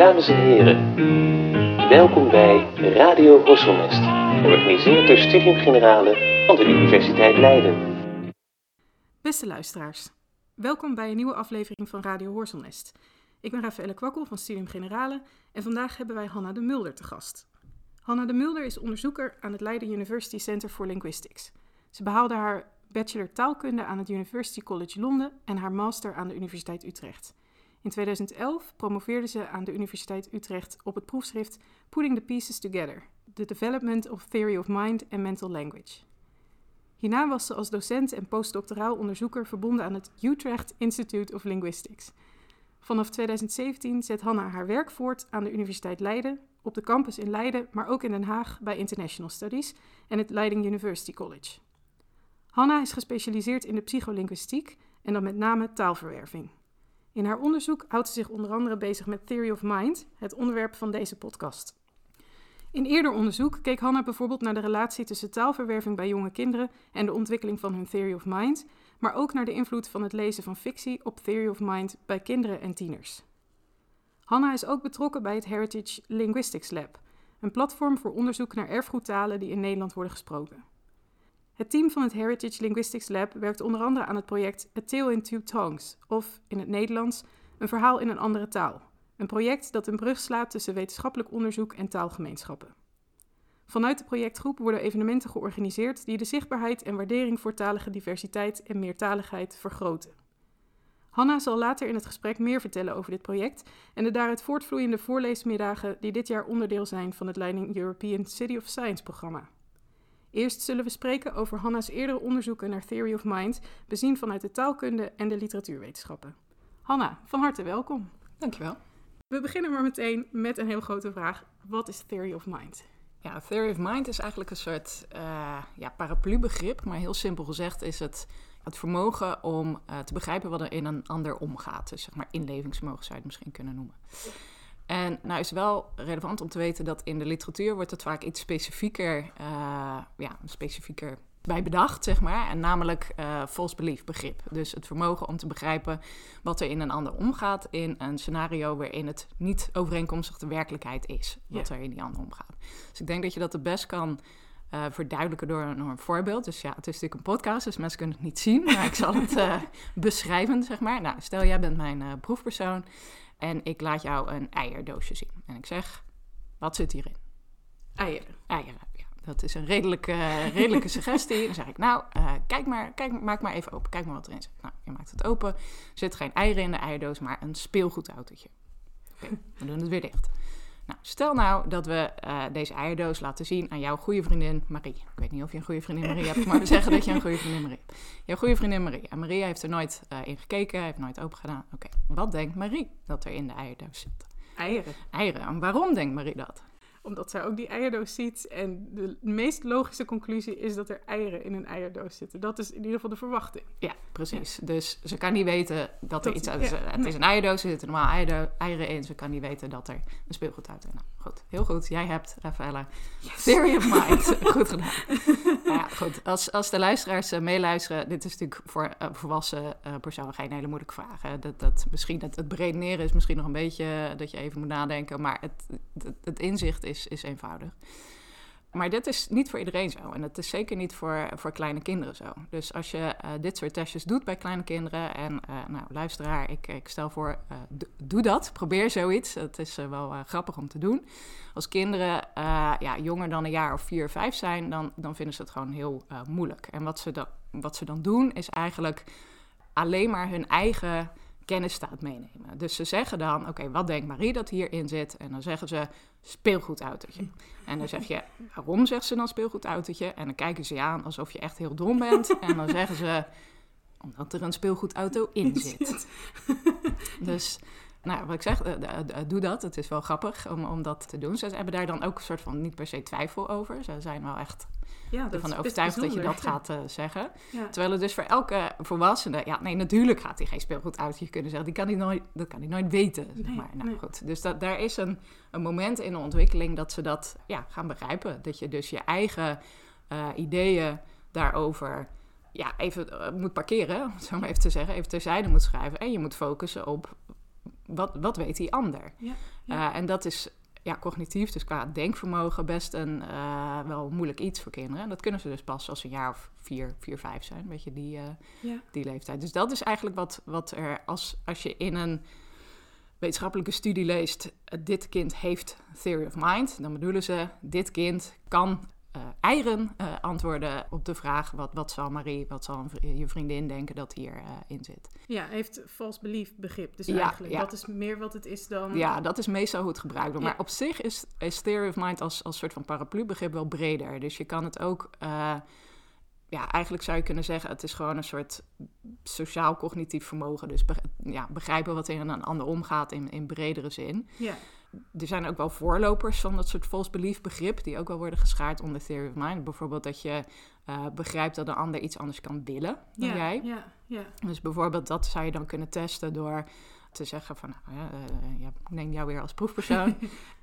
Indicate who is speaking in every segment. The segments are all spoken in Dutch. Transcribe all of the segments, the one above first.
Speaker 1: Dames en heren, welkom bij Radio Horselnest, georganiseerd door Studium Generale van de Universiteit Leiden.
Speaker 2: Beste luisteraars, welkom bij een nieuwe aflevering van Radio Horselnest. Ik ben Rafaelle Kwakkel van Studium Generale en vandaag hebben wij Hanna de Mulder te gast. Hanna de Mulder is onderzoeker aan het Leiden University Center for Linguistics. Ze behaalde haar bachelor taalkunde aan het University College Londen en haar master aan de Universiteit Utrecht. In 2011 promoveerde ze aan de Universiteit Utrecht op het proefschrift Putting the Pieces Together: The Development of Theory of Mind and Mental Language. Hierna was ze als docent en postdoctoraal onderzoeker verbonden aan het Utrecht Institute of Linguistics. Vanaf 2017 zet Hanna haar werk voort aan de Universiteit Leiden, op de campus in Leiden, maar ook in Den Haag bij International Studies en het Leiden University College. Hanna is gespecialiseerd in de psycholinguïstiek en dan met name taalverwerving. In haar onderzoek houdt ze zich onder andere bezig met Theory of Mind, het onderwerp van deze podcast. In eerder onderzoek keek Hanna bijvoorbeeld naar de relatie tussen taalverwerving bij jonge kinderen en de ontwikkeling van hun Theory of Mind, maar ook naar de invloed van het lezen van fictie op Theory of Mind bij kinderen en tieners. Hanna is ook betrokken bij het Heritage Linguistics Lab, een platform voor onderzoek naar erfgoedtalen die in Nederland worden gesproken. Het team van het Heritage Linguistics Lab werkt onder andere aan het project A Tale in Two Tongues, of in het Nederlands een verhaal in een andere taal. Een project dat een brug slaat tussen wetenschappelijk onderzoek en taalgemeenschappen. Vanuit de projectgroep worden evenementen georganiseerd die de zichtbaarheid en waardering voor talige diversiteit en meertaligheid vergroten. Hanna zal later in het gesprek meer vertellen over dit project en de daaruit voortvloeiende voorleesmiddagen die dit jaar onderdeel zijn van het Leiding European City of Science programma. Eerst zullen we spreken over Hanna's eerdere onderzoeken naar Theory of Mind, bezien vanuit de taalkunde en de literatuurwetenschappen. Hanna, van harte welkom.
Speaker 3: Dankjewel.
Speaker 2: We beginnen maar meteen met een heel grote vraag. Wat is Theory of Mind?
Speaker 3: Ja, Theory of Mind is eigenlijk een soort uh, ja, paraplubegrip, maar heel simpel gezegd is het het vermogen om uh, te begrijpen wat er in een ander omgaat. Dus zeg maar inlevingsvermogen zou je het misschien kunnen noemen. En nou is wel relevant om te weten dat in de literatuur wordt het vaak iets specifieker, uh, ja, specifieker bij bedacht, zeg maar. En namelijk uh, false belief begrip. Dus het vermogen om te begrijpen wat er in een ander omgaat in een scenario waarin het niet overeenkomstig de werkelijkheid is. Wat er in die ander omgaat. Dus ik denk dat je dat het best kan uh, verduidelijken door een, door een, voorbeeld. Dus ja, het is natuurlijk een podcast, dus mensen kunnen het niet zien. Maar ik zal het uh, beschrijven, zeg maar. Nou, stel jij bent mijn proefpersoon en ik laat jou een eierdoosje zien. En ik zeg, wat zit hierin?
Speaker 2: Eieren.
Speaker 3: Eieren, ja. Dat is een redelijke, redelijke suggestie. Dan zeg ik, nou, kijk maar, kijk, maak maar even open. Kijk maar wat erin zit. Nou, je maakt het open. Er zit geen eieren in de eierdoos, maar een speelgoedautootje. Oké, okay, we doen het weer dicht. Nou, stel nou dat we uh, deze eierdoos laten zien aan jouw goede vriendin Marie. Ik weet niet of je een goede vriendin Marie hebt, maar we zeggen dat je een goede vriendin Marie hebt. Jouw goede vriendin Marie. En Maria heeft er nooit uh, in gekeken, heeft nooit open gedaan. Oké, okay. wat denkt Marie dat er in de eierdoos zit?
Speaker 2: Eieren.
Speaker 3: Eieren. En waarom denkt Marie dat?
Speaker 2: Omdat zij ook die eierdoos ziet. En de meest logische conclusie is dat er eieren in een eierdoos zitten. Dat is in ieder geval de verwachting.
Speaker 3: Ja, precies. Ja. Dus ze kan niet weten dat er dat, iets uit is. Ja, het nee. is een eierdoos, er zitten normaal eieren in. Ze kan niet weten dat er een speelgoed uit is. Nou, goed. Heel goed. Jij hebt, Rafaela, yes. Theory of Mind. goed gedaan. nou ja, goed. Als, als de luisteraars uh, meeluisteren, dit is natuurlijk voor uh, volwassen uh, personen geen hele moeilijke vraag. Hè. Dat, dat, misschien het, het beredeneren is misschien nog een beetje dat je even moet nadenken. Maar het, het, het inzicht is, is eenvoudig. Maar dit is niet voor iedereen zo. En het is zeker niet voor, voor kleine kinderen zo. Dus als je uh, dit soort testjes doet bij kleine kinderen. En uh, nou, luisteraar, ik, ik stel voor, uh, doe dat. Probeer zoiets. Het is wel grappig om te doen. Als kinderen ja, jonger dan een jaar of vier, vijf zijn, dan, dan vinden ze het gewoon heel moeilijk. En wat ze, dan, wat ze dan doen, is eigenlijk alleen maar hun eigen kennisstaat meenemen. Dus ze zeggen dan, oké, wat denkt Marie dat hierin zit? En dan zeggen ze speelgoedautootje. En dan zeg je, waarom zegt ze dan speelgoedautootje? En dan kijken ze je aan alsof je echt heel dom bent. En dan zeggen ze, omdat er een speelgoedauto in zit. Dus, nou, wat ik zeg, uh, doe dat. Het is wel grappig om, om dat te doen. Ze hebben daar dan ook een soort van niet per se twijfel over. Ze zijn wel echt ja, ervan overtuigd dat je dat gaat uh, zeggen. Ja. Terwijl het dus voor elke volwassene... Ja, nee, natuurlijk gaat hij geen speelgoedautootje kunnen zeggen. Die kan hij nooit, dat kan hij nooit weten. Zeg maar. Nou, nee. goed. Dus dat, daar is een, een moment in de ontwikkeling dat ze dat ja, gaan begrijpen. Dat je dus je eigen uh, ideeën daarover ja, even uh, moet parkeren, om het zo maar even te zeggen. Even terzijde moet schrijven. En je moet focussen op wat, wat weet die ander?
Speaker 2: Ja,
Speaker 3: Uh, en dat is ja, cognitief, dus qua denkvermogen, best een uh, wel moeilijk iets voor kinderen. En dat kunnen ze dus pas als ze een jaar of vier, vier vijf zijn, weet je, die, uh,
Speaker 2: ja.
Speaker 3: die leeftijd. Dus dat is eigenlijk wat, wat er, als, als je in een wetenschappelijke studie leest, dit kind heeft theory of mind, dan bedoelen ze, dit kind kan uh, eigen uh, antwoorden op de vraag: wat, wat zal Marie, wat zal je vriendin denken dat hierin uh, in zit?
Speaker 2: Ja, heeft false belief begrip. Dus ja, eigenlijk, ja. dat is meer wat het is dan.
Speaker 3: Ja, dat is meestal hoe het gebruikt wordt. Maar op zich is, is theory of mind als, als soort van paraplu-begrip wel breder. Dus je kan het ook. ja, eigenlijk zou je kunnen zeggen: het is gewoon een soort sociaal-cognitief vermogen. Dus be ja, begrijpen wat er in een ander omgaat in, in bredere zin.
Speaker 2: Ja
Speaker 3: er zijn ook wel voorlopers van dat soort false belief begrip, die ook wel worden geschaard onder theory of mind. Bijvoorbeeld dat je uh, begrijpt dat een ander iets anders kan willen dan
Speaker 2: ja,
Speaker 3: jij.
Speaker 2: Ja, ja.
Speaker 3: Dus bijvoorbeeld dat zou je dan kunnen testen door te zeggen van, nou, uh, ja, ik neem jou weer als proefpersoon.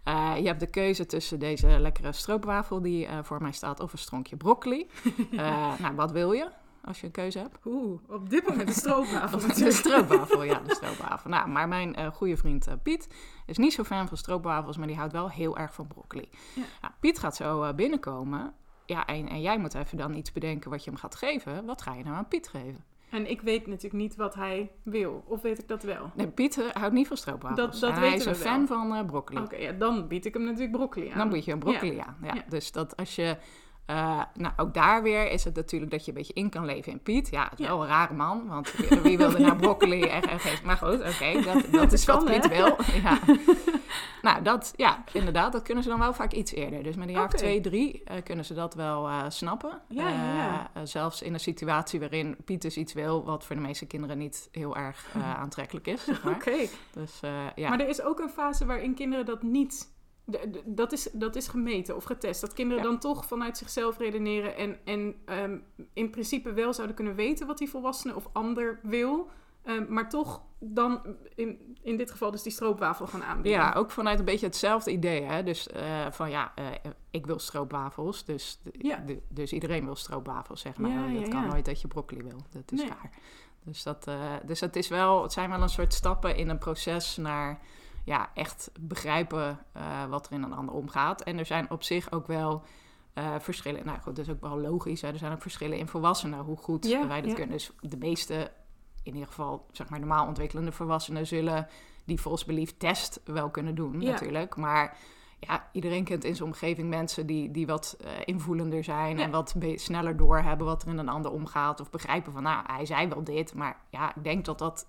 Speaker 3: uh, je hebt de keuze tussen deze lekkere stroopwafel die voor mij staat of een stronkje broccoli. nou, wat wil je? Als je een keuze hebt.
Speaker 2: Oeh, op dit moment de stroopwafel.
Speaker 3: de stroopwafel, ja, de stroopwafel. Nou, maar mijn uh, goede vriend uh, Piet is niet zo fan van stroopwafels, maar die houdt wel heel erg van broccoli.
Speaker 2: Ja.
Speaker 3: Nou, Piet gaat zo uh, binnenkomen. Ja, en, en jij moet even dan iets bedenken wat je hem gaat geven. Wat ga je nou aan Piet geven?
Speaker 2: En ik weet natuurlijk niet wat hij wil. Of weet ik dat wel?
Speaker 3: Nee, Piet houdt niet van stroopwafels.
Speaker 2: Dat, dat hij
Speaker 3: is een fan
Speaker 2: wel.
Speaker 3: van broccoli.
Speaker 2: Oké, okay, ja, dan bied ik hem natuurlijk broccoli aan.
Speaker 3: Dan bied je hem broccoli
Speaker 2: ja.
Speaker 3: aan. Ja.
Speaker 2: Ja.
Speaker 3: Dus dat als je... Uh, nou, ook daar weer is het natuurlijk dat je een beetje in kan leven in Piet. Ja, het is
Speaker 2: Ja.
Speaker 3: wel een rare man, want wie, wilde nou broccoli en, en? Maar goed, oké, dat, dat is wat
Speaker 2: hè?
Speaker 3: Piet wil. Ja. nou, dat, ja, inderdaad, dat kunnen ze dan wel vaak iets eerder. Dus met een jaar
Speaker 2: Oké.
Speaker 3: of twee, drie eh, kunnen ze dat wel eh, snappen.
Speaker 2: Ja, ja.
Speaker 3: Eh, eh, zelfs in een situatie waarin Piet dus iets wil... wat voor de meeste kinderen niet heel erg eh, aantrekkelijk is, zeg maar.
Speaker 2: Oké,
Speaker 3: Dus eh, ja.
Speaker 2: maar er is ook een fase waarin kinderen dat niet... Dat is, dat is gemeten of getest. Dat kinderen
Speaker 3: Ja.
Speaker 2: dan toch vanuit zichzelf redeneren... en, en ehm, in principe wel zouden kunnen weten wat die volwassene of ander wil... ehm, maar toch dan in, in dit geval dus die stroopwafel gaan aanbieden.
Speaker 3: Ja, ook vanuit een beetje hetzelfde idee. Hè? Dus eh, van ja, eh, ik wil stroopwafels. Dus,
Speaker 2: Ja.
Speaker 3: de- dus iedereen wil stroopwafels, zeg maar.
Speaker 2: Ja,
Speaker 3: dat kan nooit dat je broccoli wil. Dat is
Speaker 2: Nee.
Speaker 3: raar. Dus, dat, eh, dus het, is wel, het zijn wel een soort stappen in een proces naar ja, echt begrijpen eh, wat er in een ander omgaat. En er zijn op zich ook wel eh, verschillen. Nou goed, dat is ook wel logisch. Hè? Er zijn ook verschillen in volwassenen, hoe goed
Speaker 2: Ja,
Speaker 3: wij dat
Speaker 2: ja.
Speaker 3: kunnen. Dus de meeste, in ieder geval zeg maar normaal ontwikkelende volwassenen, zullen die false belief test wel kunnen doen,
Speaker 2: Ja.
Speaker 3: natuurlijk. Maar ja, iedereen kent in zijn omgeving mensen die, die wat eh, invoelender zijn
Speaker 2: Ja.
Speaker 3: en wat sneller doorhebben wat er in een ander omgaat. Of begrijpen van, nou, hij zei wel dit, maar ja, ik denk dat dat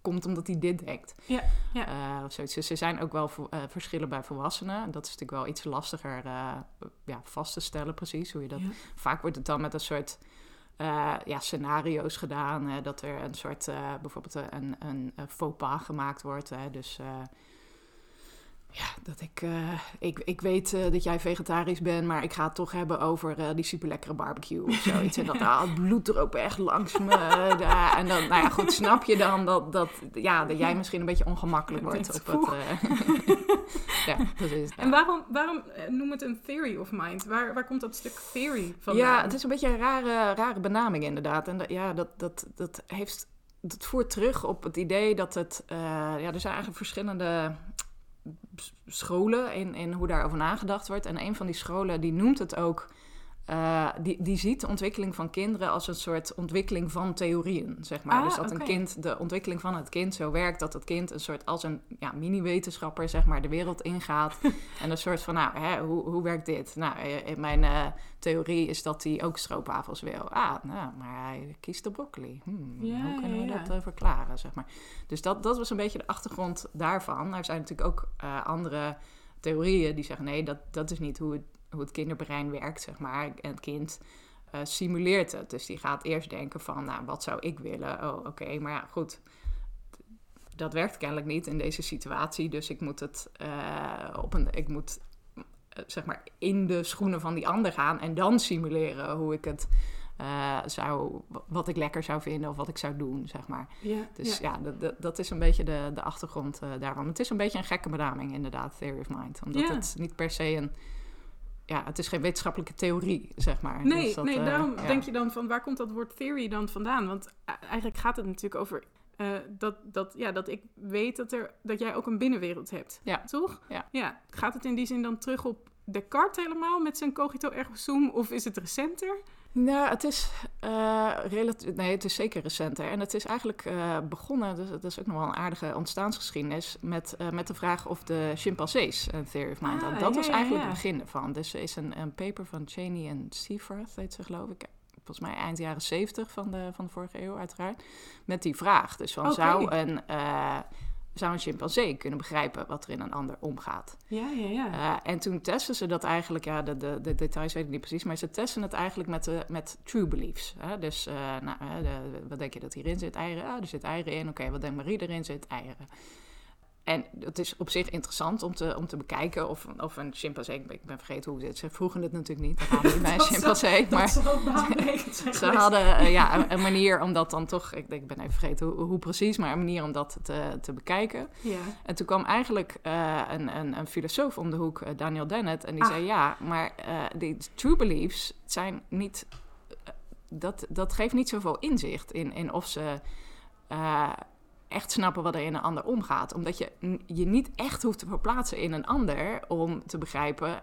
Speaker 3: komt omdat hij dit denkt.
Speaker 2: Ja, ja.
Speaker 3: Eh, of zoiets. Dus er zijn ook wel eh, verschillen bij volwassenen. Dat is natuurlijk wel iets lastiger eh, ja, vast te stellen, precies hoe je dat.
Speaker 2: Ja.
Speaker 3: Vaak wordt het dan met een soort ja, scenario's gedaan. dat er een soort, bijvoorbeeld een, een, een faux pas gemaakt wordt. Hè, dus ja, dat ik, eh, ik, ik weet eh, dat jij vegetarisch bent, maar ik ga het toch hebben over eh, die super lekkere barbecue of zoiets. en dat ah, het bloed er ook echt langs me. en dan, nou ja, goed, snap je dan dat, dat, ja, dat jij misschien een beetje ongemakkelijk wordt op het. ja, precies.
Speaker 2: En waarom, waarom noem het een theory of mind? Waar, waar komt dat stuk theory van?
Speaker 3: Ja, het is een beetje een rare, rare benaming inderdaad. En dat, ja, dat, dat, dat heeft. Dat voert terug op het idee dat het. ja, er zijn eigenlijk verschillende scholen in, in hoe daarover nagedacht wordt. En een van die scholen die noemt het ook. Eh, die, die ziet de ontwikkeling van kinderen als een soort ontwikkeling van theorieën, zeg maar.
Speaker 2: Ah,
Speaker 3: dus dat een kind, de ontwikkeling van het kind zo werkt dat het kind een soort als een ja, mini-wetenschapper, zeg maar, de wereld ingaat. en een soort van, nou, hè, hoe, hoe werkt dit? Nou, eh, in mijn eh, theorie is dat hij ook stroopwafels wil. Ah, nou, maar hij kiest de broccoli. Hmm, hoe kunnen we dat eh, verklaren, zeg maar. Dus dat, dat was een beetje de achtergrond daarvan. Er zijn natuurlijk ook eh, andere theorieën die zeggen... nee, dat, dat is niet hoe het, hoe het kinderbrein werkt, zeg maar. En het kind eh, simuleert het. Dus die gaat eerst denken van... nou, wat zou ik willen? Oh, oké, maar ja, goed... Dat werkt kennelijk niet in deze situatie. Dus ik moet het eh, op een... Ik moet eh, zeg maar in de schoenen van die ander gaan... en dan simuleren hoe ik het... zou, wat ik lekker zou vinden of wat ik zou doen, zeg maar.
Speaker 2: Ja,
Speaker 3: Dus
Speaker 2: ja.
Speaker 3: ja, dat, dat, is een beetje de, de achtergrond eh, daarvan. Het is een beetje een gekke benaming, inderdaad, Theory of Mind. Omdat
Speaker 2: Ja.
Speaker 3: het niet per se een... Ja, het is geen wetenschappelijke theorie, zeg maar.
Speaker 2: Nee,
Speaker 3: Dus dat,
Speaker 2: nee
Speaker 3: eh,
Speaker 2: daarom denk je dan van waar komt dat woord theory dan vandaan? Want eh, eigenlijk gaat het natuurlijk over eh, dat, dat, ja, dat ik weet dat, er, dat jij ook een binnenwereld hebt.
Speaker 3: Ja.
Speaker 2: Toch?
Speaker 3: Ja.
Speaker 2: ja. Gaat het in die zin dan terug op Descartes helemaal met zijn cogito ergo sum? Of is het recenter?
Speaker 3: Nou, het is, uh, relatief, nee, het is zeker recenter. En het is eigenlijk uh, begonnen, dus dat is ook nog wel een aardige ontstaansgeschiedenis, met, uh, met de vraag of de chimpansees een theory of mind hadden. dat
Speaker 2: ja,
Speaker 3: was eigenlijk
Speaker 2: ja.
Speaker 3: het begin ervan. Dus er is een, een paper van Cheney en Seaforth, heet ze geloof ik, volgens mij eind jaren 70 van de, van de vorige eeuw uiteraard, met die vraag. Dus van, zou een... zou een chimpansee kunnen begrijpen wat er in een ander omgaat.
Speaker 2: Ja, ja, ja.
Speaker 3: Uh, en toen testen ze dat eigenlijk, ja, de, de, de, details weet ik niet precies, maar ze testen het eigenlijk met, de, met true beliefs. Hè? Dus, uh, nou, de, wat denk je dat hierin zit? Eieren? Ah, er zit eieren in. Oké, okay, wat denkt Marie erin zit? Eieren. En het is op zich interessant om te, om te bekijken of, of een chimpansee... Ik ben, ik ben vergeten hoe het Ze vroegen het natuurlijk niet. Dat hadden niet bij een chimpansee. Maar ze hadden uh, ja, een, een, manier om dat dan toch... Ik, denk, ik ben even vergeten hoe, hoe, precies, maar een manier om dat te, te bekijken.
Speaker 2: Ja.
Speaker 3: En toen kwam eigenlijk uh, een, een, een, filosoof om de hoek, uh, Daniel Dennett. En die
Speaker 2: Ah.
Speaker 3: zei, ja, maar die true beliefs zijn niet... dat, dat geeft niet zoveel inzicht in, in of ze echt snappen wat er in een ander omgaat. Omdat je je niet echt hoeft te verplaatsen in een ander om te begrijpen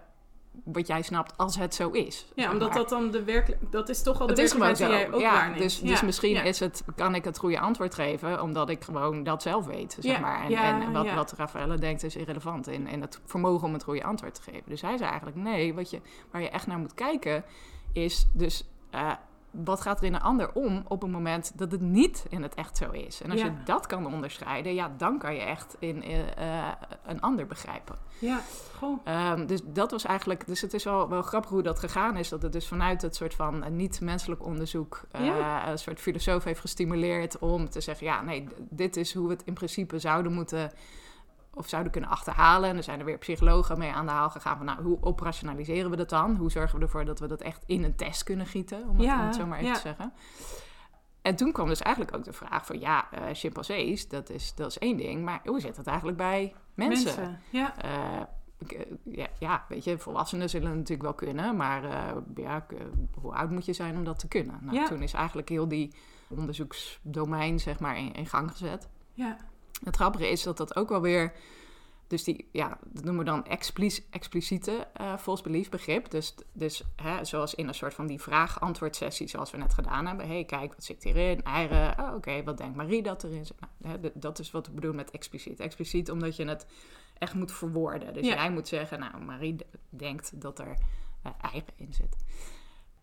Speaker 3: wat jij snapt als het zo is.
Speaker 2: Ja,
Speaker 3: zeg
Speaker 2: omdat
Speaker 3: maar.
Speaker 2: dat dan de werkelijk... Dat is toch al de
Speaker 3: Het
Speaker 2: werkelijkheid die jij ook
Speaker 3: ja,
Speaker 2: waarneemt.
Speaker 3: dus, dus
Speaker 2: Ja,
Speaker 3: misschien
Speaker 2: ja.
Speaker 3: is het, kan ik het goede antwoord geven, omdat ik gewoon dat zelf weet. Zeg
Speaker 2: Ja,
Speaker 3: maar. En, en wat, wat Raffaella denkt is irrelevant in, in het vermogen om het goede antwoord te geven. Dus hij zei eigenlijk, nee, wat je, waar je echt naar moet kijken, is dus eh, wat gaat er in een ander om op het moment dat het niet in het echt zo is. En als
Speaker 2: Ja.
Speaker 3: je dat kan onderscheiden, ja, dan kan je echt in eh, eh, een ander begrijpen.
Speaker 2: Ja, goh.
Speaker 3: Ehm, dus dat was eigenlijk, dus het is wel, wel grappig hoe dat gegaan is. Dat het dus vanuit het soort van eh, niet-menselijk onderzoek
Speaker 2: Ja.
Speaker 3: een soort filosoof heeft gestimuleerd om te zeggen: ja, nee, dit is hoe we het in principe zouden moeten of zouden kunnen achterhalen. En er zijn er weer psychologen mee aan de haal gegaan van, nou, hoe operationaliseren we dat dan? Hoe zorgen we ervoor dat we dat echt in een test kunnen gieten, om het,
Speaker 2: Ja,
Speaker 3: om het zo maar even
Speaker 2: ja.
Speaker 3: te zeggen. En toen kwam dus eigenlijk ook de vraag van, ja, eh chimpansees, dat is, dat is één ding, maar hoe zit het eigenlijk bij mensen?
Speaker 2: Ja,
Speaker 3: Eh, eh, ja, ja, weet je, volwassenen zullen het natuurlijk wel kunnen, maar ja, hoe oud moet je zijn om dat te kunnen? Nou,
Speaker 2: Ja.
Speaker 3: Toen is eigenlijk heel die onderzoeksdomein, zeg maar, in, in gang gezet.
Speaker 2: ja.
Speaker 3: Het grappige is dat dat ook wel weer, dus die, ja, dat noemen we dan explic- expliciete eh false belief begrip. Dus, dus hè, zoals in een soort van die vraag-antwoord sessie, zoals we net gedaan hebben. hey, kijk, wat zit hierin? Eieren, oh, oké, wat denkt Marie dat erin zit? Nou, hè, dat is wat we bedoelen met expliciet. Expliciet omdat je het echt moet verwoorden. Dus
Speaker 2: Ja.
Speaker 3: jij moet zeggen, nou, Marie denkt dat er eh, eieren in zit.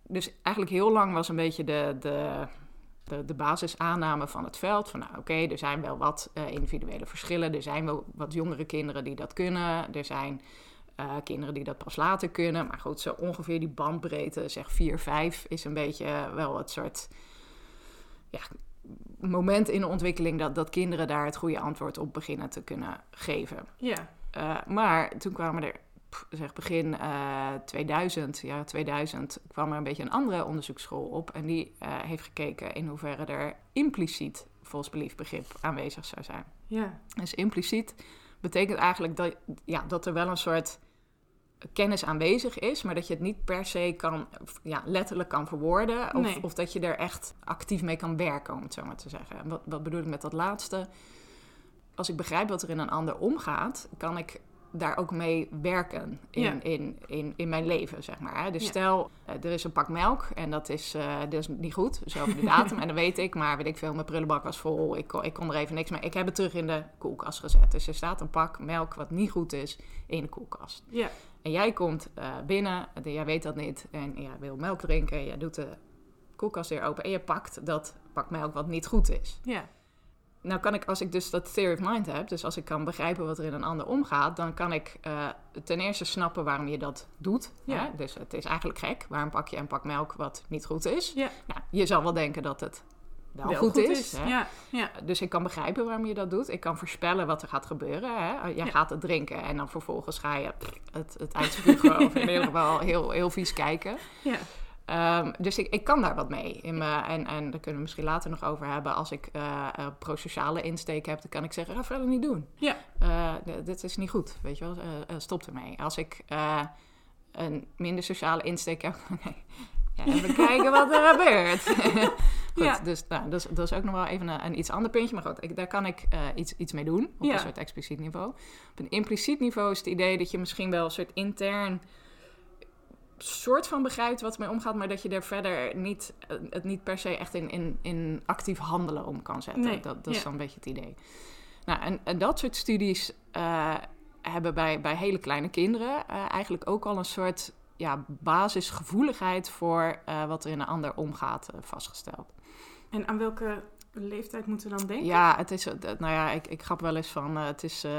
Speaker 3: Dus eigenlijk heel lang was een beetje de, de, de, de basisaanname van het veld. Van nou oké, er zijn wel wat eh, individuele verschillen. Er zijn wel wat jongere kinderen die dat kunnen. Er zijn eh, kinderen die dat pas later kunnen. Maar goed, zo ongeveer die bandbreedte, zeg 4, 5, is een beetje wel het soort ja, moment in de ontwikkeling dat, dat kinderen daar het goede antwoord op beginnen te kunnen geven.
Speaker 2: Ja,
Speaker 3: Uh, maar toen kwamen er, zeg begin eh 2000, ja 2000, kwam er een beetje een andere onderzoeksschool op. En die eh, heeft gekeken in hoeverre er impliciet false belief begrip aanwezig zou zijn.
Speaker 2: ja,
Speaker 3: Dus impliciet betekent eigenlijk dat, ja, dat er wel een soort kennis aanwezig is, maar dat je het niet per se kan, ja, letterlijk kan verwoorden. Of,
Speaker 2: Nee.
Speaker 3: of dat je er echt actief mee kan werken, om het zo maar te zeggen. En wat, wat bedoel ik met dat laatste? Als ik begrijp wat er in een ander omgaat, kan ik daar ook mee werken in,
Speaker 2: Ja.
Speaker 3: in, in, in mijn leven, zeg maar. hè. Dus
Speaker 2: Ja.
Speaker 3: stel, eh, er is een pak melk en dat is, eh, dat is niet goed, zo over de datum. en dan weet ik, maar weet ik veel, mijn prullenbak was vol, ik kon, ik kon er even niks mee. Ik heb het terug in de koelkast gezet. Dus er staat een pak melk wat niet goed is in de koelkast.
Speaker 2: ja,
Speaker 3: En jij komt eh, binnen, en jij weet dat niet, en jij wil melk drinken, jij doet de koelkast weer open en je pakt dat pak melk wat niet goed is.
Speaker 2: ja,
Speaker 3: Nou kan ik, als ik dus dat theory of mind heb, dus als ik kan begrijpen wat er in een ander omgaat, dan kan ik eh, ten eerste snappen waarom je dat doet.
Speaker 2: Ja.
Speaker 3: Hè? Dus het is eigenlijk gek, waarom pak je een pak melk wat niet goed is?
Speaker 2: ja.
Speaker 3: Nou, je zal wel denken dat het wel,
Speaker 2: Wel
Speaker 3: goed, is. hè?
Speaker 2: Ja, ja,
Speaker 3: Dus ik kan begrijpen waarom je dat doet. Ik kan voorspellen wat er gaat gebeuren. Hè? Jij
Speaker 2: Ja.
Speaker 3: gaat het drinken en dan vervolgens ga je pff, het, het uitspugen of in ieder geval heel, heel vies kijken.
Speaker 2: ja,
Speaker 3: Ehm, dus ik, ik kan daar wat mee. In en, en daar kunnen we misschien later nog over hebben. Als ik eh pro-sociale insteek heb, dan kan ik zeggen, Rafael, niet doen.
Speaker 2: ja,
Speaker 3: d- dit is niet goed, weet je wel. Eh, stop ermee. Als ik een minder sociale insteek heb, nee. ja, even kijken wat er gebeurt. Goed,
Speaker 2: Ja.
Speaker 3: dus nou, dat, is, dat is ook nog wel even een, een iets ander puntje. Maar goed, ik, daar kan ik iets, iets mee doen. Op
Speaker 2: Ja.
Speaker 3: een soort expliciet niveau. Op een impliciet niveau is het idee dat je misschien wel een soort intern soort van begrijpt wat ermee omgaat, maar dat je er verder niet, eh, het niet per se echt in, in, in actief handelen om kan zetten.
Speaker 2: Nee,
Speaker 3: Dat, dat is dan een beetje het idee. Nou, en, en dat soort studies eh, hebben bij, bij hele kleine kinderen eh, eigenlijk ook al een soort ja, basisgevoeligheid voor wat er in een ander omgaat vastgesteld.
Speaker 2: En aan welke leeftijd moeten we dan denken?
Speaker 3: Ja, het is, eh, nou ja, ik, ik grap wel eens van, eh, het is eh,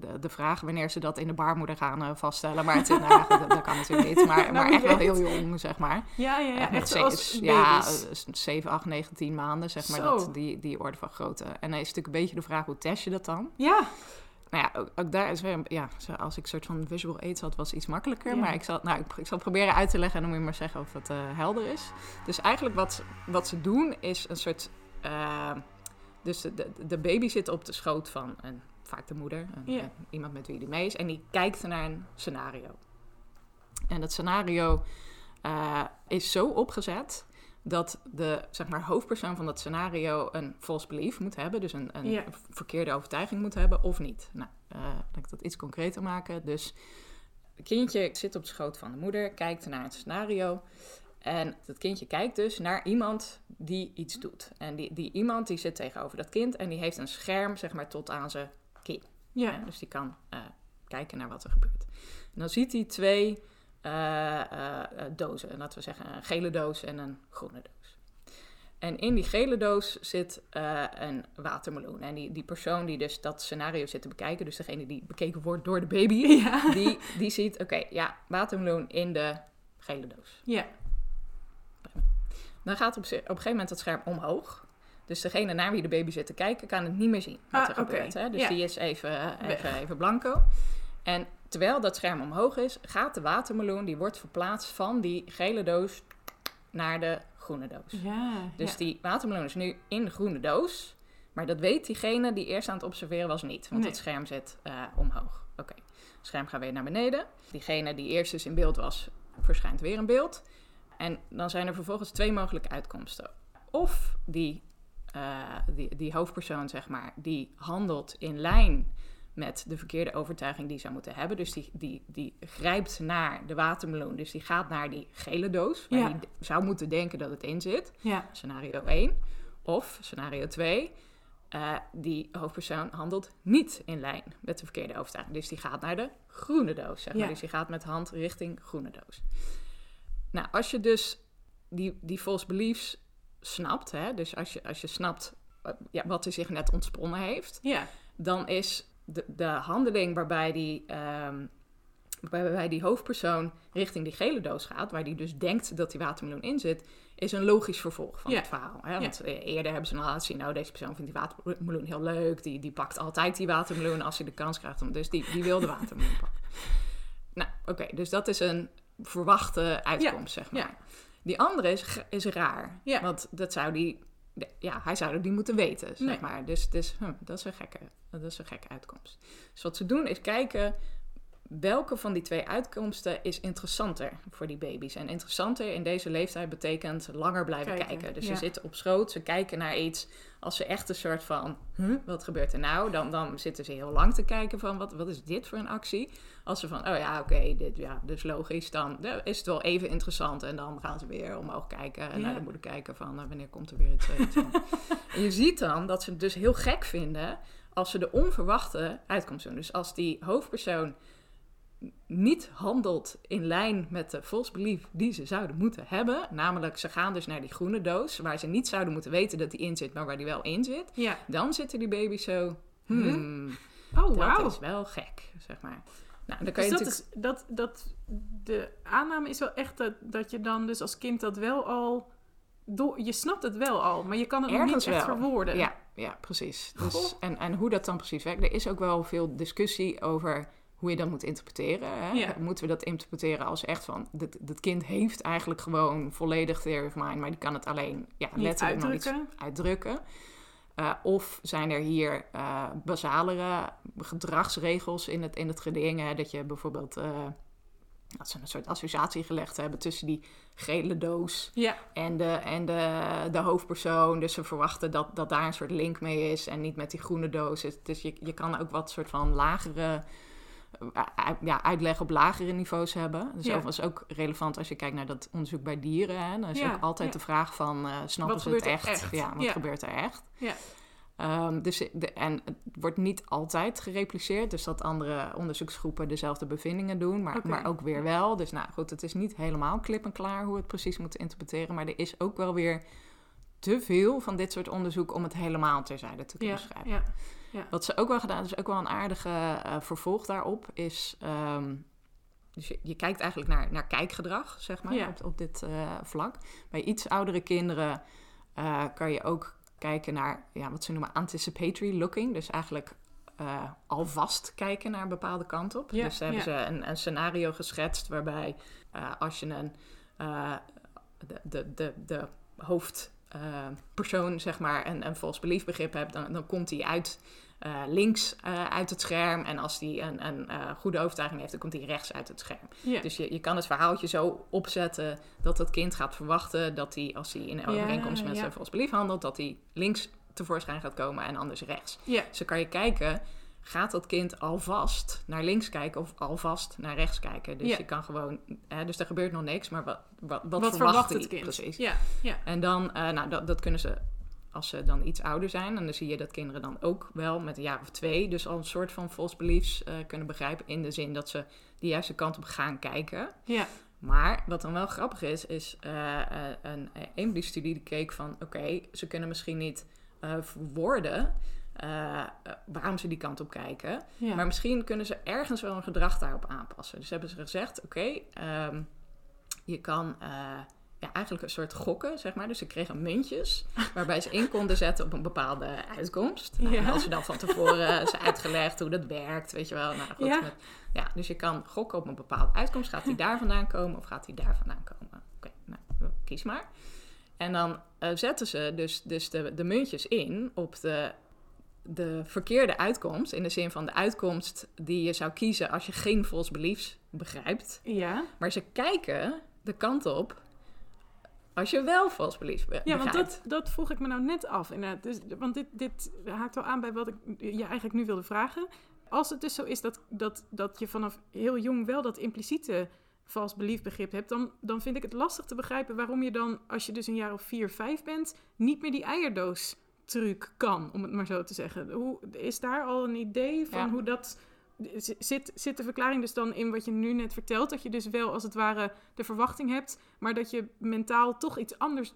Speaker 3: de, de vraag wanneer ze dat in de baarmoeder gaan vaststellen. Maar het is, nou ja, dat, dat kan natuurlijk niet. Maar,
Speaker 2: Nou,
Speaker 3: maar echt wel heel jong, zeg maar.
Speaker 2: ja, ja, ja, echt als
Speaker 3: Ja,
Speaker 2: baby's.
Speaker 3: eh, 7, 8, 9, 10 maanden, zeg maar.
Speaker 2: Zo.
Speaker 3: Dat, die, die orde van grootte. En dan is natuurlijk een beetje de vraag, hoe test je dat dan?
Speaker 2: Ja,
Speaker 3: Nou ja, ook, ook daar is weer, ja, als ik een soort van visual aids had, was iets makkelijker.
Speaker 2: Ja.
Speaker 3: Maar ik zal, nou, ik, ik zal proberen uit te leggen en dan moet je maar zeggen of het helder is. Dus eigenlijk wat, wat ze doen is een soort... eh, dus de, de, baby zit op de schoot van een, vaak de moeder, een- iemand met wie die mee is. En die kijkt naar een scenario. En dat scenario eh, is zo opgezet dat de zeg maar, hoofdpersoon van dat scenario een false belief moet hebben. Dus een, een verkeerde overtuiging moet hebben of niet. Nou, eh laat ik dat iets concreter maken. Dus het kindje zit op de schoot van de moeder, kijkt naar het scenario. En dat kindje kijkt dus naar iemand die iets doet. En die, die iemand die zit tegenover dat kind en die heeft een scherm zeg maar tot aan zijn kin.
Speaker 2: ja.
Speaker 3: Ja, dus die kan eh, kijken naar wat er gebeurt. En dan ziet hij twee eh, eh, dozen. Laten we zeggen een gele doos en een groene doos. En in die gele doos zit een watermeloen. En die, die persoon die dus dat scenario zit te bekijken, dus degene die bekeken wordt door de baby,
Speaker 2: Ja.
Speaker 3: die, die ziet, oké, ja, watermeloen in de gele doos.
Speaker 2: Ja.
Speaker 3: Dan gaat op, op een gegeven moment het scherm omhoog. Dus degene naar wie de baby zit te kijken, kan het niet meer zien wat
Speaker 2: Ah,
Speaker 3: er gebeurt. Hè? Dus
Speaker 2: Ja.
Speaker 3: die is even, even,
Speaker 2: Weg.
Speaker 3: even blanco. En terwijl dat scherm omhoog is, gaat de watermeloen, die wordt verplaatst van die gele doos naar de groene doos.
Speaker 2: Ja.
Speaker 3: Dus
Speaker 2: ja.
Speaker 3: die watermeloen is nu in de groene doos. Maar dat weet diegene die eerst aan het observeren was niet. Want
Speaker 2: Nee.
Speaker 3: het scherm zit eh, omhoog. Oké, het scherm gaat weer naar beneden. Diegene die eerst dus in beeld was, verschijnt weer in beeld. En dan zijn er vervolgens twee mogelijke uitkomsten. Of die, eh, die, die hoofdpersoon, zeg maar, die handelt in lijn met de verkeerde overtuiging die zou moeten hebben. Dus die, die, die grijpt naar de watermeloen. Dus die gaat naar die gele doos, waar
Speaker 2: Ja.
Speaker 3: die zou moeten denken dat het in zit
Speaker 2: Ja.
Speaker 3: scenario 1. Of scenario 2, eh, die hoofdpersoon handelt niet in lijn met de verkeerde overtuiging. Dus die gaat naar de groene doos, zeg maar.
Speaker 2: Ja.
Speaker 3: Dus die gaat met hand richting groene doos. Nou, als je dus die, die false beliefs snapt, hè, dus als je, als je snapt eh, ja, wat er zich net ontsponnen heeft,
Speaker 2: Ja.
Speaker 3: dan is de, de handeling waarbij die, ehm, waarbij die hoofdpersoon richting die gele doos gaat, waar die dus denkt dat die watermeloen in zit, is een logisch vervolg van
Speaker 2: Ja.
Speaker 3: het verhaal. Hè? Want eh, eerder hebben ze al laten zien, nou, deze persoon vindt die watermeloen heel leuk, die, die pakt altijd die watermeloen als hij de kans krijgt om, dus die, die wil de watermeloen pakken. Nou, oké, dus dat is een verwachte uitkomst, zeg maar.
Speaker 2: ja.
Speaker 3: Die andere is, is raar,
Speaker 2: Ja.
Speaker 3: want dat zou die ja, hij zou niet moeten weten, zeg
Speaker 2: Nee.
Speaker 3: maar. Dus, dus hm, dat, is een gekke, dat is een gekke uitkomst. Dus wat ze doen is kijken welke van die twee uitkomsten is interessanter voor die baby's. En interessanter in deze leeftijd betekent langer blijven
Speaker 2: Kijken,
Speaker 3: kijken. Dus
Speaker 2: ja.
Speaker 3: ze zitten op schoot, ze kijken naar iets. Als ze echt een soort van, huh, wat gebeurt er nou? Dan, dan zitten ze heel lang te kijken van, wat, wat is dit voor een actie? Als ze van, oh ja, oké, dit ja, dus logisch, dan is het wel even interessant. En dan gaan ze weer omhoog kijken en
Speaker 2: Ja.
Speaker 3: naar de moeder kijken van, eh, wanneer komt er weer iets eh, iets. En je ziet dan dat ze het dus heel gek vinden als ze de onverwachte uitkomst doen. Dus als die hoofdpersoon niet handelt in lijn met de false belief die ze zouden moeten hebben. Namelijk, ze gaan dus naar die groene doos, waar ze niet zouden moeten weten dat die in zit, maar waar die wel in zit.
Speaker 2: Ja.
Speaker 3: Dan zitten die baby's zo, hmm,
Speaker 2: Oh,
Speaker 3: dat
Speaker 2: wauw.
Speaker 3: is wel gek, zeg maar. Nou, dan kan
Speaker 2: Dus
Speaker 3: je
Speaker 2: dat
Speaker 3: natuurlijk...
Speaker 2: is, dat, dat, de aanname is wel echt dat, dat je dan dus als kind dat wel al... door- je snapt het wel al, maar je kan het nog
Speaker 3: Ergens
Speaker 2: niet echt
Speaker 3: wel.
Speaker 2: verwoorden.
Speaker 3: Ja, ja precies. Dus, en, en hoe dat dan precies werkt, er is ook wel veel discussie over hoe je dat moet interpreteren. Hè?
Speaker 2: Ja.
Speaker 3: Moeten we dat interpreteren als echt van, dit, dit kind heeft eigenlijk gewoon volledig theory of mind, maar die kan het alleen ja,
Speaker 2: Niet
Speaker 3: letterlijk nog
Speaker 2: uitdrukken.
Speaker 3: iets uitdrukken. Eh, of zijn er hier eh basalere gedragsregels in het, in het geding, hè? dat je bijvoorbeeld... eh, dat ze een soort associatie gelegd hebben tussen die gele doos
Speaker 2: Ja.
Speaker 3: en de, en de, de hoofdpersoon. Dus ze verwachten dat, dat daar een soort link mee is en niet met die groene doos. Dus- Dus je, je kan ook wat soort van lagere ja, uitleg op lagere niveaus hebben. Dus
Speaker 2: Ja.
Speaker 3: overigens ook relevant als je kijkt naar dat onderzoek bij dieren. Hè. Dan is
Speaker 2: Ja,
Speaker 3: ook altijd de vraag van, eh, snappen
Speaker 2: Wat
Speaker 3: ze het echt?
Speaker 2: echt?
Speaker 3: Ja, wat gebeurt er echt?
Speaker 2: Ja.
Speaker 3: Ehm, dus de, en het wordt niet altijd gerepliceerd, dus dat andere onderzoeksgroepen dezelfde bevindingen doen, maar, maar ook weer wel. Dus nou goed, het is niet helemaal klip en klaar hoe we het precies moeten interpreteren, maar er is ook wel weer te veel van dit soort onderzoek om het helemaal terzijde te kunnen
Speaker 2: Ja.
Speaker 3: schrijven.
Speaker 2: Ja.
Speaker 3: Wat ze ook wel gedaan, is ook wel een aardige eh, vervolg daarop, is. ehm, dus je, je kijkt eigenlijk naar, naar kijkgedrag, zeg maar,
Speaker 2: Ja.
Speaker 3: op, op dit eh, vlak. Bij iets oudere kinderen eh, kan je ook kijken naar ja, wat ze noemen anticipatory looking. Dus eigenlijk alvast kijken naar een bepaalde kant op.
Speaker 2: Ja,
Speaker 3: Dus hebben
Speaker 2: ja.
Speaker 3: ze een, een scenario geschetst waarbij als je een, de, de, de, de hoofdpersoon, zeg maar, een, een false belief begrip hebt, dan, dan komt hij uit eh, links eh, uit het scherm. En als hij een, een eh, goede overtuiging heeft, dan komt hij rechts uit het scherm. Dus je, je kan het verhaaltje zo opzetten dat het kind gaat verwachten dat hij, als hij in overeenkomst met
Speaker 2: ja.
Speaker 3: zijn false belief handelt, dat hij links tevoorschijn gaat komen en anders rechts.
Speaker 2: ja.
Speaker 3: Dus dan kan je kijken, gaat dat kind alvast naar links kijken of alvast naar rechts kijken? Dus
Speaker 2: Ja.
Speaker 3: je kan gewoon, hè, dus er gebeurt nog niks, maar wat, wat, wat,
Speaker 2: Wat,
Speaker 3: verwacht
Speaker 2: het kind?
Speaker 3: Precies.
Speaker 2: Ja. Ja.
Speaker 3: En dan, eh, nou, dat, dat kunnen ze als ze dan iets ouder zijn. En dan zie je dat kinderen dan ook wel met een jaar of twee, dus al een soort van false beliefs eh, kunnen begrijpen. In de zin dat ze de juiste kant op gaan kijken.
Speaker 2: Ja.
Speaker 3: Maar wat dan wel grappig is, is eh, een, een die studie die keek van... oké, ze kunnen misschien niet verwoorden eh, waarom ze die kant op kijken.
Speaker 2: Ja.
Speaker 3: Maar misschien kunnen ze ergens wel een gedrag daarop aanpassen. Dus hebben ze gezegd, oké, ehm, je kan... eh, ja, eigenlijk een soort gokken, zeg maar. Dus ze kregen muntjes waarbij ze in konden zetten op een bepaalde uitkomst. Nou,
Speaker 2: Ja.
Speaker 3: en als je dan van tevoren is uitgelegd hoe dat werkt, weet je wel. Nou, goed,
Speaker 2: Ja.
Speaker 3: met- ja, dus je kan gokken op een bepaalde uitkomst. Gaat die daar vandaan komen of gaat die daar vandaan komen? Oké, nou, kies maar. En dan eh, zetten ze dus, dus de, de muntjes in op de, de verkeerde uitkomst. In de zin van de uitkomst die je zou kiezen als je geen false beliefs begrijpt.
Speaker 2: ja.
Speaker 3: Maar ze kijken de kant op als je wel false beliefs be-
Speaker 2: Ja, want
Speaker 3: begrijpt.
Speaker 2: dat, dat vroeg ik me nou net af. Inderdaad. Dus, want dit, dit haakt al aan bij wat ik je eigenlijk nu wilde vragen. Als het dus zo is dat, dat, dat je vanaf heel jong wel dat impliciete vals belief begrip hebt, dan, dan vind ik het lastig te begrijpen waarom je dan, als je dus een jaar of vier, vijf bent, niet meer die eierdoos truc kan, om het maar zo te zeggen. Hoe, is daar al een idee van
Speaker 3: Ja.
Speaker 2: hoe dat... Zit, zit de verklaring dus dan in wat je nu net vertelt? Dat je dus wel als het ware de verwachting hebt, maar dat je mentaal toch iets anders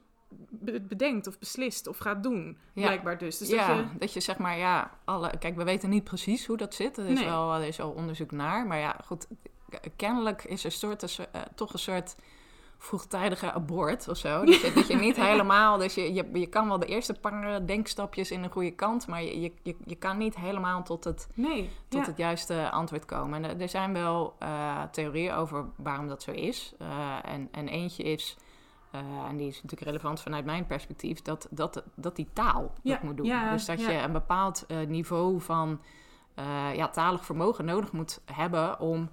Speaker 2: be- bedenkt of beslist of gaat doen.
Speaker 3: Ja.
Speaker 2: Blijkbaar dus. dus
Speaker 3: ja,
Speaker 2: dat je,
Speaker 3: zeg maar, ja, alle, kijk, we weten niet precies hoe dat zit. Er is,
Speaker 2: Nee.
Speaker 3: wel, er is wel onderzoek naar. Maar ja, goed, kennelijk is er soort, eh, toch een soort vroegtijdige abort of zo. Dus dat je niet helemaal, dus je, je, je kan wel de eerste paar denkstapjes in een goede kant, maar je, je, je, je kan niet helemaal tot het,
Speaker 2: nee.
Speaker 3: tot
Speaker 2: ja.
Speaker 3: het juiste antwoord komen. En er- zijn wel eh, theorieën over waarom dat zo is. Eh, en, en eentje is, eh, en die is natuurlijk relevant vanuit mijn perspectief, dat, dat, dat die taal
Speaker 2: Ja,
Speaker 3: dat moet doen.
Speaker 2: ja,
Speaker 3: dus dat
Speaker 2: ja.
Speaker 3: je een bepaald niveau van ja, talig vermogen nodig moet hebben om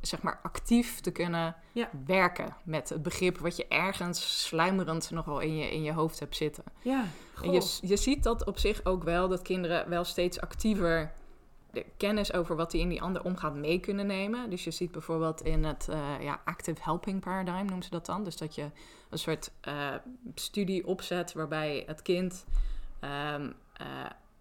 Speaker 3: zeg maar actief te kunnen
Speaker 2: Ja.
Speaker 3: werken met het begrip wat je ergens sluimerend nog wel in je, in je hoofd hebt zitten.
Speaker 2: Ja,
Speaker 3: En je, je ziet dat op zich ook wel, dat kinderen wel steeds actiever de kennis over wat die in die ander omgaat mee kunnen nemen. Dus je ziet bijvoorbeeld in het eh, ja, active helping paradigm, noemen ze dat dan. Dus dat je een soort eh, studie opzet waarbij het kind ehm, eh,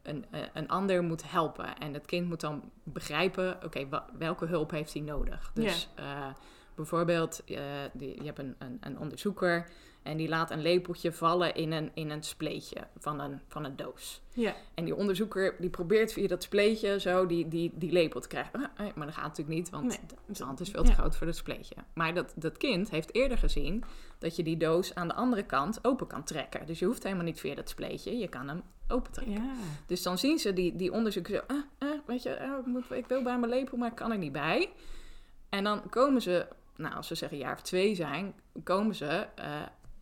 Speaker 3: een, eh, een ander moet helpen. En het kind moet dan begrijpen, oké, welke hulp heeft hij nodig? Dus eh, bijvoorbeeld, eh, die, je hebt een, een, een onderzoeker en die laat een lepeltje vallen in een, in een spleetje van een, van een doos.
Speaker 2: ja,
Speaker 3: En die onderzoeker die probeert via dat spleetje zo die, die, die lepel te krijgen. Ah, Maar dat gaat natuurlijk niet, want
Speaker 2: Nee.
Speaker 3: de- de hand is veel te
Speaker 2: Ja.
Speaker 3: groot voor dat spleetje. Maar dat, dat kind heeft eerder gezien dat je die doos aan de andere kant open kan trekken. Dus je hoeft helemaal niet via dat spleetje, je kan hem open trekken.
Speaker 2: ja.
Speaker 3: Dus dan zien ze die, die onderzoekers zo, ah, ah, weet je, ah, ik, moet, ik wil bij mijn lepel, maar ik kan er niet bij. En dan komen ze, nou als ze zeggen jaar of twee zijn, komen ze eh,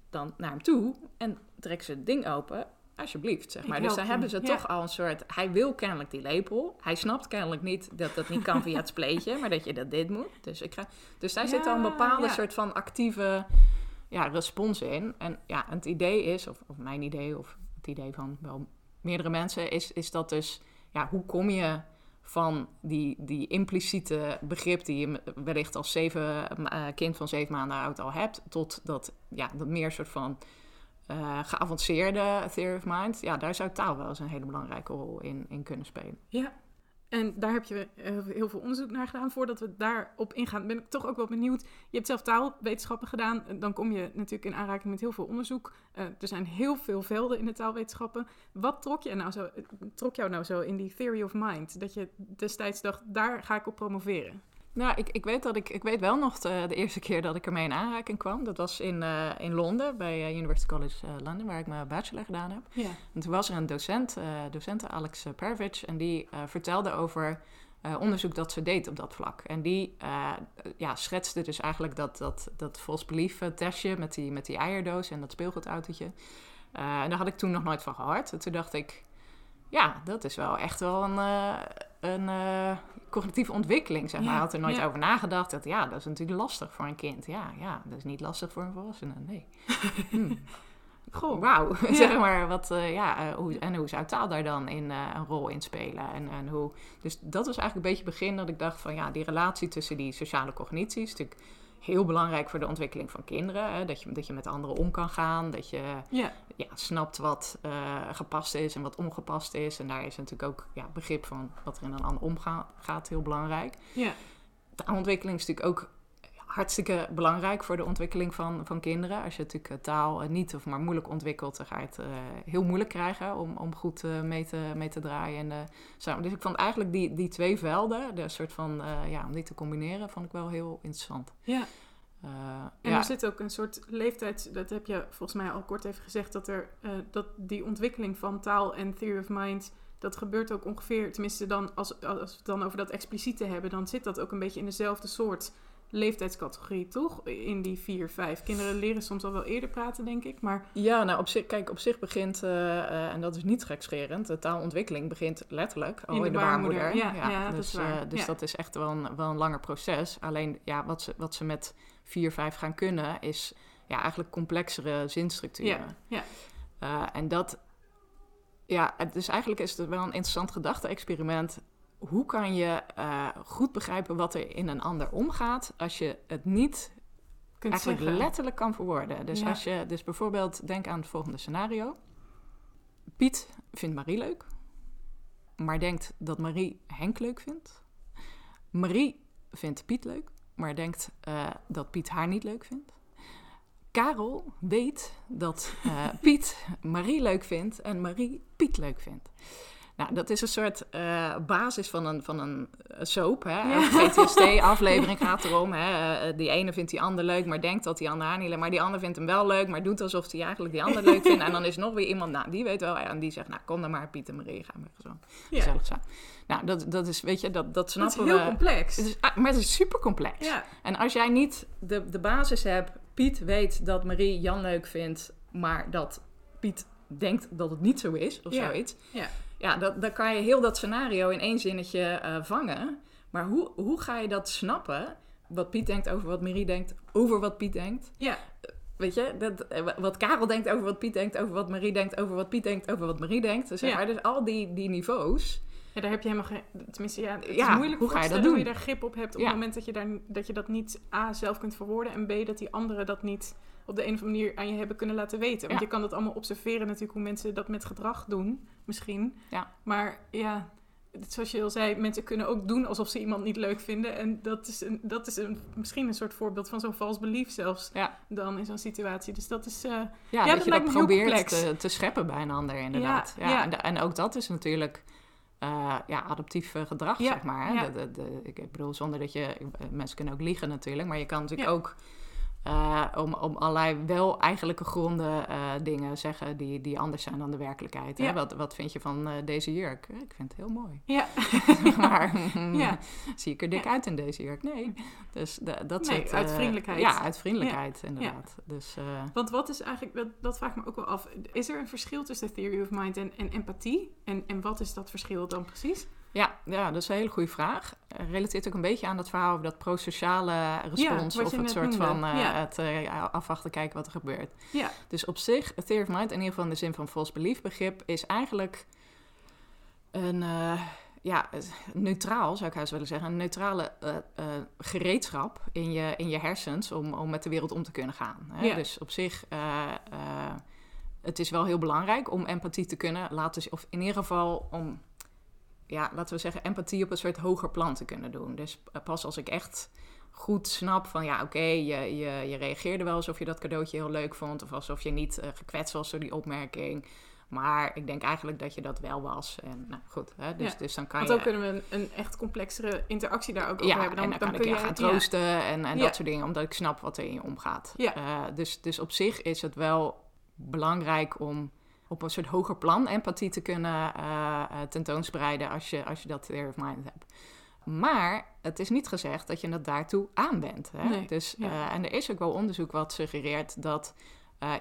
Speaker 3: dan naar hem toe en trekken ze het ding open alsjeblieft, zeg maar. Dus dan hebben ze
Speaker 2: ja.
Speaker 3: toch al een soort... Hij wil kennelijk die lepel. Hij snapt kennelijk niet dat dat niet kan via het spleetje, maar dat je dat dit moet. Dus, ik ga, dus daar zit al een bepaalde soort van actieve ja, respons in. En ja, het idee is, of, of mijn idee, of het idee van wel meerdere mensen, is, is dat dus... Ja, hoe kom je van die, die impliciete begrip die je wellicht als zeven, eh, kind van zeven maanden oud al hebt, tot dat, ja, dat meer soort van eh, geavanceerde theory of mind. Ja, daar zou taal wel eens een hele belangrijke rol in, in kunnen spelen.
Speaker 2: Ja, en daar heb je eh, heel veel onderzoek naar gedaan. Voordat we daarop ingaan, ben ik toch ook wel benieuwd. Je hebt zelf taalwetenschappen gedaan. Dan kom je natuurlijk in aanraking met heel veel onderzoek. Eh, er zijn heel veel velden in de taalwetenschappen. Wat trok, je nou zo, trok jou nou zo in die theory of mind? Dat je destijds dacht, daar ga ik op promoveren.
Speaker 3: Nou, ik, ik, weet dat ik, ik weet wel nog de, de eerste keer dat ik ermee in aanraking kwam. Dat was in, eh, in Londen, bij eh, University College eh, London, waar ik mijn bachelor gedaan heb.
Speaker 2: Ja.
Speaker 3: En toen was er een docent, docent Alex Pervich, en die vertelde over onderzoek dat ze deed op dat vlak. En die ja, schetste dus eigenlijk dat, dat, dat false belief testje met die, met die eierdoos en dat speelgoedautootje. En daar had ik toen nog nooit van gehoord. En toen dacht ik, ja, dat is wel echt wel een, een eh, cognitieve ontwikkeling, zeg maar.
Speaker 2: Ja,
Speaker 3: had er nooit
Speaker 2: ja.
Speaker 3: over nagedacht. Dat, ja, dat is natuurlijk lastig voor een kind. Ja, ja, dat is niet lastig voor een volwassene, nee. Hmm.
Speaker 2: Goh.
Speaker 3: Wauw,
Speaker 2: Ja.
Speaker 3: zeg maar. Wat, eh, ja, eh, hoe, en hoe zou taal daar dan in, een rol in spelen? En, en hoe, dus dat was eigenlijk een beetje het begin dat ik dacht van... ja, die relatie tussen die sociale cognitie is natuurlijk heel belangrijk voor de ontwikkeling van kinderen. Hè? Dat, je, dat je met anderen om kan gaan, dat je
Speaker 2: Ja,
Speaker 3: ja, snapt wat eh, gepast is en wat ongepast is. En daar is natuurlijk ook ja, begrip van wat er in een ander omgaat gaat heel belangrijk.
Speaker 2: ja,
Speaker 3: Taalontwikkeling is natuurlijk ook hartstikke belangrijk voor de ontwikkeling van, van kinderen. Als je natuurlijk eh, taal eh, niet of maar moeilijk ontwikkelt, dan ga je het eh, heel moeilijk krijgen om, om goed mee, te, mee te draaien. En, samen. Dus ik vond eigenlijk die, die twee velden, de soort van, ja, om die te combineren, vond ik wel heel interessant.
Speaker 2: ja. En
Speaker 3: ja.
Speaker 2: er zit ook een soort leeftijd, dat heb je volgens mij al kort even gezegd, dat, er, dat die ontwikkeling van taal en theory of mind, dat gebeurt ook ongeveer, tenminste dan, als, als we het dan over dat expliciete hebben, dan zit dat ook een beetje in dezelfde soort leeftijdscategorie, toch? In die vier, vijf. Kinderen leren soms al wel eerder praten, denk ik, maar
Speaker 3: Ja, nou op zich, kijk, op zich begint, eh, eh, en dat is niet gekscherend, de taalontwikkeling begint letterlijk al in de, baarmoeder.
Speaker 2: Ja, ja, dat
Speaker 3: dus
Speaker 2: is waar.
Speaker 3: eh, dus
Speaker 2: Ja.
Speaker 3: dat is echt wel een, wel een langer proces. Alleen ja, wat ze, wat ze met vier, vijf gaan kunnen, is ja, eigenlijk complexere zinstructuren.
Speaker 2: ja, ja,
Speaker 3: en dat, ja, dus eigenlijk is het wel een interessant gedachte-experiment. Hoe kan je eh, goed begrijpen wat er in een ander omgaat als je het niet
Speaker 2: kunt
Speaker 3: eigenlijk
Speaker 2: zeggen.
Speaker 3: letterlijk kan verwoorden. Dus
Speaker 2: Ja.
Speaker 3: als je dus bijvoorbeeld denk aan het volgende scenario. Piet vindt Marie leuk, maar denkt dat Marie Henk leuk vindt. Marie vindt Piet leuk, maar denkt eh, dat Piet haar niet leuk vindt. Karel weet dat eh, Piet Marie leuk vindt en Marie Piet leuk vindt. Nou, dat is een soort eh, basis van een, van een eh, soap. Hè? Een GTST-aflevering gaat erom. Hè? eh, die ene vindt die ander leuk, maar denkt dat die ander haar niet leuk... maar die ander vindt hem wel leuk, maar doet alsof hij eigenlijk die ander leuk vindt. En dan is nog weer iemand, nou, die weet wel... en die zegt, nou, kom dan maar, Piet en Marie, gaan we gewoon
Speaker 2: Ja.
Speaker 3: gezellig zijn. Nou, dat, dat is, weet je, dat, dat
Speaker 2: Dat is
Speaker 3: snappen
Speaker 2: heel
Speaker 3: we...
Speaker 2: complex.
Speaker 3: Het is, ah, maar het is super complex.
Speaker 2: ja,
Speaker 3: En als jij niet de, de basis hebt, Piet weet dat Marie Jan leuk vindt, maar dat Piet denkt dat het niet zo is, of
Speaker 2: Ja.
Speaker 3: zoiets.
Speaker 2: Ja.
Speaker 3: Ja, dat, dan kan je heel dat scenario in één zinnetje eh, vangen. Maar hoe, hoe ga je dat snappen? Wat Piet denkt over wat Marie denkt, over wat Piet denkt.
Speaker 2: ja,
Speaker 3: Weet je, dat, eh, wat Karel denkt over wat Piet denkt, over wat Marie denkt, over wat Piet denkt, over wat Marie denkt. Dus, zeg
Speaker 2: Ja.
Speaker 3: maar, dus al die, die niveaus.
Speaker 2: Ja, daar heb je helemaal geen... Tenminste, ja, het is
Speaker 3: Ja,
Speaker 2: moeilijk
Speaker 3: hoe ga je dat doen?
Speaker 2: hoe je daar grip op hebt op
Speaker 3: Ja.
Speaker 2: het moment dat je, daar, dat je dat niet A, zelf kunt verwoorden... en B, dat die anderen dat niet op de een of andere manier aan je hebben kunnen laten weten. Want
Speaker 3: Ja.
Speaker 2: je kan dat allemaal observeren natuurlijk, hoe mensen dat met gedrag doen, misschien.
Speaker 3: Ja.
Speaker 2: Maar ja, zoals je al zei, mensen kunnen ook doen alsof ze iemand niet leuk vinden. En dat is, een, dat is een, misschien een soort voorbeeld van zo'n vals belief zelfs
Speaker 3: Ja.
Speaker 2: dan in zo'n situatie. Dus dat is... eh,
Speaker 3: Ja,
Speaker 2: dat
Speaker 3: dat je dat probeert te, te scheppen bij een ander, inderdaad. Ja,
Speaker 2: ja.
Speaker 3: En, en ook dat is natuurlijk eh, ja, adaptief eh, gedrag, zeg maar. Hè? De, de, de- ik bedoel, zonder dat je... Mensen kunnen ook liegen natuurlijk, maar je kan natuurlijk ook Uh, om, om allerlei wel eigenlijke gronden uh, dingen zeggen die, die anders zijn dan de werkelijkheid. Hè? Wat, wat vind je van uh, deze jurk? Ik vind het heel mooi.
Speaker 2: Ja.
Speaker 3: maar ja. zie ik er dik uit in deze jurk? Nee. Dus dat
Speaker 2: nee,
Speaker 3: soort...
Speaker 2: uit vriendelijkheid.
Speaker 3: Ja, uit vriendelijkheid inderdaad. Dus,
Speaker 2: Want wat is eigenlijk, dat, dat vraag ik me ook wel af. Is er een verschil tussen theory of mind en, en empathie? En, en wat is dat verschil dan precies?
Speaker 3: Ja, ja, dat is een hele goede vraag. Relateert ook een beetje aan dat verhaal over dat prosociale respons. of het soort van uh, het uh, afwachten, kijken wat er gebeurt.
Speaker 2: Ja.
Speaker 3: Dus op zich, a theory of mind, in ieder geval in de zin van false belief begrip, is eigenlijk een, uh, ja, neutraal, zou ik huis willen zeggen, een neutrale gereedschap in je, in je hersens om, om met de wereld om te kunnen gaan. Hè?
Speaker 2: Ja.
Speaker 3: Dus op zich het is wel heel belangrijk om empathie te kunnen laten, of in ieder geval om ja, laten we zeggen, empathie op een soort hoger plan te kunnen doen. Dus pas als ik echt goed snap van ja, oké, je, je, je reageerde wel alsof je dat cadeautje heel leuk vond. Of alsof je niet uh, gekwetst was door die opmerking. Maar ik denk eigenlijk dat je dat wel was. En nou goed, hè, dus,
Speaker 2: Ja,
Speaker 3: dus dan kan
Speaker 2: Want
Speaker 3: je...
Speaker 2: dan kunnen we een, een echt complexere interactie daar ook over
Speaker 3: ja,
Speaker 2: hebben. Dan,
Speaker 3: en dan, kan
Speaker 2: kun
Speaker 3: ik je
Speaker 2: je
Speaker 3: gaan
Speaker 2: ja.
Speaker 3: troosten en, en dat soort dingen. Omdat ik snap wat er in je omgaat.
Speaker 2: Ja.
Speaker 3: Eh, dus, dus op zich is het wel belangrijk om op een soort hoger plan empathie te kunnen eh, tentoonspreiden als je, als je dat theory of mind hebt. Maar het is niet gezegd dat je het daartoe aan bent. Hè?
Speaker 2: Nee,
Speaker 3: Dus,
Speaker 2: ja.
Speaker 3: eh, en er is ook wel onderzoek wat suggereert dat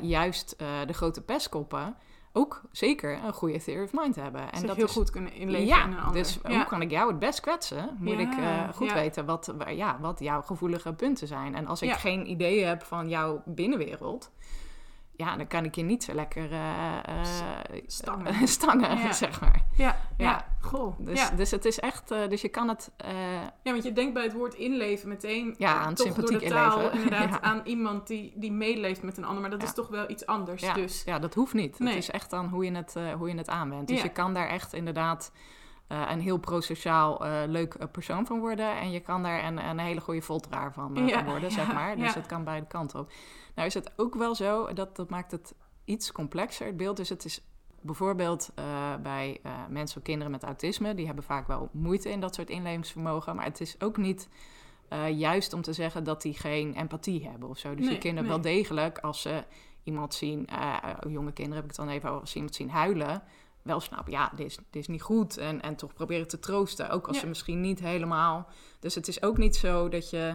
Speaker 3: juist de grote pestkoppen ook zeker een goede theory of mind hebben. En
Speaker 2: Zich
Speaker 3: dat
Speaker 2: heel
Speaker 3: is,
Speaker 2: goed kunnen inleven
Speaker 3: ja,
Speaker 2: in een ander.
Speaker 3: dus
Speaker 2: ja.
Speaker 3: hoe kan ik jou het best kwetsen? Moet
Speaker 2: Ja,
Speaker 3: ik goed weten wat, wa- ja, wat jouw gevoelige punten zijn. En als ik geen idee heb van jouw binnenwereld... Ja, dan kan ik je niet zo lekker eh, eh,
Speaker 2: Stangen.
Speaker 3: stangen,
Speaker 2: Ja.
Speaker 3: zeg maar.
Speaker 2: Ja, ja.
Speaker 3: Ja.
Speaker 2: Goh.
Speaker 3: Dus,
Speaker 2: ja.
Speaker 3: dus het is echt... eh, dus je kan het...
Speaker 2: ja, want je denkt bij het woord inleven meteen
Speaker 3: Ja, aan
Speaker 2: toch door de
Speaker 3: sympathiek
Speaker 2: taal
Speaker 3: inleven.
Speaker 2: inderdaad
Speaker 3: Ja.
Speaker 2: aan iemand die, die meeleeft met een ander. Maar dat is toch wel iets anders.
Speaker 3: ja,
Speaker 2: Dus
Speaker 3: ja, dat hoeft niet.
Speaker 2: Nee.
Speaker 3: Het is echt aan hoe je het, hoe je het aanwendt. Dus je kan daar echt inderdaad... eh, een heel prosociaal eh, leuk eh, persoon van worden. En je kan daar een, een hele goede voltraar van,
Speaker 2: Ja,
Speaker 3: van worden, zeg maar. Dus
Speaker 2: ja.
Speaker 3: het kan beide kanten op. Nou is het ook wel zo, dat, dat maakt het iets complexer, het beeld. Dus het is bijvoorbeeld bij mensen of kinderen met autisme... die hebben vaak wel moeite in dat soort inlevingsvermogen. Maar het is ook niet juist om te zeggen dat die geen empathie hebben of zo. Dus
Speaker 2: Nee,
Speaker 3: die kinderen
Speaker 2: nee.
Speaker 3: wel degelijk, als ze iemand zien... jonge kinderen heb ik het dan even over, als ze iemand zien huilen wel snappen, ja, dit is, dit is niet goed. En, en toch proberen te troosten, ook als
Speaker 2: Ja.
Speaker 3: ze misschien niet helemaal... Dus het is ook niet zo dat je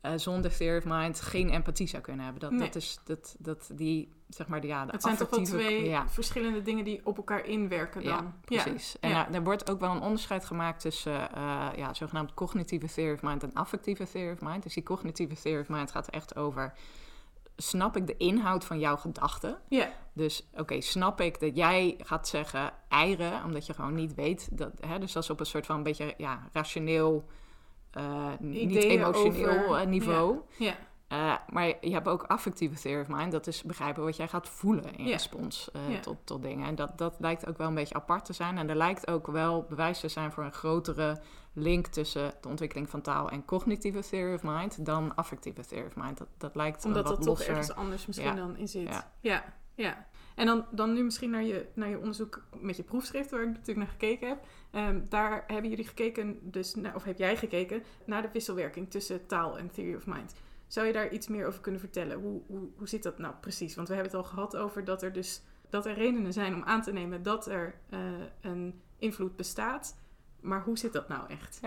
Speaker 3: eh, zonder theory of mind geen empathie zou kunnen hebben. Dat,
Speaker 2: Nee.
Speaker 3: dat is, dat, dat die, zeg maar, de, ja, de
Speaker 2: het zijn toch wel twee
Speaker 3: Ja,
Speaker 2: verschillende dingen die op elkaar inwerken dan.
Speaker 3: ja, precies. En
Speaker 2: Ja.
Speaker 3: nou, er wordt ook wel een onderscheid gemaakt tussen eh, ja, zogenaamd cognitieve theory of mind en affectieve theory of mind. Dus die cognitieve theory of mind gaat echt over... Snap ik de inhoud van jouw gedachten?
Speaker 2: Ja,
Speaker 3: Dus oké, snap ik dat jij gaat zeggen eieren, omdat je gewoon niet weet dat. Hè, dus dat is op een soort van een beetje ja, rationeel, eh, niet emotioneel
Speaker 2: over-
Speaker 3: eh, niveau.
Speaker 2: ja,
Speaker 3: Eh, maar je hebt ook affectieve theory of mind. Dat is begrijpen wat jij gaat voelen in
Speaker 2: Ja.
Speaker 3: respons
Speaker 2: Ja.
Speaker 3: tot, tot dingen. En dat, dat lijkt ook wel een beetje apart te zijn. En er lijkt ook wel bewijs te zijn voor een grotere link tussen de ontwikkeling van taal en cognitieve theory of mind dan affectieve theory of mind. Dat, dat lijkt
Speaker 2: omdat
Speaker 3: wat
Speaker 2: dat toch ergens anders misschien
Speaker 3: Ja.
Speaker 2: dan in zit.
Speaker 3: Ja.
Speaker 2: Ja, ja. En dan, dan nu misschien naar je, naar je onderzoek met je proefschrift, waar ik natuurlijk naar gekeken heb. Ehm, daar hebben jullie gekeken, dus, of heb jij gekeken, naar de wisselwerking tussen taal en theory of mind. Zou je daar iets meer over kunnen vertellen? Hoe, hoe, hoe zit dat nou precies? Want we hebben het al gehad over dat er dus dat er redenen zijn om aan te nemen dat er eh, een invloed bestaat. Maar hoe zit dat nou echt?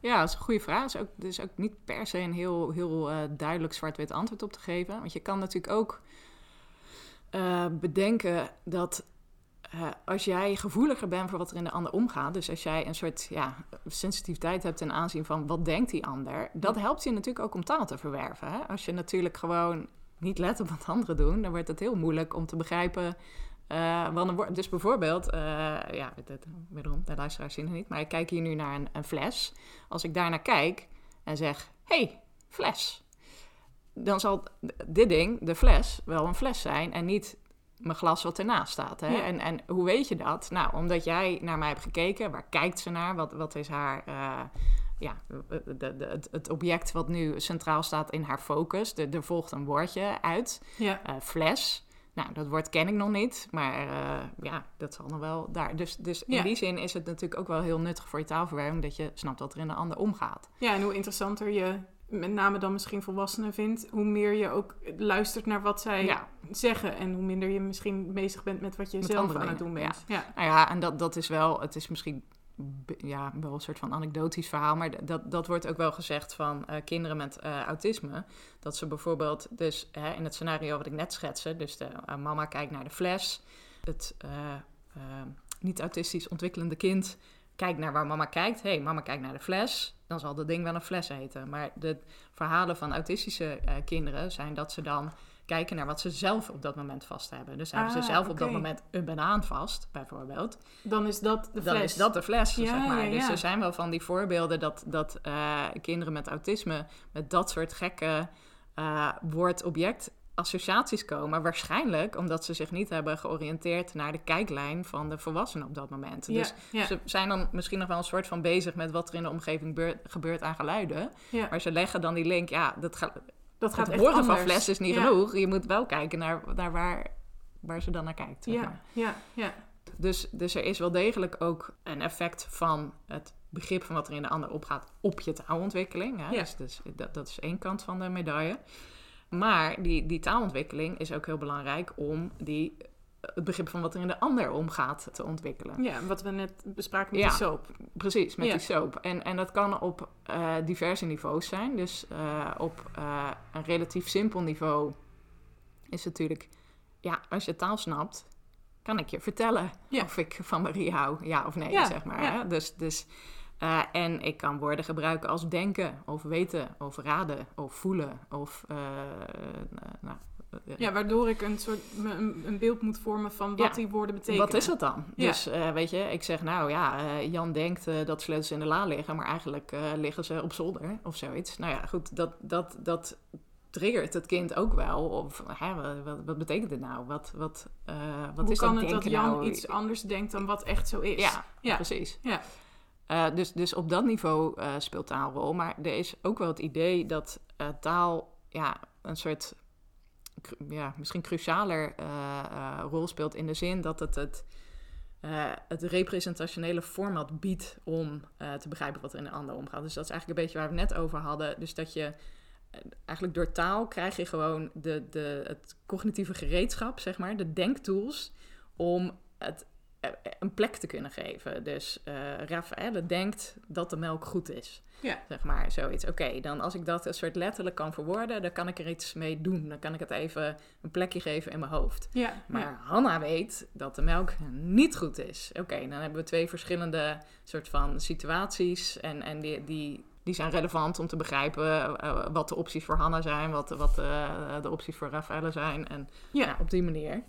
Speaker 3: Ja, dat is een goede vraag. Er is ook, is ook niet per se een heel, heel eh, duidelijk zwart-wit antwoord op te geven. Want je kan natuurlijk ook eh, bedenken dat eh, als jij gevoeliger bent voor wat er in de ander omgaat, dus als jij een soort ja, sensitiviteit hebt ten aanzien van wat denkt die ander, dat helpt je natuurlijk ook om taal te verwerven. Hè? Als je natuurlijk gewoon niet let op wat anderen doen, dan wordt het heel moeilijk om te begrijpen. Eh, dus bijvoorbeeld, eh, ja, dit- wederom, de luisteraars zien het niet, maar ik kijk hier nu naar een, een fles. Als ik daar naar kijk en zeg, hey, fles. Dan zal dit ding, de fles, wel een fles zijn en niet mijn glas wat ernaast staat. Hè?
Speaker 2: Ja.
Speaker 3: En, en hoe weet je dat? Nou, omdat jij naar mij hebt gekeken. Waar kijkt ze naar? Wat, wat is haar... eh, ja, de, het, het object wat nu centraal staat in haar focus. De, er volgt een woordje uit.
Speaker 2: Ja,
Speaker 3: fles. Nou, dat woord ken ik nog niet, maar eh, ja, dat zal nog wel daar. Dus, dus in
Speaker 2: Ja.
Speaker 3: die zin is het natuurlijk ook wel heel nuttig voor je taalverwerking dat je snapt wat er in de ander omgaat.
Speaker 2: ja en hoe interessanter je met name dan misschien volwassenen vindt, hoe meer je ook luistert naar wat zij
Speaker 3: Ja.
Speaker 2: zeggen en hoe minder je misschien bezig bent met wat je
Speaker 3: Met
Speaker 2: zelf aan het doen bent. Ja.
Speaker 3: Nou ja, en dat, dat is wel, het is misschien ja, wel een soort van anekdotisch verhaal, maar dat, dat wordt ook wel gezegd van eh, kinderen met eh, autisme. Dat ze bijvoorbeeld, dus hè, in het scenario wat ik net schetste, dus de eh, mama kijkt naar de fles, het niet-autistisch ontwikkelende kind kijkt naar waar mama kijkt. Hey, mama kijkt naar de fles, dan zal dat ding wel een fles heten. Maar de verhalen van autistische kinderen zijn dat ze dan kijken naar wat ze zelf op dat moment vast hebben. Dus hebben
Speaker 2: Ah,
Speaker 3: ze zelf op dat moment een banaan vast, bijvoorbeeld.
Speaker 2: Dan is dat de
Speaker 3: Dan
Speaker 2: fles.
Speaker 3: is dat de fles,
Speaker 2: Ja,
Speaker 3: zeg maar.
Speaker 2: ja,
Speaker 3: Dus er zijn wel van die voorbeelden dat, dat eh, kinderen met autisme met dat soort gekke eh woord-object associaties komen. Waarschijnlijk omdat ze zich niet hebben georiënteerd naar de kijklijn van de volwassenen op dat moment.
Speaker 2: Ja,
Speaker 3: Dus
Speaker 2: ja,
Speaker 3: ze zijn dan misschien nog wel een soort van bezig met wat er in de omgeving beur- gebeurt aan geluiden.
Speaker 2: ja.
Speaker 3: Maar ze leggen dan die link, ja, dat gaat,
Speaker 2: dat gaat
Speaker 3: het horen van fles is niet
Speaker 2: Ja.
Speaker 3: genoeg. Je moet wel kijken naar, naar waar, waar ze dan naar kijkt. Zeg maar.
Speaker 2: Ja, ja, ja.
Speaker 3: Dus, dus er is wel degelijk ook een effect van het begrip van wat er in de ander opgaat op je taalontwikkeling. Hè?
Speaker 2: Ja.
Speaker 3: Dus, dus dat, dat is één kant van de medaille. Maar die, die taalontwikkeling is ook heel belangrijk om die, het begrip van wat er in de ander omgaat te ontwikkelen.
Speaker 2: Ja, wat we net bespraken met
Speaker 3: Ja.
Speaker 2: die soap.
Speaker 3: Precies, met
Speaker 2: Ja.
Speaker 3: die soap. En, en dat kan op eh, diverse niveaus zijn. Dus eh, op eh, een relatief simpel niveau is natuurlijk... Ja, als je taal snapt, kan ik je vertellen
Speaker 2: Ja.
Speaker 3: of ik van Marie hou, ja of nee, zeg maar. Hè? Dus, dus, en ik kan woorden gebruiken als denken, of weten, of raden, of voelen, of... nou,
Speaker 2: Ja, waardoor ik een soort een, een beeld moet vormen van wat
Speaker 3: Ja.
Speaker 2: die woorden betekenen.
Speaker 3: Wat is dat dan?
Speaker 2: Ja.
Speaker 3: Dus eh, weet je, ik zeg nou ja, eh, Jan denkt eh, dat sleutels in de la liggen, maar eigenlijk liggen ze op zolder of zoiets. Nou ja, goed, dat, dat, dat triggert het kind ook wel. Of hè, wat, wat, betekent dit nou? Wat, wat, wat
Speaker 2: Hoe
Speaker 3: is
Speaker 2: kan
Speaker 3: dat
Speaker 2: het dat Jan
Speaker 3: nou?
Speaker 2: iets anders denkt dan wat echt zo is?
Speaker 3: Ja,
Speaker 2: Ja.
Speaker 3: precies.
Speaker 2: Ja.
Speaker 3: Dus, dus op dat niveau speelt taal een rol. Maar er is ook wel het idee dat taal ja, een soort, ja, misschien crucialer eh, eh, rol speelt in de zin dat het het, eh, het representationele format biedt om te begrijpen wat er in de ander omgaat. Dus dat is eigenlijk een beetje waar we het net over hadden. Dus dat je eigenlijk door taal krijg je gewoon de, de, het cognitieve gereedschap, zeg maar, de denktools om het een plek te kunnen geven. Dus eh Raffaelle denkt dat de melk goed is.
Speaker 2: Ja.
Speaker 3: Zeg maar, zoiets. Oké, dan als ik dat een soort letterlijk kan verwoorden, dan kan ik er iets mee doen. Dan kan ik het even een plekje geven in mijn hoofd.
Speaker 2: Ja,
Speaker 3: Maar
Speaker 2: ja.
Speaker 3: Hanna weet dat de melk niet goed is. Oké, dan hebben we twee verschillende soort van situaties. En, en die, die, die zijn relevant om te begrijpen eh, wat de opties voor Hanna zijn, wat, wat eh, de opties voor Raffaelle zijn. En
Speaker 2: Ja.
Speaker 3: ja, op die manier.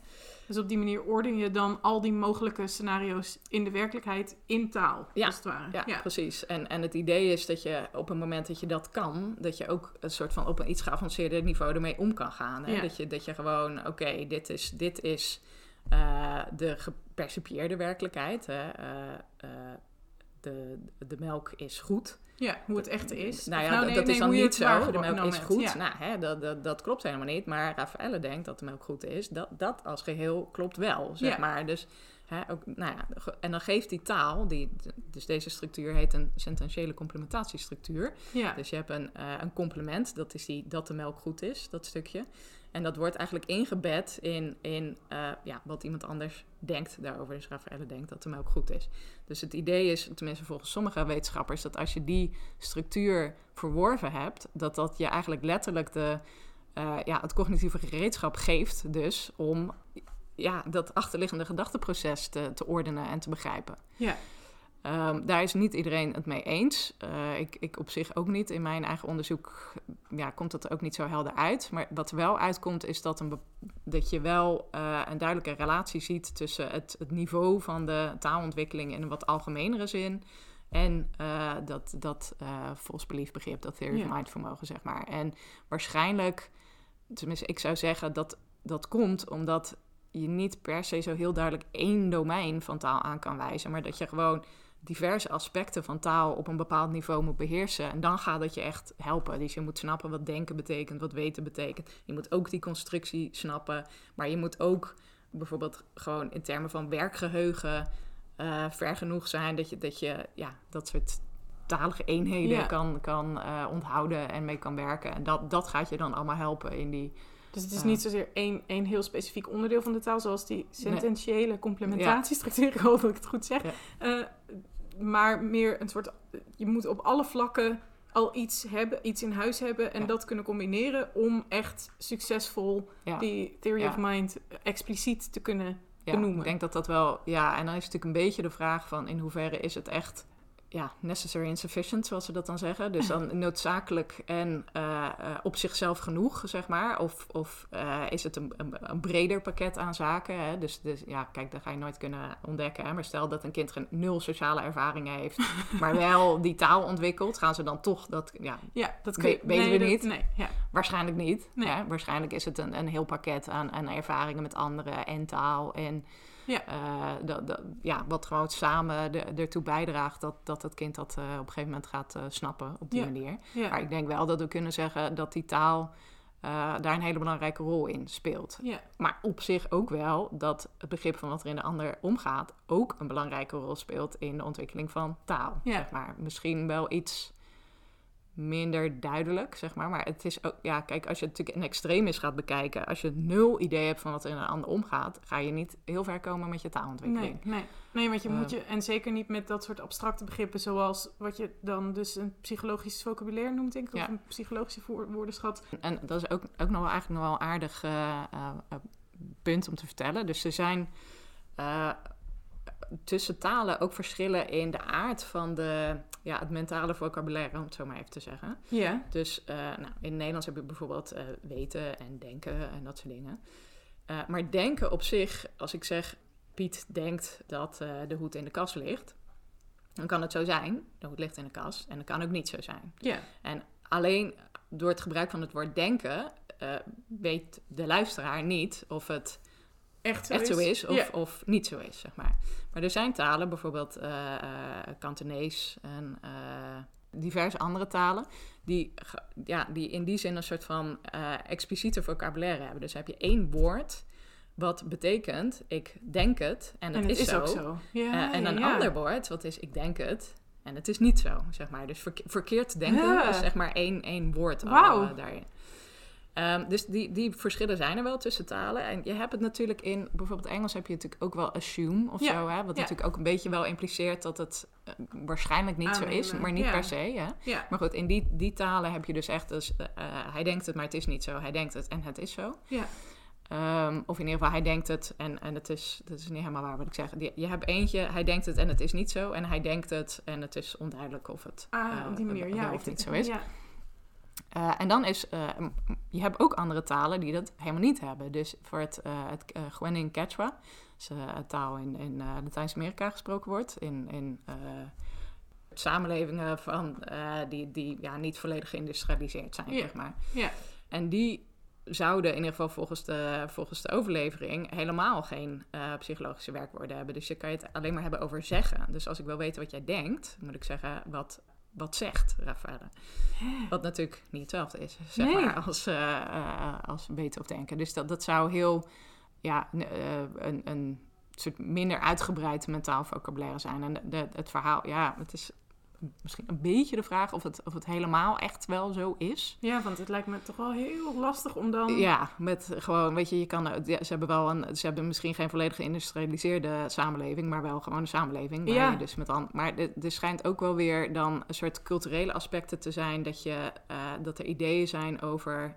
Speaker 2: Dus op die manier orden je dan al die mogelijke scenario's in de werkelijkheid in taal,
Speaker 3: Ja,
Speaker 2: als het ware.
Speaker 3: Ja, precies. En, en het idee is dat je op het moment dat je dat kan, dat je ook een soort van op een iets geavanceerder niveau ermee om kan gaan. Hè?
Speaker 2: Ja.
Speaker 3: Dat, je, dat je gewoon, oké, dit is, dit is eh, de gepercipieerde werkelijkheid. Hè? Eh, eh, de, de melk is goed.
Speaker 2: Ja, hoe het echt is.
Speaker 3: Nou ja, dat,
Speaker 2: nee,
Speaker 3: dat
Speaker 2: nee,
Speaker 3: is dan niet zo. De melk is goed.
Speaker 2: Ja.
Speaker 3: Nou, hè, dat, dat, dat klopt helemaal niet. Maar Raffaelle denkt dat de melk goed is. Dat, dat als geheel klopt wel, zeg
Speaker 2: Ja.
Speaker 3: maar. Dus, hè, ook, nou ja, en dan geeft die taal, die, dus deze structuur heet een sententiële complementatiestructuur.
Speaker 2: Ja.
Speaker 3: Dus je hebt een, eh, een complement, dat is die dat de melk goed is, dat stukje. En dat wordt eigenlijk ingebed in, in eh, ja, wat iemand anders denkt daarover. Dus Raffaelle denkt dat de melk goed is. Dus het idee is, tenminste volgens sommige wetenschappers, dat als je die structuur verworven hebt, dat dat je eigenlijk letterlijk de, eh, ja, het cognitieve gereedschap geeft, dus om ja, dat achterliggende gedachteproces te, te ordenen en te begrijpen.
Speaker 2: Ja.
Speaker 3: Ehm, daar is niet iedereen het mee eens. Eh, ik, ik op zich ook niet. In mijn eigen onderzoek ja, komt dat ook niet zo helder uit. Maar wat er wel uitkomt is dat, een, dat je wel eh, een duidelijke relatie ziet tussen het, het niveau van de taalontwikkeling in een wat algemenere zin. En eh, dat, dat belief begrip, dat theory
Speaker 2: Ja.
Speaker 3: of mind vermogen, zeg maar. En waarschijnlijk, tenminste ik zou zeggen dat dat komt omdat je niet per se zo heel duidelijk één domein van taal aan kan wijzen. Maar dat je gewoon diverse aspecten van taal op een bepaald niveau moet beheersen. En dan gaat het je echt helpen. Dus je moet snappen wat denken betekent, wat weten betekent. Je moet ook die constructie snappen. Maar je moet ook bijvoorbeeld gewoon in termen van werkgeheugen eh, ver genoeg zijn dat je, dat je ja, dat soort talige eenheden
Speaker 2: Ja.
Speaker 3: kan, kan eh, onthouden en mee kan werken. En dat, dat gaat je dan allemaal helpen in die...
Speaker 2: Dus het is niet zozeer één, één heel specifiek onderdeel van de taal, zoals die sententiële complementatiestructuur, ik hoop dat ik het goed zeg. Eh, maar meer een soort, je moet op alle vlakken al iets hebben, iets in huis hebben en
Speaker 3: Ja.
Speaker 2: dat kunnen combineren om echt succesvol
Speaker 3: Ja,
Speaker 2: die theory
Speaker 3: Ja.
Speaker 2: of mind expliciet te kunnen benoemen.
Speaker 3: ik denk dat dat wel... Ja, en dan is het natuurlijk een beetje de vraag van in hoeverre is het echt... Ja, necessary and sufficient, zoals ze dat dan zeggen. Dus dan noodzakelijk en eh, eh, op zichzelf genoeg, zeg maar. Of, of eh, is het een, een, een breder pakket aan zaken. Hè? Dus, dus ja, kijk, dat ga je nooit kunnen ontdekken. Hè? Maar stel dat een kind geen nul sociale ervaringen heeft, maar wel die taal ontwikkelt, gaan ze dan toch dat... Ja,
Speaker 2: Ja, dat
Speaker 3: We-
Speaker 2: kun je,
Speaker 3: weten
Speaker 2: nee,
Speaker 3: we
Speaker 2: dat-
Speaker 3: niet.
Speaker 2: Nee, ja.
Speaker 3: Waarschijnlijk niet.
Speaker 2: Nee.
Speaker 3: Hè? Waarschijnlijk is het een, een heel pakket aan, aan ervaringen met anderen en taal. En
Speaker 2: Ja.
Speaker 3: eh, dat, dat, ja, wat gewoon samen de, ertoe bijdraagt dat, dat het kind dat eh, op een gegeven moment gaat eh, snappen op die
Speaker 2: Ja.
Speaker 3: manier.
Speaker 2: Ja.
Speaker 3: Maar ik denk wel dat we kunnen zeggen dat die taal daar een hele belangrijke rol in speelt. Maar op zich ook wel dat het begrip van wat er in de ander omgaat ook een belangrijke rol speelt in de ontwikkeling van taal. Zeg maar. Misschien wel iets minder duidelijk, zeg maar. Maar het is ook, ja, kijk, als je het natuurlijk een extremis gaat bekijken, als je nul idee hebt van wat er in een ander omgaat, ga je niet heel ver komen met je taalontwikkeling.
Speaker 2: Nee, nee. nee, want je
Speaker 3: Eh.
Speaker 2: moet je, en zeker niet met dat soort abstracte begrippen, zoals wat je dan dus een psychologisch vocabulaire noemt, denk ik,
Speaker 3: Ja.
Speaker 2: of een psychologische woordenschat.
Speaker 3: En dat is ook, ook nog wel eigenlijk nog wel een aardig eh, eh, eh, punt om te vertellen. Dus er zijn tussen talen ook verschillen in de aard van de, ja, het mentale vocabulaire, om het zo maar even te zeggen.
Speaker 2: Ja.
Speaker 3: Dus eh, nou, in het Nederlands heb je bijvoorbeeld eh, weten en denken en dat soort dingen. Eh, maar denken op zich, als ik zeg Piet denkt dat de hoed in de kast ligt, dan kan het zo zijn, de hoed ligt in de kast, en dat kan ook niet zo zijn.
Speaker 2: Ja.
Speaker 3: En alleen door het gebruik van het woord denken weet de luisteraar niet of het
Speaker 2: Echt zo
Speaker 3: echt
Speaker 2: is.
Speaker 3: zo is of,
Speaker 2: Ja.
Speaker 3: of niet zo is, zeg maar. Maar er zijn talen, bijvoorbeeld eh eh, Kantonees en eh, diverse andere talen, die, ja, die in die zin een soort van eh, expliciete vocabulaire hebben. Dus heb je één woord wat betekent ik denk het en het,
Speaker 2: en het
Speaker 3: is,
Speaker 2: is,
Speaker 3: zo.
Speaker 2: ook zo. Ja,
Speaker 3: Eh, en een
Speaker 2: ja.
Speaker 3: ander woord wat is ik denk het en het is niet zo, zeg maar. Dus verke- verkeerd denken
Speaker 2: Ja.
Speaker 3: is zeg maar één, één woord al, eh, daarin. Ehm, dus die, die verschillen zijn er wel tussen talen. En je hebt het natuurlijk in, bijvoorbeeld Engels heb je natuurlijk ook wel assume of
Speaker 2: Ja,
Speaker 3: zo. Hè? Wat
Speaker 2: ja.
Speaker 3: natuurlijk ook een beetje wel impliceert dat het eh, waarschijnlijk niet zo is, maar niet
Speaker 2: ja.
Speaker 3: per se. Hè? Maar goed, in die, die talen heb je dus echt, dus, eh, eh, hij denkt het, maar het is niet zo. Hij denkt het en het is zo.
Speaker 2: Ja.
Speaker 3: Ehm, of in ieder geval, hij denkt het en, en het is, dat is niet helemaal waar wat ik zeg. Die- Je hebt eentje, hij denkt het en het is niet zo. En hij denkt het en het is onduidelijk of het
Speaker 2: Ah, op die manier. Ja,
Speaker 3: of niet zo is.
Speaker 2: Ja.
Speaker 3: Eh, en dan is, eh, je hebt ook andere talen die dat helemaal niet hebben. Dus voor het, eh het uh, Gwenin Quechua, eh, een taal in, in Latijns-Amerika gesproken wordt, in, in samenlevingen van, die, die ja, niet volledig geïndustrialiseerd zijn, zeg maar.
Speaker 2: Ja.
Speaker 3: En die zouden in ieder geval volgens de, volgens de overlevering helemaal geen psychologische werkwoorden hebben. Dus je kan je het alleen maar hebben over zeggen. Dus als ik wil weten wat jij denkt, moet ik zeggen wat, wat zegt Rafaela. Wat natuurlijk niet hetzelfde is, zeg
Speaker 2: Nee.
Speaker 3: maar, als, eh, als of denken. Dus dat, dat zou heel, ja, eh, een, een soort minder uitgebreid mentaal vocabulaire zijn. En de- het verhaal, ja, het is misschien een beetje de vraag of het, of het helemaal echt wel zo is.
Speaker 2: ja, want het lijkt me toch wel heel lastig om dan...
Speaker 3: Ja, met gewoon, weet je, je kan, ja, ze hebben wel een, ze hebben misschien geen volledig geïndustrialiseerde samenleving, maar wel gewoon een samenleving. Waar
Speaker 2: Ja.
Speaker 3: dus met maar er er schijnt ook wel weer dan een soort culturele aspecten te zijn dat je, eh, dat er ideeën zijn over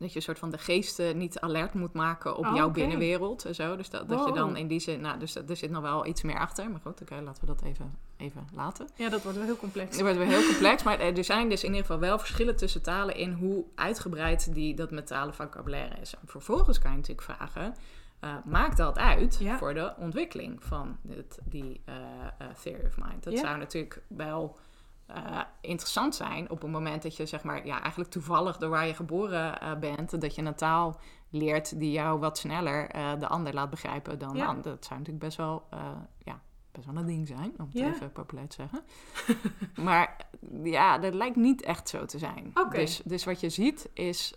Speaker 3: dat je een soort van de geesten niet alert moet maken op
Speaker 2: Oh,
Speaker 3: jouw binnenwereld en zo. Dus dat, dat je dan in die zin, nou, dus dat- er zit nog wel iets meer achter. Maar goed, oké, laten we dat even, even laten.
Speaker 2: Ja, dat wordt wel heel complex.
Speaker 3: Het wordt weer heel complex, maar er zijn dus in ieder geval wel verschillen tussen talen in hoe uitgebreid die, dat mentale vocabulaire is. En vervolgens kan je natuurlijk vragen, eh, maakt dat uit
Speaker 2: Ja.
Speaker 3: voor de ontwikkeling van dit, die eh, eh, theory of mind? Dat
Speaker 2: Ja.
Speaker 3: zou natuurlijk wel eh, interessant zijn op het moment dat je zeg maar, ja, eigenlijk toevallig door waar je geboren eh, bent, dat je een taal leert die jou wat sneller eh, de ander laat begrijpen dan
Speaker 2: Ja.
Speaker 3: Dat zou natuurlijk best wel, eh, ja, best wel een ding zijn, om het
Speaker 2: Ja.
Speaker 3: even populair te zeggen. maar ja, dat lijkt niet echt zo te zijn. Dus, dus wat je ziet is,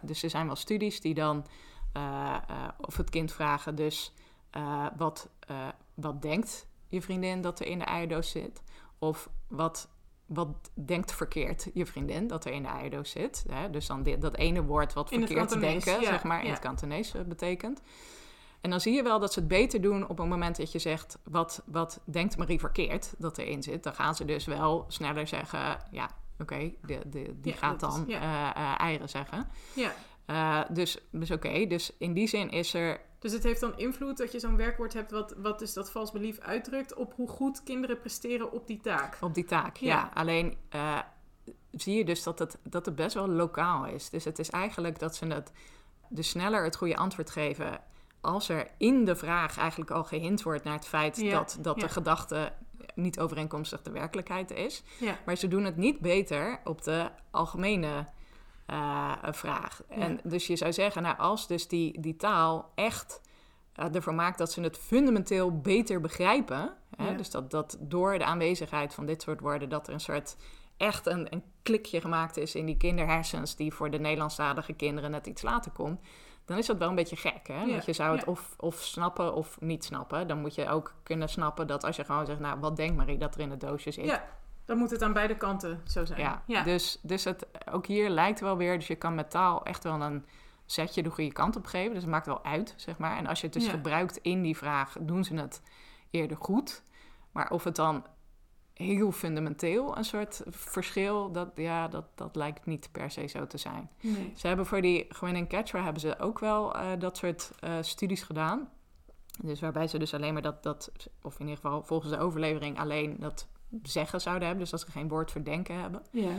Speaker 3: dus er zijn wel studies die dan of het kind vragen, dus wat, wat denkt je vriendin dat er in de eierdoos zit? Of wat wat denkt verkeerd je vriendin dat er in de eierdoos zit. Hè? Dus dan dit, dat ene woord wat verkeerd denken,
Speaker 2: ja,
Speaker 3: zeg maar, in het Kantonees eh, betekent. En dan zie je wel dat ze het beter doen op het moment dat je zegt... wat, wat denkt Marie verkeerd dat erin zit? Dan gaan ze dus wel sneller zeggen... ja, oké, die
Speaker 2: Ja,
Speaker 3: gaat
Speaker 2: is-
Speaker 3: dan eh, eh, eieren zeggen.
Speaker 2: Ja.
Speaker 3: Eh, dus dus oké, dus in die zin is er...
Speaker 2: Dus het heeft dan invloed dat je zo'n werkwoord hebt wat, wat dus dat vals belief uitdrukt op hoe goed kinderen presteren op die taak.
Speaker 3: Op die taak, ja.
Speaker 2: Ja.
Speaker 3: Alleen eh, zie je dus dat het, dat het best wel lokaal is. Dus het is eigenlijk dat ze het dus sneller het goede antwoord geven... als er in de vraag eigenlijk al gehind wordt naar het feit...
Speaker 2: Ja,
Speaker 3: dat, dat
Speaker 2: ja.
Speaker 3: de gedachte niet overeenkomstig de werkelijkheid is.
Speaker 2: Ja.
Speaker 3: Maar ze doen het niet beter op de algemene eh, vraag. En dus je zou zeggen, nou, als dus die, die taal echt eh, ervoor maakt dat ze het fundamenteel beter begrijpen. Hè,
Speaker 2: Ja.
Speaker 3: Dus dat, dat door de aanwezigheid van dit soort woorden, dat er een soort echt een, een klikje gemaakt is in die kinderhersens, die voor de Nederlandstalige kinderen net iets later komt. Dan is dat wel een beetje gek, hè?
Speaker 2: Ja,
Speaker 3: Want je zou het of, of snappen of niet snappen. Dan moet je ook kunnen snappen dat als je gewoon zegt... nou, wat denkt Marie dat er in het doosje zit?
Speaker 2: Dan moet het aan beide kanten zo zijn.
Speaker 3: Ja,
Speaker 2: ja.
Speaker 3: Dus, dus het, ook hier lijkt wel weer... dus je kan met taal echt wel een zetje de goede kant op geven. Dus het maakt wel uit, zeg maar. En als je het dus
Speaker 2: Ja.
Speaker 3: gebruikt in die vraag... doen ze het eerder goed. Maar of het dan heel fundamenteel een soort verschil... dat, ja, dat, dat lijkt niet per se zo te zijn.
Speaker 2: Nee.
Speaker 3: Ze hebben voor die Gwyneth Catcher hebben ze ook wel eh, dat soort eh, studies gedaan. Dus waarbij ze dus alleen maar dat, dat, of in ieder geval volgens de overlevering alleen dat zeggen zouden hebben. Dus dat ze geen woord voor denken hebben.
Speaker 2: Ja.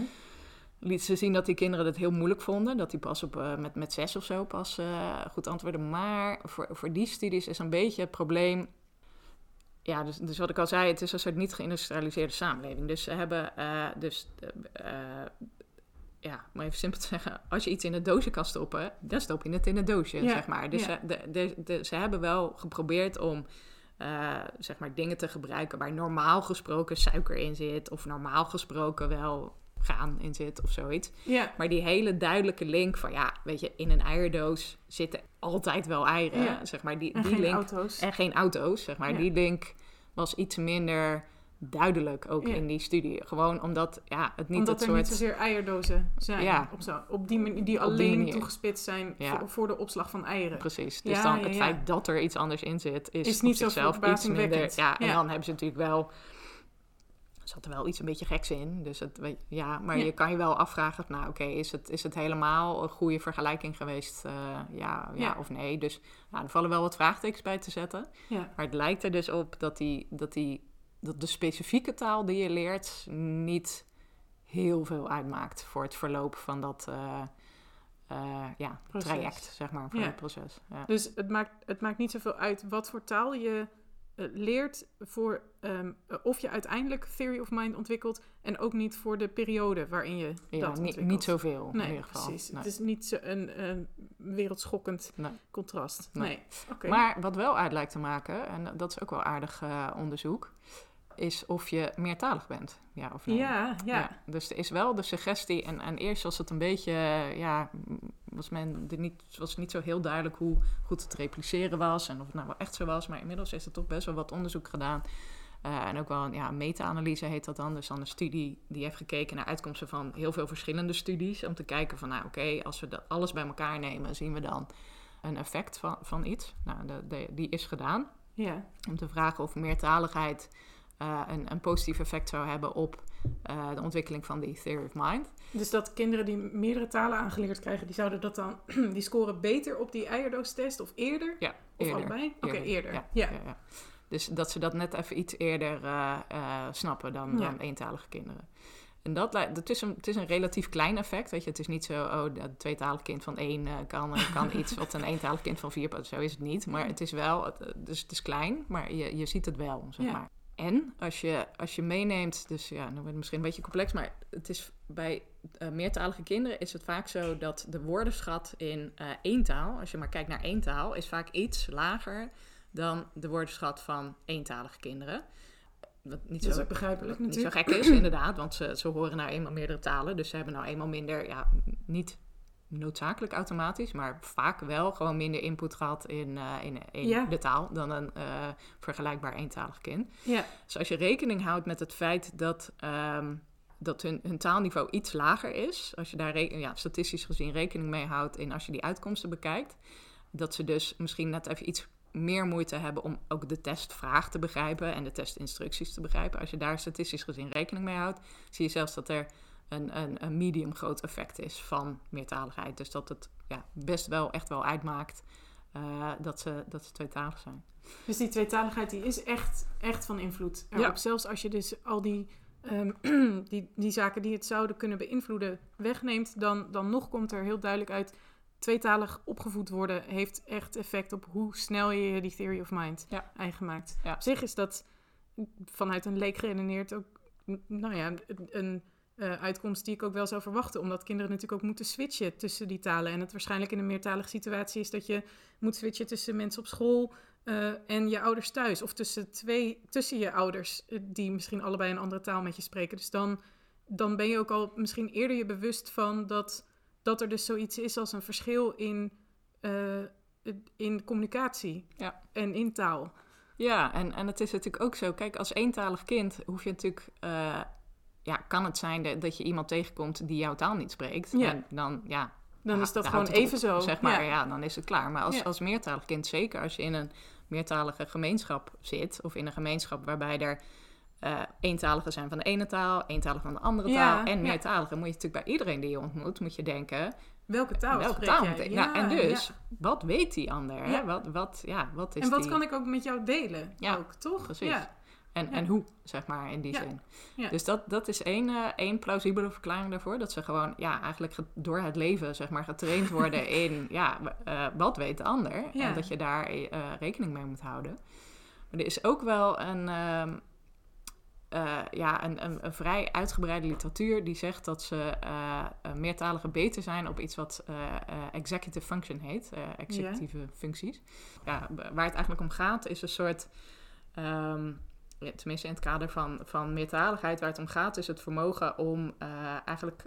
Speaker 3: Liet ze zien dat die kinderen het heel moeilijk vonden. Dat die pas op, eh, met, met zes of zo pas eh, goed antwoorden. Maar voor, voor die studies is een beetje het probleem... Ja, dus, dus wat ik al zei, het is een soort niet geïndustrialiseerde samenleving. Dus ze hebben eh, dus... ja, om even simpel te zeggen, als je iets in een doosje kan stoppen, dan stop je het in een doosje,
Speaker 2: Ja,
Speaker 3: zeg maar. Dus
Speaker 2: ja.
Speaker 3: ze, de, de, de- ze hebben wel geprobeerd om eh, zeg maar dingen te gebruiken waar normaal gesproken suiker in zit, of normaal gesproken wel graan in zit of zoiets.
Speaker 2: Ja.
Speaker 3: Maar die hele duidelijke link van, ja, weet je, in een eierdoos zitten altijd wel eieren,
Speaker 2: Ja.
Speaker 3: zeg maar. Die,
Speaker 2: En
Speaker 3: die
Speaker 2: geen
Speaker 3: link,
Speaker 2: auto's.
Speaker 3: en geen auto's, zeg maar.
Speaker 2: Ja.
Speaker 3: Die link was iets minder duidelijk ook
Speaker 2: Ja.
Speaker 3: in die studie. Gewoon omdat, ja, het niet
Speaker 2: Omdat
Speaker 3: het
Speaker 2: er
Speaker 3: soort...
Speaker 2: niet zozeer eierdozen zijn.
Speaker 3: Ja.
Speaker 2: Op, zo, op die manier, die
Speaker 3: Op die
Speaker 2: alleen
Speaker 3: manier.
Speaker 2: toegespitst zijn
Speaker 3: Ja.
Speaker 2: voor, voor de opslag van eieren.
Speaker 3: Precies. Dus dan het feit dat er iets anders in zit, is,
Speaker 2: niet
Speaker 3: zichzelf iets minder. Ja, en dan hebben ze natuurlijk wel. Er zat er wel iets een beetje geks in. Dus het, ja, maar je kan je wel afvragen: nou, oké, is, het, is het helemaal een goede vergelijking geweest? eh, ja, ja, of nee? Dus nou, er vallen wel wat vraagtekens bij te zetten. Maar het lijkt er dus op dat, die, dat, die, dat de specifieke taal die je leert niet heel veel uitmaakt voor het verloop van dat eh, eh, ja,
Speaker 2: Proces.
Speaker 3: traject, zeg maar, van
Speaker 2: Ja.
Speaker 3: het proces. Ja.
Speaker 2: Dus het maakt, het maakt niet zoveel uit wat voor taal je eh, leert voor ehm, eh, of je uiteindelijk theory of mind ontwikkelt en ook niet voor de periode waarin je
Speaker 3: Ja,
Speaker 2: dat
Speaker 3: niet,
Speaker 2: ontwikkelt.
Speaker 3: niet zoveel in
Speaker 2: Nee,
Speaker 3: ieder geval.
Speaker 2: precies.
Speaker 3: Nee.
Speaker 2: Het is niet zo een, een wereldschokkend
Speaker 3: Nee.
Speaker 2: contrast.
Speaker 3: Nee.
Speaker 2: Nee. Oké.
Speaker 3: Maar wat wel uit lijkt te maken, en dat is ook wel aardig onderzoek, is of je meertalig bent. Ja of nee.
Speaker 2: ja, ja.
Speaker 3: Dus er is wel de suggestie, en, en eerst was het een beetje, eh, ja, was men er niet, was niet zo heel duidelijk hoe goed het repliceren was en of het nou wel echt zo was, maar inmiddels is er toch best wel wat onderzoek gedaan. Eh, en ook wel een ja, meta-analyse heet dat dan. Dus dan een studie die heeft gekeken naar uitkomsten van heel veel verschillende studies. Om te kijken van, nou oké, als we dat alles bij elkaar nemen, zien we dan een effect van, van iets. Nou, de, de- die is gedaan.
Speaker 2: ja.
Speaker 3: Om te vragen of meertaligheid eh, een, een positief effect zou hebben op eh, de ontwikkeling van die theory of mind.
Speaker 2: Dus dat kinderen die meerdere talen aangeleerd krijgen, die zouden dat dan, die scoren beter op die eierdoostest of eerder?
Speaker 3: Ja,
Speaker 2: Of
Speaker 3: eerder.
Speaker 2: allebei? Oké, eerder.
Speaker 3: Ja,
Speaker 2: Ja.
Speaker 3: ja, ja. Dus dat ze dat net even iets eerder eh, snappen dan, dan eentalige kinderen. En dat het, is een, het is een relatief klein effect. Weet je, het is niet zo, oh, dat tweetalig kind van één kan, kan iets wat een eentalig kind van vier. Zo is het niet. Maar het is wel, het, dus het is klein, maar je, je ziet het wel, zeg
Speaker 2: Ja.
Speaker 3: maar. En als je, als je meeneemt, dus ja, dan wordt het misschien een beetje complex, maar het is bij eh, meertalige kinderen is het vaak zo dat de woordenschat in eh één taal, als je maar kijkt naar één taal, is vaak iets lager dan de woordenschat van eentalige kinderen. Wat niet
Speaker 2: Dat
Speaker 3: zo,
Speaker 2: begrijpelijk
Speaker 3: wat niet zo
Speaker 2: natuurlijk.
Speaker 3: gek is, inderdaad, want ze, ze horen nou eenmaal meerdere talen, dus ze hebben nou eenmaal minder, ja, niet noodzakelijk automatisch, maar vaak wel gewoon minder input gehad in, eh, in, in
Speaker 2: Ja.
Speaker 3: de taal dan een eh, vergelijkbaar eentalig kind.
Speaker 2: Ja,
Speaker 3: Dus als je rekening houdt met het feit dat, ehm, dat hun, hun taalniveau iets lager is. Als je daar ja, statistisch gezien rekening mee houdt en als je die uitkomsten bekijkt. Dat ze dus misschien net even iets meer moeite hebben om ook de testvraag te begrijpen en de testinstructies te begrijpen. Als je daar statistisch gezien rekening mee houdt, zie je zelfs dat er een, een, een medium groot effect is van meertaligheid. Dus dat het ja, best wel echt wel uitmaakt uh, dat, ze, dat ze tweetalig zijn.
Speaker 2: Dus die tweetaligheid die is echt, echt van invloed erop. Ja. Zelfs als je dus al die, um, die, die zaken die het zouden kunnen beïnvloeden wegneemt, dan, dan nog komt er heel duidelijk uit tweetalig opgevoed worden heeft echt effect op hoe snel je die theory of mind
Speaker 3: ja.
Speaker 2: eigen maakt.
Speaker 3: Ja.
Speaker 2: Op zich is dat vanuit een leek geredeneerd ook nou ja, een uh, uitkomst die ik ook wel zou verwachten. Omdat kinderen natuurlijk ook moeten switchen tussen die talen. En het waarschijnlijk in een meertalige situatie is dat je moet switchen tussen mensen op school uh, en je ouders thuis. Of tussen, twee, tussen je ouders uh, die misschien allebei een andere taal met je spreken. Dus dan, dan ben je ook al misschien eerder je bewust van dat dat er dus zoiets is als een verschil in, in communicatie
Speaker 3: ja.
Speaker 2: en in taal.
Speaker 3: Ja, en, en het is natuurlijk ook zo. Kijk, als eentalig kind hoef je natuurlijk. Uh, ja, kan het zijn dat, dat je iemand tegenkomt die jouw taal niet spreekt.
Speaker 2: Ja.
Speaker 3: En dan, ja.
Speaker 2: Dan is dat gewoon even
Speaker 3: op,
Speaker 2: zo.
Speaker 3: Zeg maar,
Speaker 2: ja.
Speaker 3: ja. dan is het klaar. Maar als,
Speaker 2: Ja.
Speaker 3: als meertalig kind, zeker als je in een meertalige gemeenschap zit, of in een gemeenschap waarbij er eh eentaligen zijn van de ene taal, eentaligen van de andere taal en meertaligen, moet je natuurlijk bij iedereen die je ontmoet, moet je denken,
Speaker 2: Welke taal
Speaker 3: welke taal
Speaker 2: jij?
Speaker 3: nou, en dus, wat weet die ander? Hè? Wat, wat, ja, wat is
Speaker 2: En wat
Speaker 3: die...
Speaker 2: kan ik ook met jou delen?
Speaker 3: Ja,
Speaker 2: ook, toch?
Speaker 3: precies. En,
Speaker 2: Ja.
Speaker 3: en hoe, zeg maar, in die
Speaker 2: Ja.
Speaker 3: zin.
Speaker 2: Ja.
Speaker 3: Dus dat, dat is één, eh, één plausibele verklaring daarvoor. Dat ze gewoon, ja, eigenlijk ge- door het leven, zeg maar, getraind worden in, ja, eh, wat weet de ander? En dat je daar eh, rekening mee moet houden. Maar er is ook wel een, ehm, eh, ja, een, een, een vrij uitgebreide literatuur die zegt dat ze meertaligen beter zijn op iets wat executive function heet, executieve functies. Ja, waar het eigenlijk om gaat is een soort, ehm, tenminste in het kader van, van meertaligheid, waar het om gaat is het vermogen om eh, eigenlijk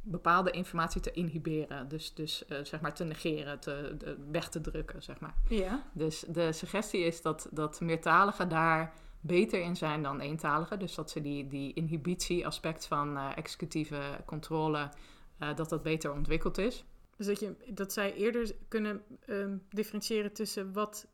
Speaker 3: bepaalde informatie te inhiberen. Dus, dus eh, zeg maar te negeren, te, de- weg te drukken, zeg maar.
Speaker 2: Ja.
Speaker 3: Dus de suggestie is dat, dat meertaligen daar beter in zijn dan eentaligen. Dus dat ze die, die inhibitie-aspect van eh, executieve controle, dat dat beter ontwikkeld is.
Speaker 2: Dus dat, je, dat zij eerder kunnen ehm, differentiëren tussen wat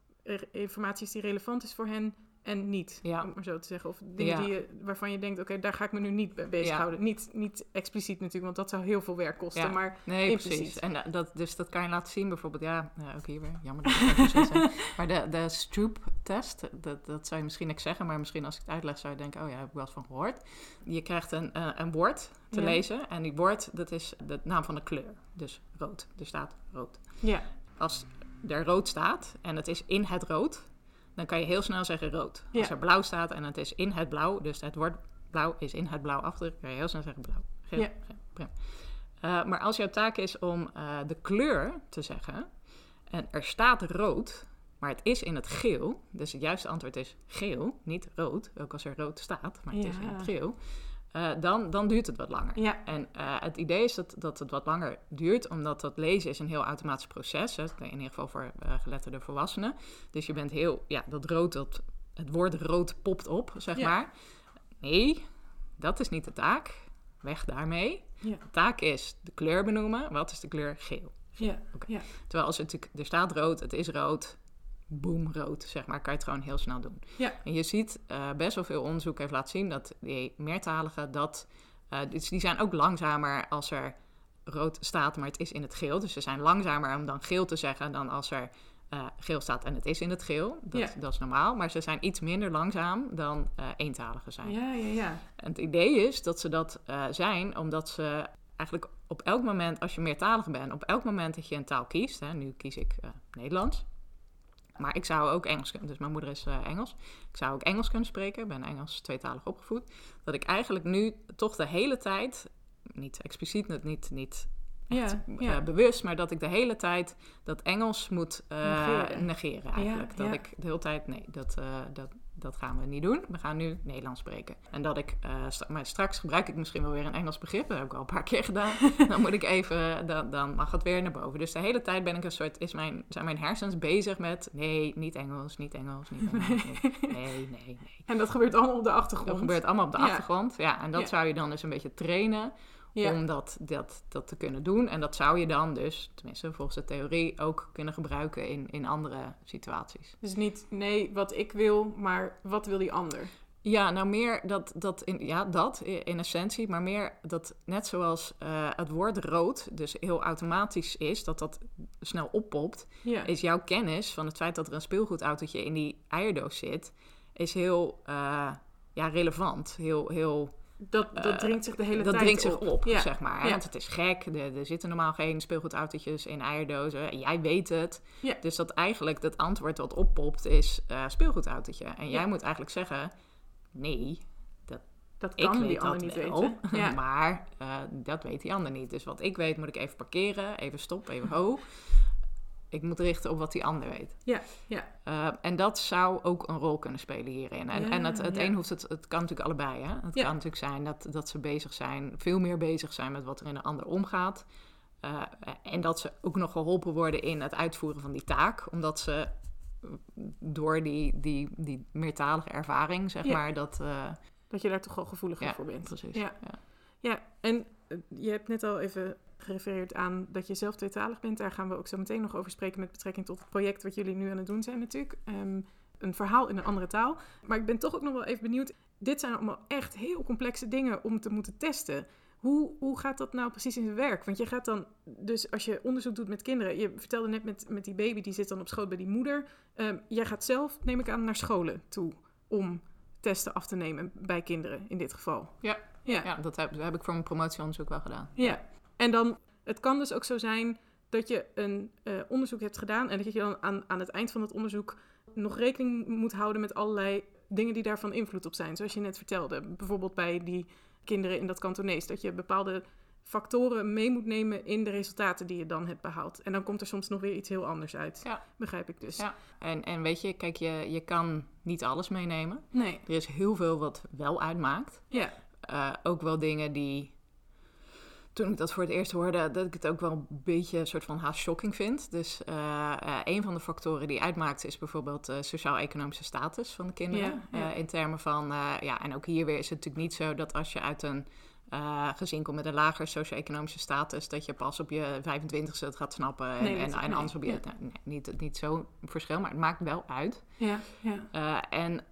Speaker 2: informatie is die relevant is voor hen en niet.
Speaker 3: Ja.
Speaker 2: Om het maar zo te zeggen. Of dingen
Speaker 3: Ja.
Speaker 2: die je, waarvan je denkt, oké, daar ga ik me nu niet mee bezighouden. Niet, niet expliciet natuurlijk, want dat zou heel veel werk kosten. Maar
Speaker 3: Nee,
Speaker 2: Impliciet.
Speaker 3: precies. En eh, dat, dus dat kan je laten zien bijvoorbeeld. Ja, ja, ook hier weer. Jammer dat ik het even zeg. Maar de, de Stroop-test, dat, dat zou je misschien niks zeggen. Maar misschien als ik het uitleg zou je denken... oh ja, heb ik wel eens van gehoord. Je krijgt een, eh, een woord te lezen. En die woord, dat is de naam van de kleur. Dus rood. Er staat rood.
Speaker 2: ja,
Speaker 3: Als er rood staat en het is in het rood... dan kan je heel snel zeggen rood.
Speaker 2: Ja.
Speaker 3: Als er blauw staat en het is in het blauw... dus het woord blauw is in het blauw afgedrukt... kan je heel snel zeggen blauw. Geel,
Speaker 2: Ja.
Speaker 3: geel. Uh, maar als jouw taak is om uh, de kleur te zeggen en er staat rood, maar het is in het geel, dus het juiste antwoord is geel, niet rood, ook als er rood staat, maar het is in het geel, uh, dan, dan duurt het wat langer.
Speaker 2: ja,
Speaker 3: En uh, het idee is dat, dat het wat langer duurt, omdat dat lezen is een heel automatisch proces, hè, in ieder geval voor uh, geletterde volwassenen. Dus je bent heel, ja, dat rood, dat, het woord rood popt op, zeg
Speaker 2: Ja.
Speaker 3: maar. Nee, dat is niet de taak. Weg daarmee.
Speaker 2: Ja.
Speaker 3: De taak is de kleur benoemen. Wat is de kleur? Geel.
Speaker 2: ja,
Speaker 3: Oké.
Speaker 2: ja.
Speaker 3: Terwijl als het natuurlijk, er staat rood, het is rood, boem, rood, zeg maar, kan je het gewoon heel snel doen.
Speaker 2: Ja.
Speaker 3: En je ziet, uh, best wel veel onderzoek heeft laten zien dat die meertaligen, dat, uh, dus die zijn ook langzamer als er rood staat, maar het is in het geel. Dus ze zijn langzamer om dan geel te zeggen dan als er uh, geel staat en het is in het geel. Dat,
Speaker 2: Ja.
Speaker 3: dat is normaal. Maar ze zijn iets minder langzaam dan eentaligen zijn.
Speaker 2: Ja, ja, ja.
Speaker 3: En het idee is dat ze dat zijn omdat ze eigenlijk op elk moment, als je meertalig bent, op elk moment dat je een taal kiest, hè, nu kies ik uh, Nederlands, maar ik zou ook Engels kunnen, dus mijn moeder is uh, Engels, ik zou ook Engels kunnen spreken, ik ben Engels tweetalig opgevoed, dat ik eigenlijk nu toch de hele tijd, niet expliciet, niet, niet
Speaker 2: Ja,
Speaker 3: uh,
Speaker 2: ja.
Speaker 3: bewust, maar dat ik de hele tijd dat Engels moet uh,
Speaker 2: Negeren.
Speaker 3: negeren. eigenlijk.
Speaker 2: Ja,
Speaker 3: dat ik de hele tijd, nee, dat, dat, dat gaan we niet doen. We gaan nu Nederlands spreken. En dat ik, uh, maar straks gebruik ik misschien wel weer een Engels begrip. Dat heb ik al een paar keer gedaan. dan moet ik even, dan, dan mag het weer naar boven. Dus de hele tijd ben ik een soort, is mijn, zijn mijn hersens bezig met, nee, niet Engels, niet Engels, niet Engels. Nee, nee, nee. nee.
Speaker 2: En dat gebeurt allemaal op de achtergrond.
Speaker 3: Dat gebeurt allemaal op de achtergrond, ja. En dat zou je dan dus een beetje trainen om dat, dat, dat te kunnen doen. En dat zou je dan dus, tenminste volgens de theorie, ook kunnen gebruiken in, in andere situaties.
Speaker 2: Dus niet nee, wat ik wil, maar wat wil die ander?
Speaker 3: Ja, nou meer dat, dat in, ja, dat in essentie, maar meer dat net zoals uh, het woord rood dus heel automatisch is, dat dat snel oppopt, is jouw kennis van het feit dat er een speelgoedautootje in die eierdoos zit, is heel uh, ja, relevant, heel, heel
Speaker 2: dat, dat dringt zich de hele
Speaker 3: dat
Speaker 2: tijd
Speaker 3: dringt zich op, zeg maar. Want het is gek. Er, er, zitten normaal geen speelgoedautootjes in eierdozen. Jij weet het. Dus dat eigenlijk het antwoord wat oppopt is uh, speelgoedautootje. En jij moet eigenlijk zeggen... Nee, dat,
Speaker 2: dat kan
Speaker 3: ik weet
Speaker 2: die ander niet weten.
Speaker 3: maar uh, dat weet die ander niet. Dus wat ik weet moet ik even parkeren. Even stop, even ho ik moet richten op wat die ander weet.
Speaker 2: Ja, ja.
Speaker 3: Uh, en dat zou ook een rol kunnen spelen hierin. En, ja, en het, het een hoeft het, het kan natuurlijk allebei. Hè? Het kan natuurlijk zijn dat, dat ze bezig zijn, veel meer bezig zijn met wat er in de ander omgaat. Uh, en dat ze ook nog geholpen worden in het uitvoeren van die taak, omdat ze door die, die, die meertalige ervaring, zeg maar, dat. Uh,
Speaker 2: dat je daar toch wel gevoeliger voor bent.
Speaker 3: Precies.
Speaker 2: Ja, ja. en je hebt net al even gerefereerd aan dat je zelf tweetalig bent. Daar gaan we ook zo meteen nog over spreken met betrekking tot het project wat jullie nu aan het doen zijn natuurlijk. Um, een verhaal in een andere taal. Maar ik ben toch ook nog wel even benieuwd. Dit zijn allemaal echt heel complexe dingen om te moeten testen. Hoe, hoe gaat dat nou precies in zijn werk? Want je gaat dan, dus als je onderzoek doet met kinderen, je vertelde net met, met die baby, die zit dan op schoot bij die moeder. Um, jij gaat zelf, neem ik aan, naar scholen toe om testen af te nemen bij kinderen in dit geval.
Speaker 3: Ja, ja. ja dat heb, heb ik voor mijn promotieonderzoek wel gedaan.
Speaker 2: Ja, en dan, het kan dus ook zo zijn dat je een uh, onderzoek hebt gedaan en dat je dan aan, aan het eind van het onderzoek nog rekening moet houden met allerlei dingen die daarvan invloed op zijn. Zoals je net vertelde, bijvoorbeeld bij die kinderen in dat kantonees, dat je bepaalde factoren mee moet nemen in de resultaten die je dan hebt behaald. En dan komt er soms nog weer iets heel anders uit. Ja. Begrijp ik dus.
Speaker 3: Ja. En, en weet je, kijk, je, je kan niet alles meenemen.
Speaker 2: Nee.
Speaker 3: Er is heel veel wat wel uitmaakt.
Speaker 2: Ja.
Speaker 3: Uh, ook wel dingen die toen ik dat voor het eerst hoorde, dat ik het ook wel een beetje een soort van haast shocking vind. Dus uh, uh, een van de factoren die uitmaakt is bijvoorbeeld de sociaal-economische status van de kinderen. Ja, ja. Uh, in termen van, ja, en ook hier weer is het natuurlijk niet zo dat als je uit een gezin komt met een lager socio-economische status, dat je pas op je 25ste het gaat snappen. En,
Speaker 2: nee,
Speaker 3: en, en anders op je. Ja. Nee, niet, niet zo'n verschil, maar het maakt wel uit.
Speaker 2: Ja, ja.
Speaker 3: en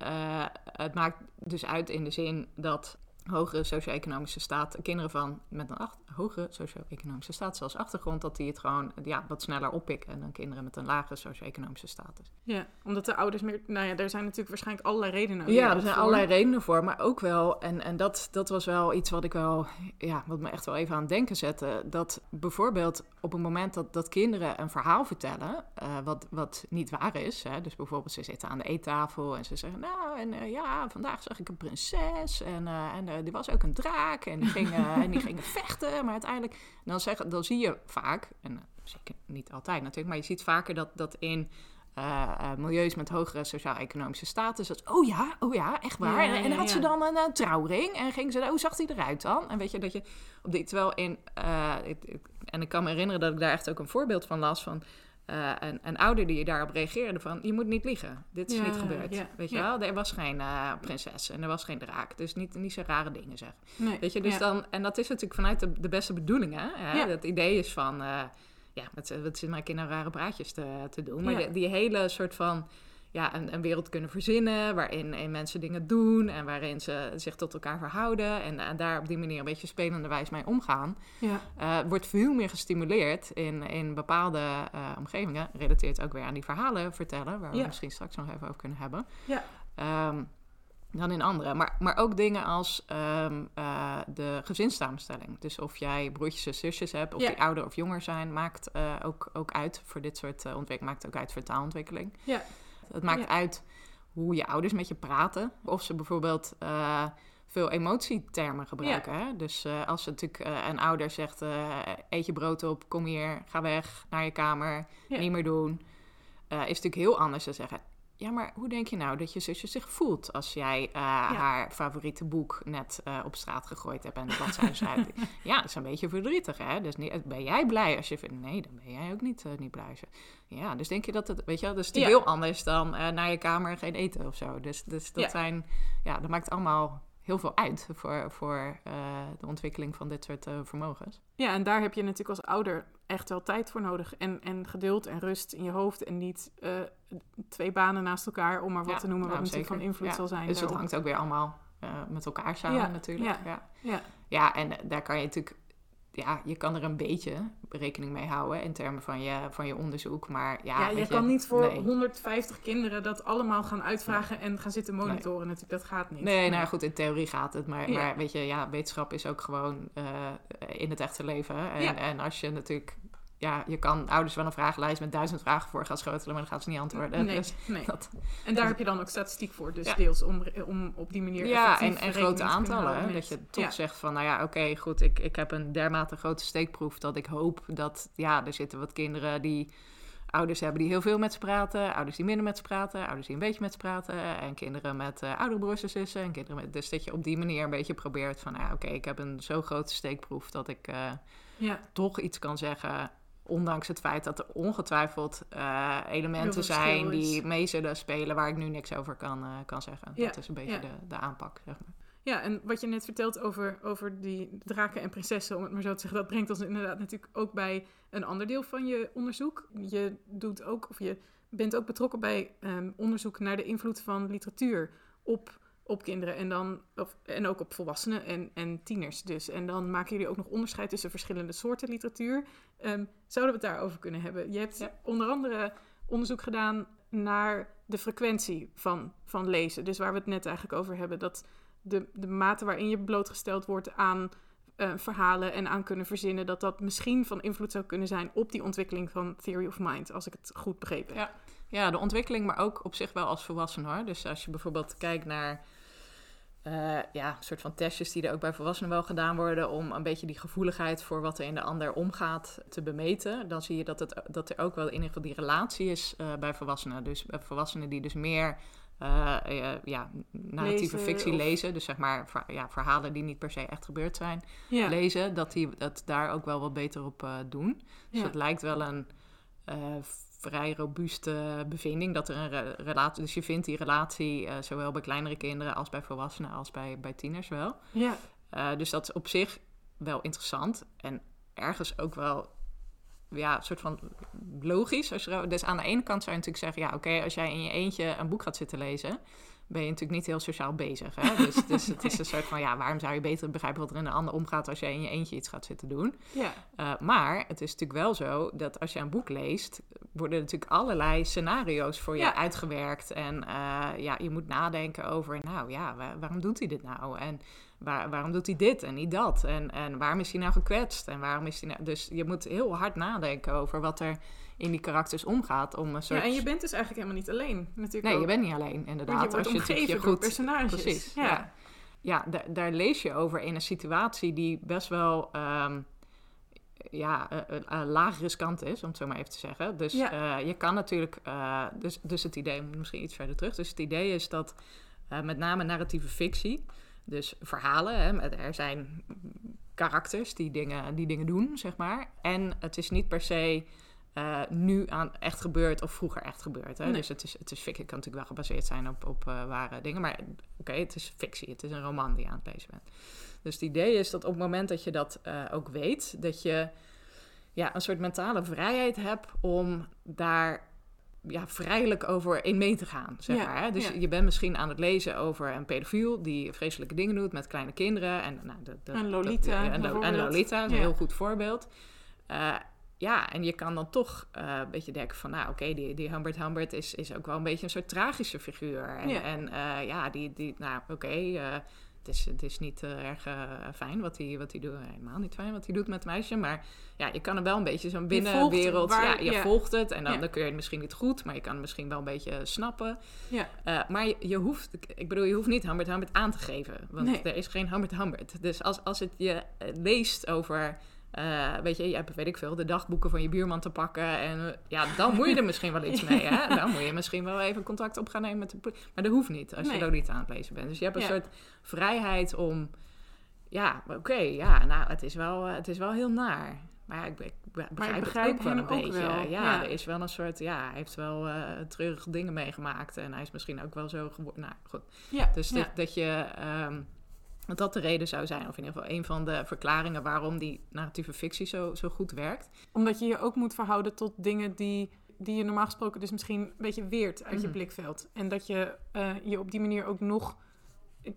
Speaker 3: het maakt dus uit in de zin dat hogere socio-economische staat, kinderen van met een acht, hogere socio-economische staat, zoals achtergrond, dat die het gewoon ja, wat sneller oppikken dan kinderen met een lagere socio-economische status.
Speaker 2: Ja, omdat de ouders meer, nou ja, er zijn natuurlijk waarschijnlijk allerlei redenen.
Speaker 3: Ja, er zijn voor. allerlei redenen voor, maar ook wel, en, en dat, dat was wel iets wat ik wel, ja, wat me echt wel even aan het denken zette, dat bijvoorbeeld op het moment dat, dat kinderen een verhaal vertellen, uh, wat, wat niet waar is, hè, dus bijvoorbeeld ze zitten aan de eettafel en ze zeggen, nou, en uh, ja, vandaag zag ik een prinses en, uh, en er was ook een draak en die gingen, en die gingen vechten. Maar uiteindelijk, dan, zeg, dan zie je vaak, en zeker niet altijd natuurlijk, maar je ziet vaker dat, dat in uh, milieus met hogere sociaal-economische status. Dat, oh ja, oh ja, echt waar. Ja, ja, en, en had ze dan een, trouwring en ging ze, hoe zag die eruit dan? En weet je dat je op die, terwijl in, uh, ik, ik, en ik kan me herinneren dat ik daar echt ook een voorbeeld van las van. Uh, een, een, ouder die daarop reageerde van... je moet niet liegen, dit is ja, niet gebeurd. Ja, weet je ja. wel, er was geen uh, prinses en er was geen draak. Dus niet, niet zo rare dingen zeg.
Speaker 2: Nee,
Speaker 3: weet je, dus dan... En dat is natuurlijk vanuit de, de beste bedoelingen. Hè? Het idee is van... Uh, ja, wat, wat zit mijn kinderen rare praatjes te, te doen? Maar de, die hele soort van ja, een, een, wereld kunnen verzinnen waarin en mensen dingen doen en waarin ze zich tot elkaar verhouden en, en daar op die manier een beetje spelende wijs mee omgaan,
Speaker 2: ja.
Speaker 3: uh, wordt veel meer gestimuleerd in, in bepaalde uh, omgevingen. Relateert ook weer aan die verhalen vertellen, waar we
Speaker 2: ja.
Speaker 3: misschien straks nog even over kunnen hebben.
Speaker 2: Ja.
Speaker 3: Um, dan in andere. Maar, maar ook dingen als um, uh, de gezinssamenstelling. Dus of jij broertjes en zusjes hebt, of
Speaker 2: Ja.
Speaker 3: die ouder of jonger zijn, maakt uh, ook, ook uit voor dit soort uh, ontwikkeling. Maakt ook uit voor taalontwikkeling.
Speaker 2: Ja.
Speaker 3: Het maakt
Speaker 2: Ja.
Speaker 3: uit hoe je ouders met je praten. Of ze bijvoorbeeld uh, veel emotietermen gebruiken. Hè? Dus uh, als ze natuurlijk uh, een ouder zegt: eet je brood op, kom hier, ga weg naar je kamer,
Speaker 2: Ja.
Speaker 3: niet meer doen. is natuurlijk heel anders dan zeggen: ja, maar hoe denk je nou dat je zusje zich voelt als jij eh, haar favoriete boek net uh, op straat gegooid hebt en wat zij zei? ja, dat is een beetje verdrietig, hè? Dus niet, ben jij blij als je vindt, nee, dan ben jij ook niet, uh, niet blij. Ja, dus denk je dat het, weet je dat is ja. heel anders dan naar je kamer geen eten of zo. Dus, dus dat zijn, ja, dat maakt allemaal heel veel uit voor, voor de ontwikkeling van dit soort vermogens.
Speaker 2: Ja, en daar heb je natuurlijk als ouder echt wel tijd voor nodig. En, en geduld en rust in je hoofd. En niet uh, twee banen naast elkaar, om maar wat
Speaker 3: ja,
Speaker 2: te noemen,
Speaker 3: nou,
Speaker 2: wat natuurlijk van invloed
Speaker 3: ja.
Speaker 2: zal zijn.
Speaker 3: Dus
Speaker 2: daarop.
Speaker 3: hangt ook weer allemaal met elkaar samen natuurlijk.
Speaker 2: ja,
Speaker 3: Ja.
Speaker 2: Ja,
Speaker 3: ja, en daar kan je natuurlijk... Ja, je kan er een beetje rekening mee houden in termen van je, van je onderzoek. Maar ja,
Speaker 2: ja, je kan niet voor
Speaker 3: nee.
Speaker 2: 150 kinderen dat allemaal gaan uitvragen en gaan zitten monitoren. Natuurlijk, dat gaat niet.
Speaker 3: Nee, nou goed, in theorie gaat het. Maar,
Speaker 2: Ja.
Speaker 3: maar weet je, ja, wetenschap is ook gewoon eh, in het echte leven. En,
Speaker 2: Ja.
Speaker 3: en als je natuurlijk... Ja, je kan ouders wel een vragenlijst met duizend vragen voor gaan schotelen, maar dan gaan ze niet antwoorden.
Speaker 2: Nee,
Speaker 3: Dus
Speaker 2: nee.
Speaker 3: dat,
Speaker 2: En daar heb je dan ook statistiek voor, dus
Speaker 3: Ja.
Speaker 2: deels om, om op die manier
Speaker 3: ja, en, grote aantallen. Hè? Dat je toch
Speaker 2: Ja.
Speaker 3: zegt van, nou ja, oké, goed, ik, ik heb een dermate grote steekproef dat ik hoop dat, ja, er zitten wat kinderen die ouders hebben die heel veel met ze praten, ouders die minder met ze praten, ouders die een beetje met ze praten, en kinderen met eh oudere broers en zussen, en kinderen met, dus dat je op die manier een beetje probeert van, ja, oké, ik heb een zo grote steekproef dat ik eh,
Speaker 2: Ja,
Speaker 3: toch iets kan zeggen. Ondanks het feit dat er ongetwijfeld eh, elementen zijn die mee zullen spelen waar ik nu niks over kan, eh, kan zeggen.
Speaker 2: Ja,
Speaker 3: Dat is een beetje
Speaker 2: ja.
Speaker 3: de, de aanpak, zeg maar.
Speaker 2: Ja, en wat je net vertelt over, over die draken en prinsessen, om het maar zo te zeggen, dat brengt ons inderdaad natuurlijk ook bij een ander deel van je onderzoek. Je doet ook, of je bent ook betrokken bij ehm, onderzoek naar de invloed van literatuur op, op kinderen en, dan, of, en ook op volwassenen en, en tieners dus. En dan maken jullie ook nog onderscheid tussen verschillende soorten literatuur. Ehm, zouden we het daarover kunnen hebben? Je hebt
Speaker 3: Ja.
Speaker 2: onder andere onderzoek gedaan naar de frequentie van, van lezen. Dus waar we het net eigenlijk over hebben, dat de, de mate waarin je blootgesteld wordt aan eh, verhalen en aan kunnen verzinnen, dat dat misschien van invloed zou kunnen zijn op die ontwikkeling van Theory of Mind, als ik het goed begrepen heb.
Speaker 3: Ja. Ja, de ontwikkeling, maar ook op zich wel als volwassene hoor. Dus als je bijvoorbeeld kijkt naar eh, ja, een soort van testjes die er ook bij volwassenen wel gedaan worden om een beetje die gevoeligheid voor wat er in de ander omgaat te bemeten, dan zie je dat, het, dat er ook wel in ieder geval die relatie is eh, bij volwassenen. Dus bij volwassenen die dus meer eh, eh, ja, narratieve
Speaker 2: Lezen
Speaker 3: fictie
Speaker 2: of-
Speaker 3: lezen, dus zeg maar ver- ja, verhalen die niet per se echt gebeurd zijn,
Speaker 2: Ja,
Speaker 3: lezen, dat die dat daar ook wel wat beter op eh, doen. Dus
Speaker 2: Ja.
Speaker 3: het lijkt wel een eh, vrij robuuste bevinding dat er een re- relatie. Dus je vindt die relatie eh, zowel bij kleinere kinderen als bij volwassenen als bij, bij tieners wel.
Speaker 2: ja,
Speaker 3: Eh, dus dat is op zich wel interessant en ergens ook wel ja, een soort van logisch. Als je, dus aan de ene kant zou je natuurlijk zeggen, ja, oké, als jij in je eentje een boek gaat zitten lezen, ben je natuurlijk niet heel sociaal bezig. Hè? Dus, dus het is een soort van, ja, waarom zou je beter begrijpen wat er in de ander omgaat als jij in je eentje iets gaat zitten doen?
Speaker 2: ja,
Speaker 3: Uh, maar het is natuurlijk wel zo dat als je een boek leest, worden natuurlijk allerlei scenario's voor je
Speaker 2: Ja.
Speaker 3: uitgewerkt. En uh, ja, je moet nadenken over, nou ja, wa- waarom doet hij dit nou? En waar- waarom doet hij dit en niet dat? En, en waarom is hij nou gekwetst? En waarom is hij nou... Dus je moet heel hard nadenken over wat er in die karakters omgaat om een soort...
Speaker 2: ja, en je bent dus eigenlijk helemaal niet alleen. Natuurlijk
Speaker 3: Nee,
Speaker 2: ook.
Speaker 3: je bent niet alleen, inderdaad.
Speaker 2: Je wordt
Speaker 3: als je
Speaker 2: omgeven
Speaker 3: je goed
Speaker 2: personages.
Speaker 3: Precies,
Speaker 2: Ja.
Speaker 3: ja. Ja, da- daar lees je over in een situatie die best wel ehm, ja, eh, laag riskant is, om het zo maar even te zeggen. Dus
Speaker 2: Ja.
Speaker 3: eh, je kan natuurlijk... eh, dus, dus het idee, misschien iets verder terug. Dus het idee is dat met name narratieve fictie... Dus verhalen, hè, er zijn karakters die dingen, die dingen doen, zeg maar. En het is niet per se eh, nu aan echt gebeurd of vroeger echt gebeurd. Hè?
Speaker 2: Nee.
Speaker 3: Dus het is, het is fictie. Het kan natuurlijk wel gebaseerd zijn op, op eh, ware dingen. Maar oké, het is fictie. Het is een roman die je aan het lezen bent. Dus het idee is dat op het moment dat je dat eh, ook weet, dat je ja, een soort mentale vrijheid hebt om daar ja, vrijelijk over in mee te gaan, zeg
Speaker 2: Ja,
Speaker 3: maar. Hè? Dus
Speaker 2: ja.
Speaker 3: je bent misschien aan het lezen over een pedofiel die vreselijke dingen doet met kleine kinderen. En, nou, de, de,
Speaker 2: En Lolita,
Speaker 3: en. Lolita is een heel goed voorbeeld. Eh, ja, en je kan dan toch eh, een beetje denken van... nou, oké, die, die Humbert Humbert is, is ook wel een beetje een soort tragische figuur. En
Speaker 2: Ja.
Speaker 3: en, eh, ja die, die, nou, oké, eh, het, is, het is niet erg fijn wat hij wat hij doet. Helemaal niet fijn wat hij doet met het meisje. Maar ja, je kan er wel een beetje zo'n binnenwereld...
Speaker 2: waar-
Speaker 3: ja, je
Speaker 2: ja.
Speaker 3: volgt het en dan,
Speaker 2: Ja.
Speaker 3: dan kun je het misschien niet goed... maar je kan het misschien wel een beetje snappen.
Speaker 2: Ja,
Speaker 3: maar je, je hoeft, ik bedoel, je hoeft niet Humbert Humbert aan te geven. Want
Speaker 2: Nee.
Speaker 3: er is geen Humbert Humbert. Dus als, als het je leest over eh, weet je, je hebt, weet ik veel, de dagboeken van je buurman te pakken. En eh, ja, dan moet je er misschien wel iets mee. Hè? Dan moet je misschien wel even contact op gaan nemen met de politie. Maar dat hoeft niet als je
Speaker 2: Nee.
Speaker 3: er niet aan het lezen bent. Dus je hebt een
Speaker 2: Ja.
Speaker 3: soort vrijheid om... Ja, oké, ja, nou, het is, wel, eh, het is wel heel naar. Maar ja, ik, ik be- begrijp,
Speaker 2: begrijp
Speaker 3: het ook wel een
Speaker 2: ook
Speaker 3: beetje.
Speaker 2: wel,
Speaker 3: Ja,
Speaker 2: ja.
Speaker 3: er is wel een soort... Ja, hij heeft wel eh treurige dingen meegemaakt. En hij is misschien ook wel zo geworden. Nou, goed.
Speaker 2: Ja,
Speaker 3: Dus dat je... ehm, dat dat de reden zou zijn, of in ieder geval een van de verklaringen waarom die narratieve fictie zo, zo goed werkt.
Speaker 2: Omdat je je ook moet verhouden tot dingen die, die je normaal gesproken dus misschien een beetje weert uit je
Speaker 3: Mhm.
Speaker 2: blikveld. En dat je eh, je op die manier ook nog,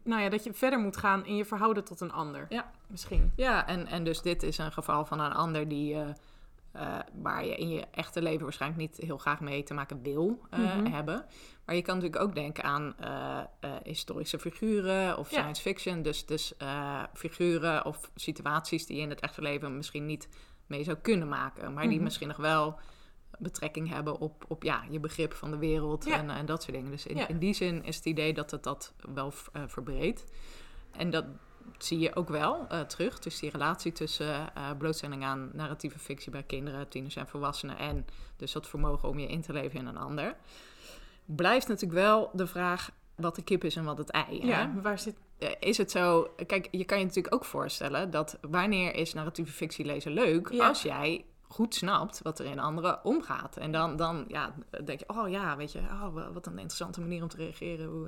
Speaker 2: nou ja, dat je verder moet gaan in je verhouden tot een ander.
Speaker 3: Ja.
Speaker 2: Misschien.
Speaker 3: Ja, en, en dus dit is een geval van een ander die, eh, eh, waar je in je echte leven waarschijnlijk niet heel graag mee te maken wil eh,
Speaker 2: Mhm.
Speaker 3: hebben. Maar je kan natuurlijk ook denken aan eh, historische figuren of
Speaker 2: Ja.
Speaker 3: science fiction. Dus, dus figuren of situaties die je in het echte leven misschien niet mee zou kunnen maken. Maar die
Speaker 2: Mhm.
Speaker 3: misschien nog wel betrekking hebben op, op ja, je begrip van de wereld
Speaker 2: Ja.
Speaker 3: en, en dat soort dingen. Dus in,
Speaker 2: Ja.
Speaker 3: in die zin is het idee dat het dat wel verbreedt. En dat zie je ook wel eh, terug. Dus die relatie tussen eh, blootstelling aan narratieve fictie bij kinderen, tieners en volwassenen. En dus dat vermogen om je in te leven in een ander. Blijft natuurlijk wel de vraag wat de kip is en wat het ei. hè?
Speaker 2: Ja, waar zit...
Speaker 3: Eh, Is het zo... Kijk, je kan je natuurlijk ook voorstellen dat wanneer is narratieve fictie lezen leuk?
Speaker 2: Ja.
Speaker 3: Als jij goed snapt wat er in anderen omgaat. En dan, dan ja, denk je, oh ja, weet je, oh, wa- wat een interessante manier om te reageren. Hoe,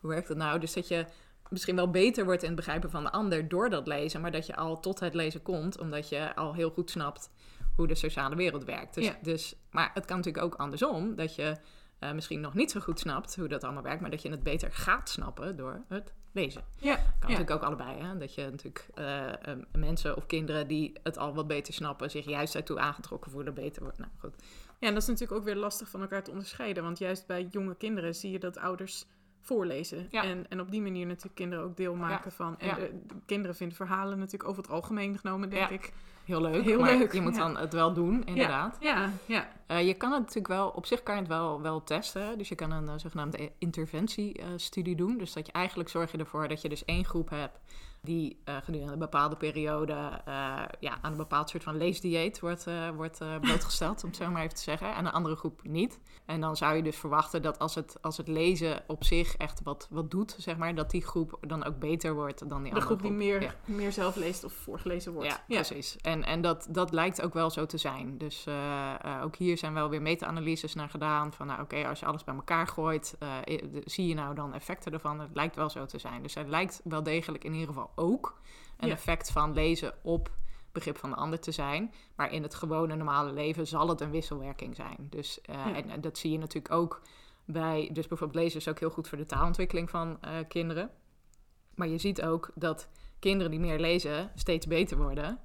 Speaker 3: hoe werkt dat nou? Dus dat je misschien wel beter wordt in het begrijpen van de ander door dat lezen, maar dat je al tot het lezen komt, omdat je al heel goed snapt hoe de sociale wereld werkt. Dus,
Speaker 2: Ja.
Speaker 3: dus, maar het kan natuurlijk ook andersom, dat je eh, misschien nog niet zo goed snapt hoe dat allemaal werkt, maar dat je het beter gaat snappen door het lezen.
Speaker 2: Ja,
Speaker 3: Kan
Speaker 2: ja.
Speaker 3: natuurlijk ook allebei, hè? Dat je natuurlijk eh, eh, mensen of kinderen die het al wat beter snappen, zich juist daartoe aangetrokken voelen, beter wordt. Nou goed.
Speaker 2: Ja, en dat is natuurlijk ook weer lastig van elkaar te onderscheiden. Want juist bij jonge kinderen zie je dat ouders voorlezen.
Speaker 3: Ja.
Speaker 2: En, en op die manier natuurlijk kinderen ook deel maken van. En
Speaker 3: Ja.
Speaker 2: de, de kinderen vinden verhalen natuurlijk over het algemeen genomen, denk ik.
Speaker 3: Heel leuk.
Speaker 2: Heel
Speaker 3: maar
Speaker 2: leuk,
Speaker 3: Je moet dan het wel doen, inderdaad.
Speaker 2: Ja, ja.
Speaker 3: Eh, je kan het natuurlijk wel, op zich kan je het wel, wel testen. Dus je kan een eh, zogenaamde interventiestudie doen. Dus dat je eigenlijk zorg je ervoor dat je dus één groep hebt die eh, gedurende een bepaalde periode eh, ja, aan een bepaald soort van leesdieet wordt, eh, wordt blootgesteld, om het zo maar even te zeggen. En een andere groep niet. En dan zou je dus verwachten dat als het, als het lezen op zich echt wat, wat doet, zeg maar, dat die groep dan ook beter wordt dan die
Speaker 2: De
Speaker 3: andere
Speaker 2: groep die meer,
Speaker 3: Ja.
Speaker 2: meer zelf leest of voorgelezen wordt.
Speaker 3: Ja, precies. En, en dat, dat lijkt ook wel zo te zijn. Dus ook hier zijn wel weer meta-analyses naar gedaan. Van nou oké, als je alles bij elkaar gooit, de- zie je nou dan effecten ervan? Het lijkt wel zo te zijn. Dus het lijkt wel degelijk in ieder geval ook een
Speaker 2: Ja.
Speaker 3: effect van lezen op begrip van de ander te zijn. Maar in het gewone normale leven zal het een wisselwerking zijn. Dus eh,
Speaker 2: Ja.
Speaker 3: en, en dat zie je natuurlijk ook bij... Dus bijvoorbeeld lezen is ook heel goed voor de taalontwikkeling van eh, kinderen. Maar je ziet ook dat kinderen die meer lezen steeds beter worden.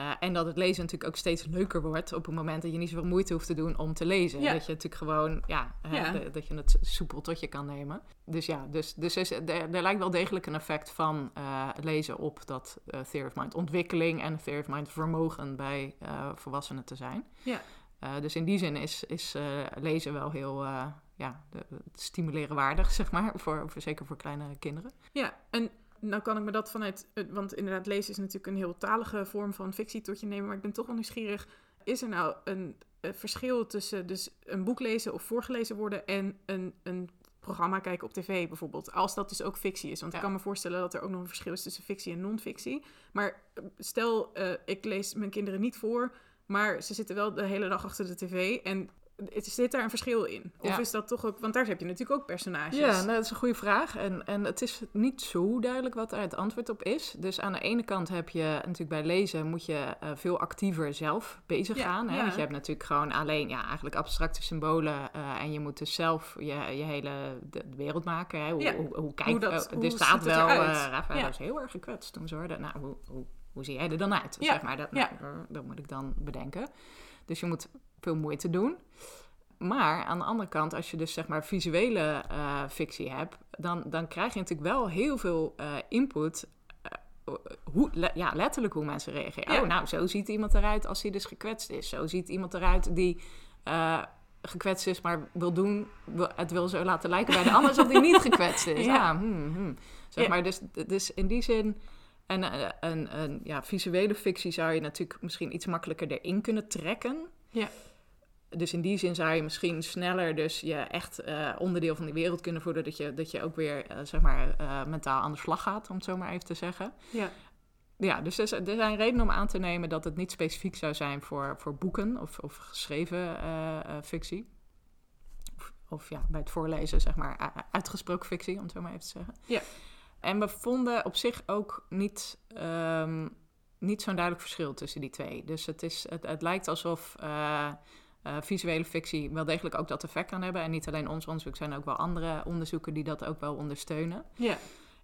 Speaker 3: Eh, en dat het lezen natuurlijk ook steeds leuker wordt op het moment dat je niet zoveel moeite hoeft te doen om te lezen.
Speaker 2: Ja.
Speaker 3: Dat je natuurlijk gewoon, ja, de- dat je het soepel tot je kan nemen. Dus ja, dus, dus is, er, er lijkt wel degelijk een effect van eh, lezen op dat eh theory of mind ontwikkeling en theory of mind vermogen bij eh, volwassenen te zijn.
Speaker 2: Ja.
Speaker 3: Eh, dus in die zin is, is eh, lezen wel heel eh, ja, de, stimuleren waardig, zeg maar, voor, voor, zeker voor kleine kinderen.
Speaker 2: Ja, en nou kan ik me dat vanuit... eh, Want inderdaad, lezen is natuurlijk een heel talige vorm van fictie tot je nemen. Maar ik ben toch wel nieuwsgierig. Is er nou een, eh, verschil tussen dus een boek lezen of voorgelezen worden... en een, een programma kijken op tv bijvoorbeeld? Als dat dus ook fictie is. Want ik kan me voorstellen dat er ook nog een verschil is tussen fictie en non-fictie. Maar eh, stel, ik lees mijn kinderen niet voor... maar ze zitten wel de hele dag achter de tv... en zit daar een verschil in? Of
Speaker 3: Ja.
Speaker 2: is dat toch ook... Want daar heb je natuurlijk ook personages.
Speaker 3: Ja, nou, dat is een goede vraag. En, en het is niet zo duidelijk wat daar het antwoord op is. Dus aan de ene kant heb je natuurlijk bij lezen moet je eh, veel actiever zelf bezig
Speaker 2: Ja,
Speaker 3: gaan. Hè?
Speaker 2: ja.
Speaker 3: Want je hebt natuurlijk gewoon alleen ja, eigenlijk abstracte symbolen. eh, en je moet dus zelf je, je hele de, de wereld maken. Hè? Hoe,
Speaker 2: Ja.
Speaker 3: hoe, hoe, kijkt,
Speaker 2: Hoe dat- hoe
Speaker 3: er staat
Speaker 2: het
Speaker 3: wel, eh Rafael
Speaker 2: Ja.
Speaker 3: is heel erg gekwetst toen ze hoorden. Nou, hoe, hoe, hoe zie jij er dan uit? Zeg maar, dat, nou, dat moet ik dan bedenken. Dus je moet veel moeite doen. Maar aan de andere kant, als je dus zeg maar visuele eh, fictie hebt, dan, dan krijg je natuurlijk wel heel veel eh, input. eh, hoe, le- ja, letterlijk hoe mensen reageren.
Speaker 2: Ja.
Speaker 3: Oh, nou, zo ziet iemand eruit als hij dus gekwetst is. Zo ziet iemand eruit die gekwetst is, maar wil doen, wil- het wil zo laten lijken bij de ander alsof hij niet gekwetst is.
Speaker 2: Ja.
Speaker 3: Ja, hmm, hmm. Zeg
Speaker 2: Ja.
Speaker 3: maar, dus, dus in die zin En een, een ja, visuele fictie zou je natuurlijk misschien iets makkelijker erin kunnen trekken.
Speaker 2: Ja.
Speaker 3: Dus in die zin zou je misschien sneller dus je echt uh, onderdeel van die wereld kunnen voelen. Dat je, dat je ook weer uh, zeg maar mentaal aan de slag gaat, om het zo maar even te zeggen.
Speaker 2: Ja.
Speaker 3: Ja, dus er zijn redenen om aan te nemen dat het niet specifiek zou zijn voor, voor boeken of, of geschreven fictie. Of, of, ja, bij het voorlezen, zeg maar, uitgesproken fictie, om het zo maar even te zeggen.
Speaker 2: Ja.
Speaker 3: En we vonden op zich ook niet, um, niet zo'n duidelijk verschil tussen die twee. Dus het, is, het, het lijkt alsof uh, uh, visuele fictie wel degelijk ook dat effect kan hebben. En niet alleen ons onderzoek, zijn ook wel andere onderzoeken die dat ook wel ondersteunen.
Speaker 2: Ja.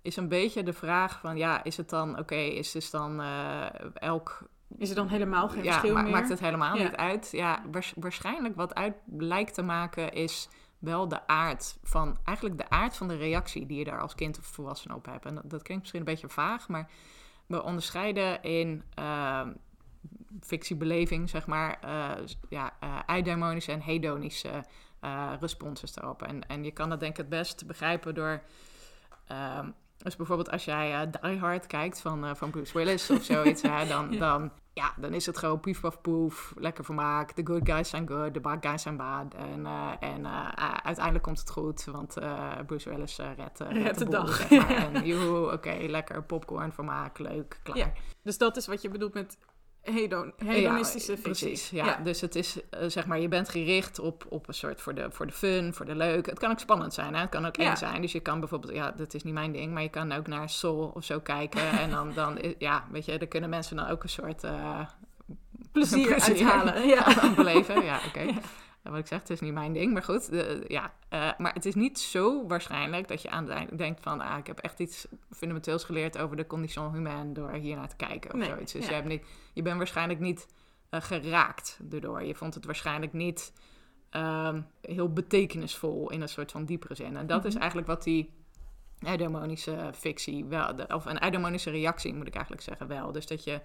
Speaker 3: Is een beetje de vraag van, ja, is het dan, oké, is dus dan uh, elk
Speaker 2: is er dan helemaal geen
Speaker 3: ja,
Speaker 2: verschil
Speaker 3: ma
Speaker 2: meer?
Speaker 3: maakt het helemaal ja. niet uit. Ja, waarschijnlijk wat uit lijkt te maken is wel de aard van, eigenlijk de aard van de reactie die je daar als kind of volwassene op hebt. En dat, dat klinkt misschien een beetje vaag, maar we onderscheiden in uh, fictiebeleving, zeg maar, uh, ja, uh, eudaimonische en hedonische uh, responses daarop. En, en je kan dat denk ik het best begrijpen door. ehm, dus bijvoorbeeld als jij Die Hard kijkt van, van Bruce Willis of zoiets, hè, dan, ja. dan, ja, dan is het gewoon pief paf poef, lekker vermaak. The good guys zijn good, the bad guys zijn bad. En, uh, en uh, uiteindelijk komt het goed, want uh, Bruce Willis redt,
Speaker 2: redt de,
Speaker 3: boel,
Speaker 2: dag.
Speaker 3: Zeg maar. en joehoe, oké, okay, lekker popcorn, vermaak, leuk, klaar.
Speaker 2: Ja, dus dat is wat je bedoelt met hedon, hedonistische
Speaker 3: ja. Precies, ja. ja. Dus het is, zeg maar, je bent gericht op, op een soort voor de, voor de fun, voor de leuk. Het kan ook spannend zijn, hè? het kan ook eng ja. zijn. Dus je kan bijvoorbeeld, ja, dat is niet mijn ding, maar je kan ook naar Soul of zo kijken. en dan, dan, ja, weet je, daar kunnen mensen dan ook een soort... Uh,
Speaker 2: plezier, plezier uithalen. Ja.
Speaker 3: beleven, ja, oké. Okay. Wat ik zeg, het is niet mijn ding, maar goed. De, ja, uh, maar het is niet zo waarschijnlijk dat je aan het eind denkt van... Ah, ik heb echt iets fundamenteels geleerd over de condition humaine door hier naar te kijken of
Speaker 2: nee,
Speaker 3: zoiets. Dus
Speaker 2: ja.
Speaker 3: je, hebt niet, je bent waarschijnlijk niet uh, geraakt daardoor. Je vond het waarschijnlijk niet uh, heel betekenisvol in een soort van diepere zin. En dat
Speaker 2: Mhm.
Speaker 3: is eigenlijk wat die eudemonische fictie wel... De, of een eudemonische reactie, moet ik eigenlijk zeggen, wel. Dus dat je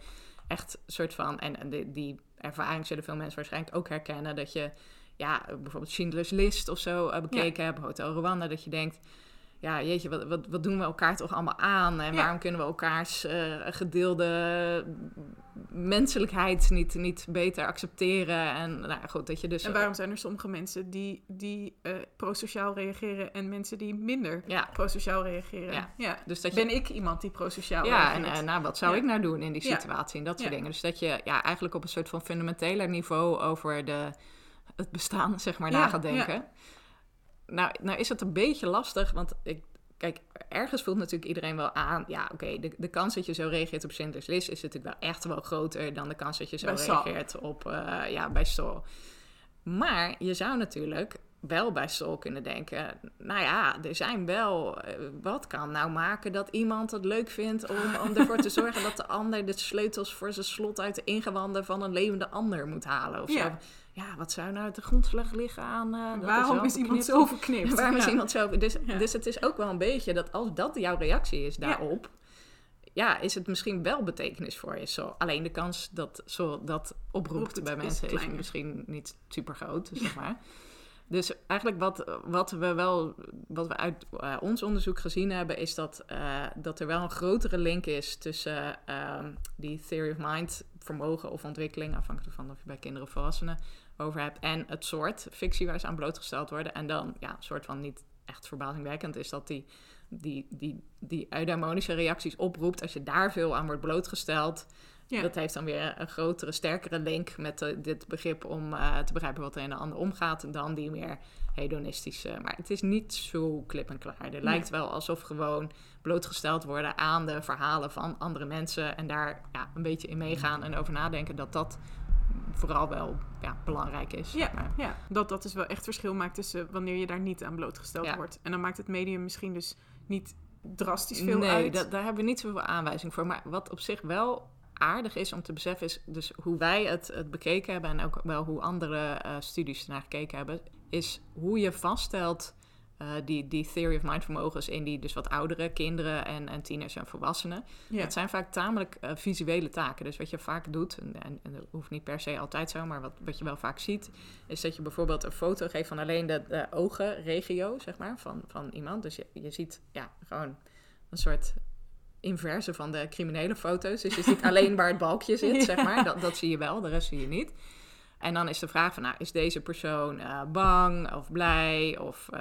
Speaker 3: echt soort van... En, en die, die ervaring zullen veel mensen waarschijnlijk ook herkennen... dat je ja, bijvoorbeeld Schindler's List of zo uh, bekeken ja. hebt, Hotel Rwanda, dat je denkt, ja, jeetje, wat, wat, wat doen we elkaar toch allemaal aan? En
Speaker 2: Ja.
Speaker 3: waarom kunnen we elkaars uh, gedeelde menselijkheid niet, niet beter accepteren? En nou goed, dat je dus...
Speaker 2: En waarom zijn er sommige mensen die, die uh, prosociaal reageren en mensen die minder
Speaker 3: Ja.
Speaker 2: prosociaal reageren?
Speaker 3: Ja.
Speaker 2: Ja.
Speaker 3: Dus dat je,
Speaker 2: Ben ik iemand die prosociaal
Speaker 3: ja, en
Speaker 2: reageert?
Speaker 3: uh, nou, wat zou
Speaker 2: Ja.
Speaker 3: ik nou doen in die
Speaker 2: Ja.
Speaker 3: situatie en dat soort
Speaker 2: Ja.
Speaker 3: dingen. Dus dat je ja, eigenlijk op een soort van fundamenteler niveau over de, het bestaan, zeg maar,
Speaker 2: Ja,
Speaker 3: na gaat denken. Nou, nou is het een beetje lastig, want ik, kijk, ergens voelt natuurlijk iedereen wel aan, ja, oké, de, de kans dat je zo reageert op Schindler's List is natuurlijk wel echt wel groter dan de kans dat je zo
Speaker 2: Bij
Speaker 3: reageert op, eh, ja, bij Saul. Maar je zou natuurlijk wel bij Saul kunnen denken, nou ja, er zijn wel, eh, wat kan nou maken dat iemand het leuk vindt om, om ervoor te zorgen dat de ander de sleutels voor zijn slot uit de ingewanden van een levende ander moet halen of
Speaker 2: Ja.
Speaker 3: zo. Ja, wat zou nou de grondslag liggen aan... dat
Speaker 2: Waarom is iemand zo verknipt?
Speaker 3: Waarom is iemand zo... Dus, dus het is ook wel een beetje dat als dat jouw reactie is daarop... Ja, is het misschien wel betekenis voor je. Zo. Alleen de kans dat zo dat oproept bij mensen is,
Speaker 2: kleiner.
Speaker 3: misschien niet super groot, zeg maar. Dus eigenlijk wat, wat we wel, wat we uit eh, ons onderzoek gezien hebben, is dat, eh, dat er wel een grotere link is tussen ehm, die theory of mind vermogen of ontwikkeling, afhankelijk van of je bij kinderen of volwassenen over hebt, en het soort fictie waar ze aan blootgesteld worden. En dan, ja, een soort van niet echt verbazingwekkend is dat die, die, die, die eudaimonische reacties oproept. Als je daar veel aan wordt blootgesteld,
Speaker 2: Ja.
Speaker 3: dat heeft dan weer een grotere, sterkere link met eh, dit begrip om eh, te begrijpen wat er in de ander omgaat dan die meer hedonistische. Maar het is niet zo klip en klaar. Het lijkt wel alsof gewoon blootgesteld worden aan de verhalen van andere mensen en daar ja, een beetje in meegaan en over nadenken dat dat vooral wel ja, belangrijk is.
Speaker 2: Ja,
Speaker 3: maar.
Speaker 2: ja, dat dat dus wel echt verschil maakt tussen wanneer je daar niet aan blootgesteld
Speaker 3: Ja.
Speaker 2: wordt. En dan maakt het medium misschien dus niet drastisch veel
Speaker 3: nee,
Speaker 2: uit.
Speaker 3: dat- daar hebben we niet zoveel aanwijzing voor. Maar wat op zich wel aardig is om te beseffen, is dus hoe wij het, het bekeken hebben en ook wel hoe andere eh, studies ernaar gekeken hebben, is hoe je vaststelt eh, die, die theory of mind vermogens in die dus wat oudere kinderen en, en tieners en volwassenen.
Speaker 2: ja.
Speaker 3: Het zijn vaak tamelijk eh, visuele taken. Dus wat je vaak doet, en, en, en dat hoeft niet per se altijd zo, maar wat, wat je wel vaak ziet, is dat je bijvoorbeeld een foto geeft van alleen de, de ogenregio, zeg maar, van, van iemand. Dus je, je ziet ja, gewoon een soort inverse van de criminele foto's. Dus je ziet alleen waar het balkje zit, zeg maar. Dat, dat zie je wel, de rest zie je niet. En dan is de vraag van, nou, is deze persoon uh, bang of blij of, uh,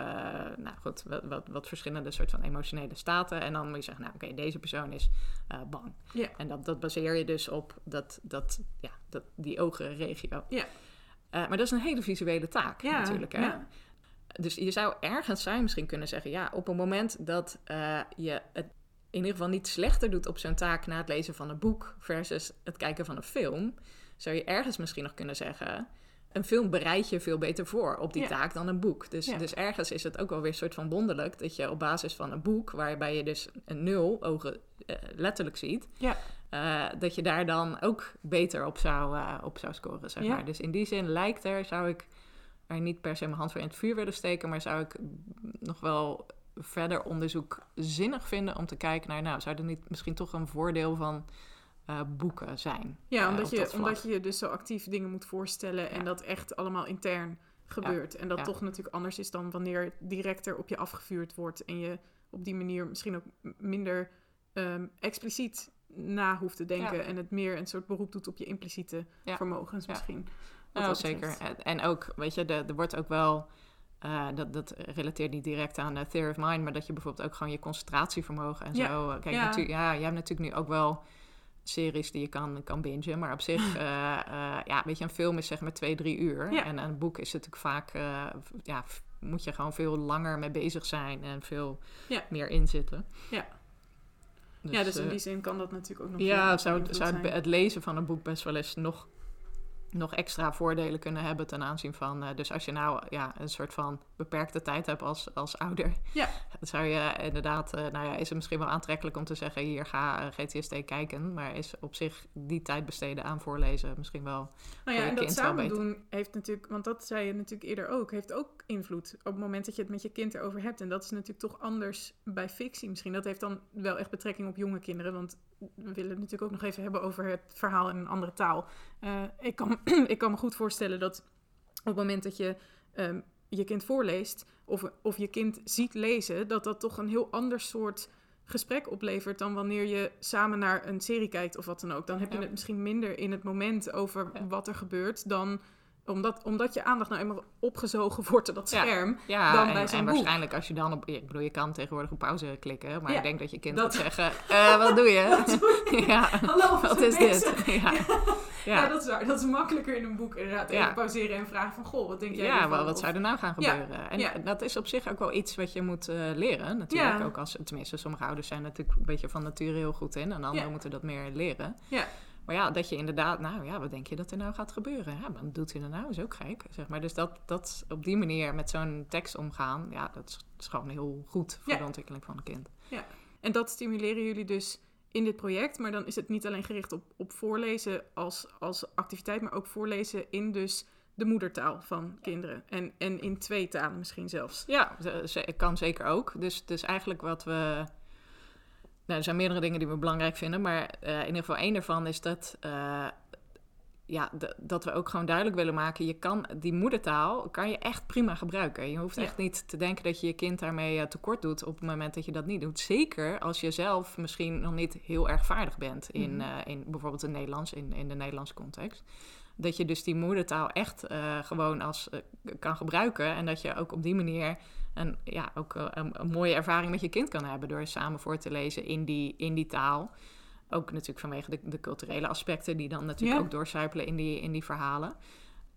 Speaker 3: nou goed, wat, wat, wat, verschillende soort van emotionele staten. En dan moet je zeggen, nou oké, deze persoon is uh, bang.
Speaker 2: Ja.
Speaker 3: En dat, dat baseer je dus op dat, dat, ja, dat, die oogregio.
Speaker 2: Ja.
Speaker 3: maar dat is een hele visuele taak
Speaker 2: Ja,
Speaker 3: natuurlijk. Hè?
Speaker 2: ja.
Speaker 3: Dus je zou ergens zijn misschien kunnen zeggen, ja, op een moment dat je het in ieder geval niet slechter doet op zo'n taak na het lezen van een boek versus het kijken van een film, zou je ergens misschien nog kunnen zeggen. Een film bereid je veel beter voor op die
Speaker 2: Ja.
Speaker 3: taak dan een boek. Dus,
Speaker 2: Ja.
Speaker 3: dus ergens is het ook wel weer een soort van wonderlijk dat je op basis van een boek, waarbij je dus een nul ogen eh, letterlijk ziet,
Speaker 2: Ja.
Speaker 3: eh, dat je daar dan ook beter op zou, eh, op zou scoren. Zeg maar. Dus in die zin lijkt er, zou ik er niet per se mijn hand voor in het vuur willen steken, maar zou ik nog wel verder onderzoek zinnig vinden om te kijken naar, nou, zou er niet misschien toch een voordeel van eh, boeken zijn?
Speaker 2: Ja,
Speaker 3: eh,
Speaker 2: omdat, je, omdat je je dus zo actief dingen moet voorstellen en
Speaker 3: Ja.
Speaker 2: dat echt allemaal intern gebeurt. En dat
Speaker 3: Ja.
Speaker 2: toch natuurlijk anders is dan wanneer directer op je afgevuurd wordt en je op die manier misschien ook minder ehm, expliciet na hoeft te denken en het meer een soort beroep doet op je impliciete vermogens misschien.
Speaker 3: Nou,
Speaker 2: dat
Speaker 3: zeker.
Speaker 2: betreft.
Speaker 3: En, en ook, weet je, er wordt ook wel... eh, dat, dat relateert niet direct aan de theory of mind, maar dat je bijvoorbeeld ook gewoon je concentratievermogen en zo. Kijk,
Speaker 2: Ja.
Speaker 3: natuurlijk, ja, jij hebt natuurlijk nu ook wel series die je kan, kan bingen, maar op zich, eh, eh, ja, weet je, een film is zeg maar twee, drie uur.
Speaker 2: Ja.
Speaker 3: En een boek is natuurlijk vaak, eh, ja, moet je gewoon veel langer mee bezig zijn en veel
Speaker 2: Ja.
Speaker 3: meer inzitten.
Speaker 2: Ja. ja, dus in die zin kan dat natuurlijk ook nog
Speaker 3: ja, zou, zou het, het lezen van een boek best wel eens nog, nog extra voordelen kunnen hebben ten aanzien van... eh, dus als je nou ja, een soort van beperkte tijd hebt als, als ouder...
Speaker 2: Ja.
Speaker 3: dan zou je inderdaad... eh, nou ja, is het misschien wel aantrekkelijk om te zeggen... hier, ga GTSD kijken. Maar is op zich die tijd besteden aan voorlezen misschien wel...
Speaker 2: Nou
Speaker 3: voor
Speaker 2: ja, en dat samen doen heeft natuurlijk, want dat zei je natuurlijk eerder ook, heeft ook invloed op het moment dat je het met je kind erover hebt. En dat is natuurlijk toch anders bij fictie misschien. Dat heeft dan wel echt betrekking op jonge kinderen, want we willen het natuurlijk ook nog even hebben over het verhaal in een andere taal. Eh, ik, kan, ik kan me goed voorstellen dat op het moment dat je ehm, je kind voorleest of, of je kind ziet lezen, dat dat toch een heel ander soort gesprek oplevert dan wanneer je samen naar een serie kijkt of wat dan ook. Dan heb je
Speaker 3: Ja.
Speaker 2: het misschien minder in het moment over
Speaker 3: Ja.
Speaker 2: wat er gebeurt dan omdat, omdat je aandacht nou eenmaal opgezogen wordt door dat scherm.
Speaker 3: Ja,
Speaker 2: Dan
Speaker 3: en,
Speaker 2: bij
Speaker 3: en
Speaker 2: boek.
Speaker 3: waarschijnlijk als je dan op... Ik bedoel, je kan tegenwoordig op pauze klikken... maar ik denk dat je kind
Speaker 2: dat-
Speaker 3: gaat zeggen... eh, wat doe je? ja,
Speaker 2: Hallo,
Speaker 3: wat is dit? ja.
Speaker 2: Ja.
Speaker 3: Ja.
Speaker 2: dat is waar. Dat is makkelijker in een boek inderdaad.
Speaker 3: Ja.
Speaker 2: Even pauzeren en vragen van, goh, wat denk jij
Speaker 3: Ja, wel, wat zou er nou gaan
Speaker 2: Ja,
Speaker 3: gebeuren? En dat is op zich ook wel iets wat je moet eh, leren. Natuurlijk, ook als, tenminste, sommige ouders zijn natuurlijk een beetje van nature heel goed in. En anderen moeten dat meer leren.
Speaker 2: Ja.
Speaker 3: Maar ja, dat je inderdaad, nou ja, wat denk je dat er nou gaat gebeuren? Ja, wat doet hij er nou? Is ook gek, zeg maar. Dus dat, dat op die manier met zo'n tekst omgaan, ja, dat is, is gewoon heel goed voor
Speaker 2: Ja.
Speaker 3: de ontwikkeling van een kind.
Speaker 2: En dat stimuleren jullie dus in dit project. Maar dan is het niet alleen gericht op, op voorlezen als, als activiteit, maar ook voorlezen in dus de moedertaal van kinderen. En, en in twee talen misschien zelfs.
Speaker 3: Ja, ze- kan zeker ook. Dus, dus eigenlijk wat we. Nou, er zijn meerdere dingen die we belangrijk vinden, maar eh, in ieder geval één daarvan is dat. eh, ja, dat we ook gewoon duidelijk willen maken, je kan die moedertaal kan je echt prima gebruiken. Je hoeft
Speaker 2: Ja.
Speaker 3: echt niet te denken dat je je kind daarmee eh, tekort doet op het moment dat je dat niet doet. Zeker als je zelf misschien nog niet heel erg vaardig bent in,
Speaker 2: Mhm.
Speaker 3: in bijvoorbeeld het Nederlands, in, in de Nederlandse context. Dat je dus die moedertaal echt eh, gewoon als eh, kan gebruiken. En dat je ook op die manier een, ja, ook eh, een, een mooie ervaring met je kind kan hebben door samen voor te lezen in die, in die taal. Ook natuurlijk vanwege de, de culturele aspecten die dan natuurlijk
Speaker 2: Ja.
Speaker 3: ook doorcijpelen in die, in die verhalen.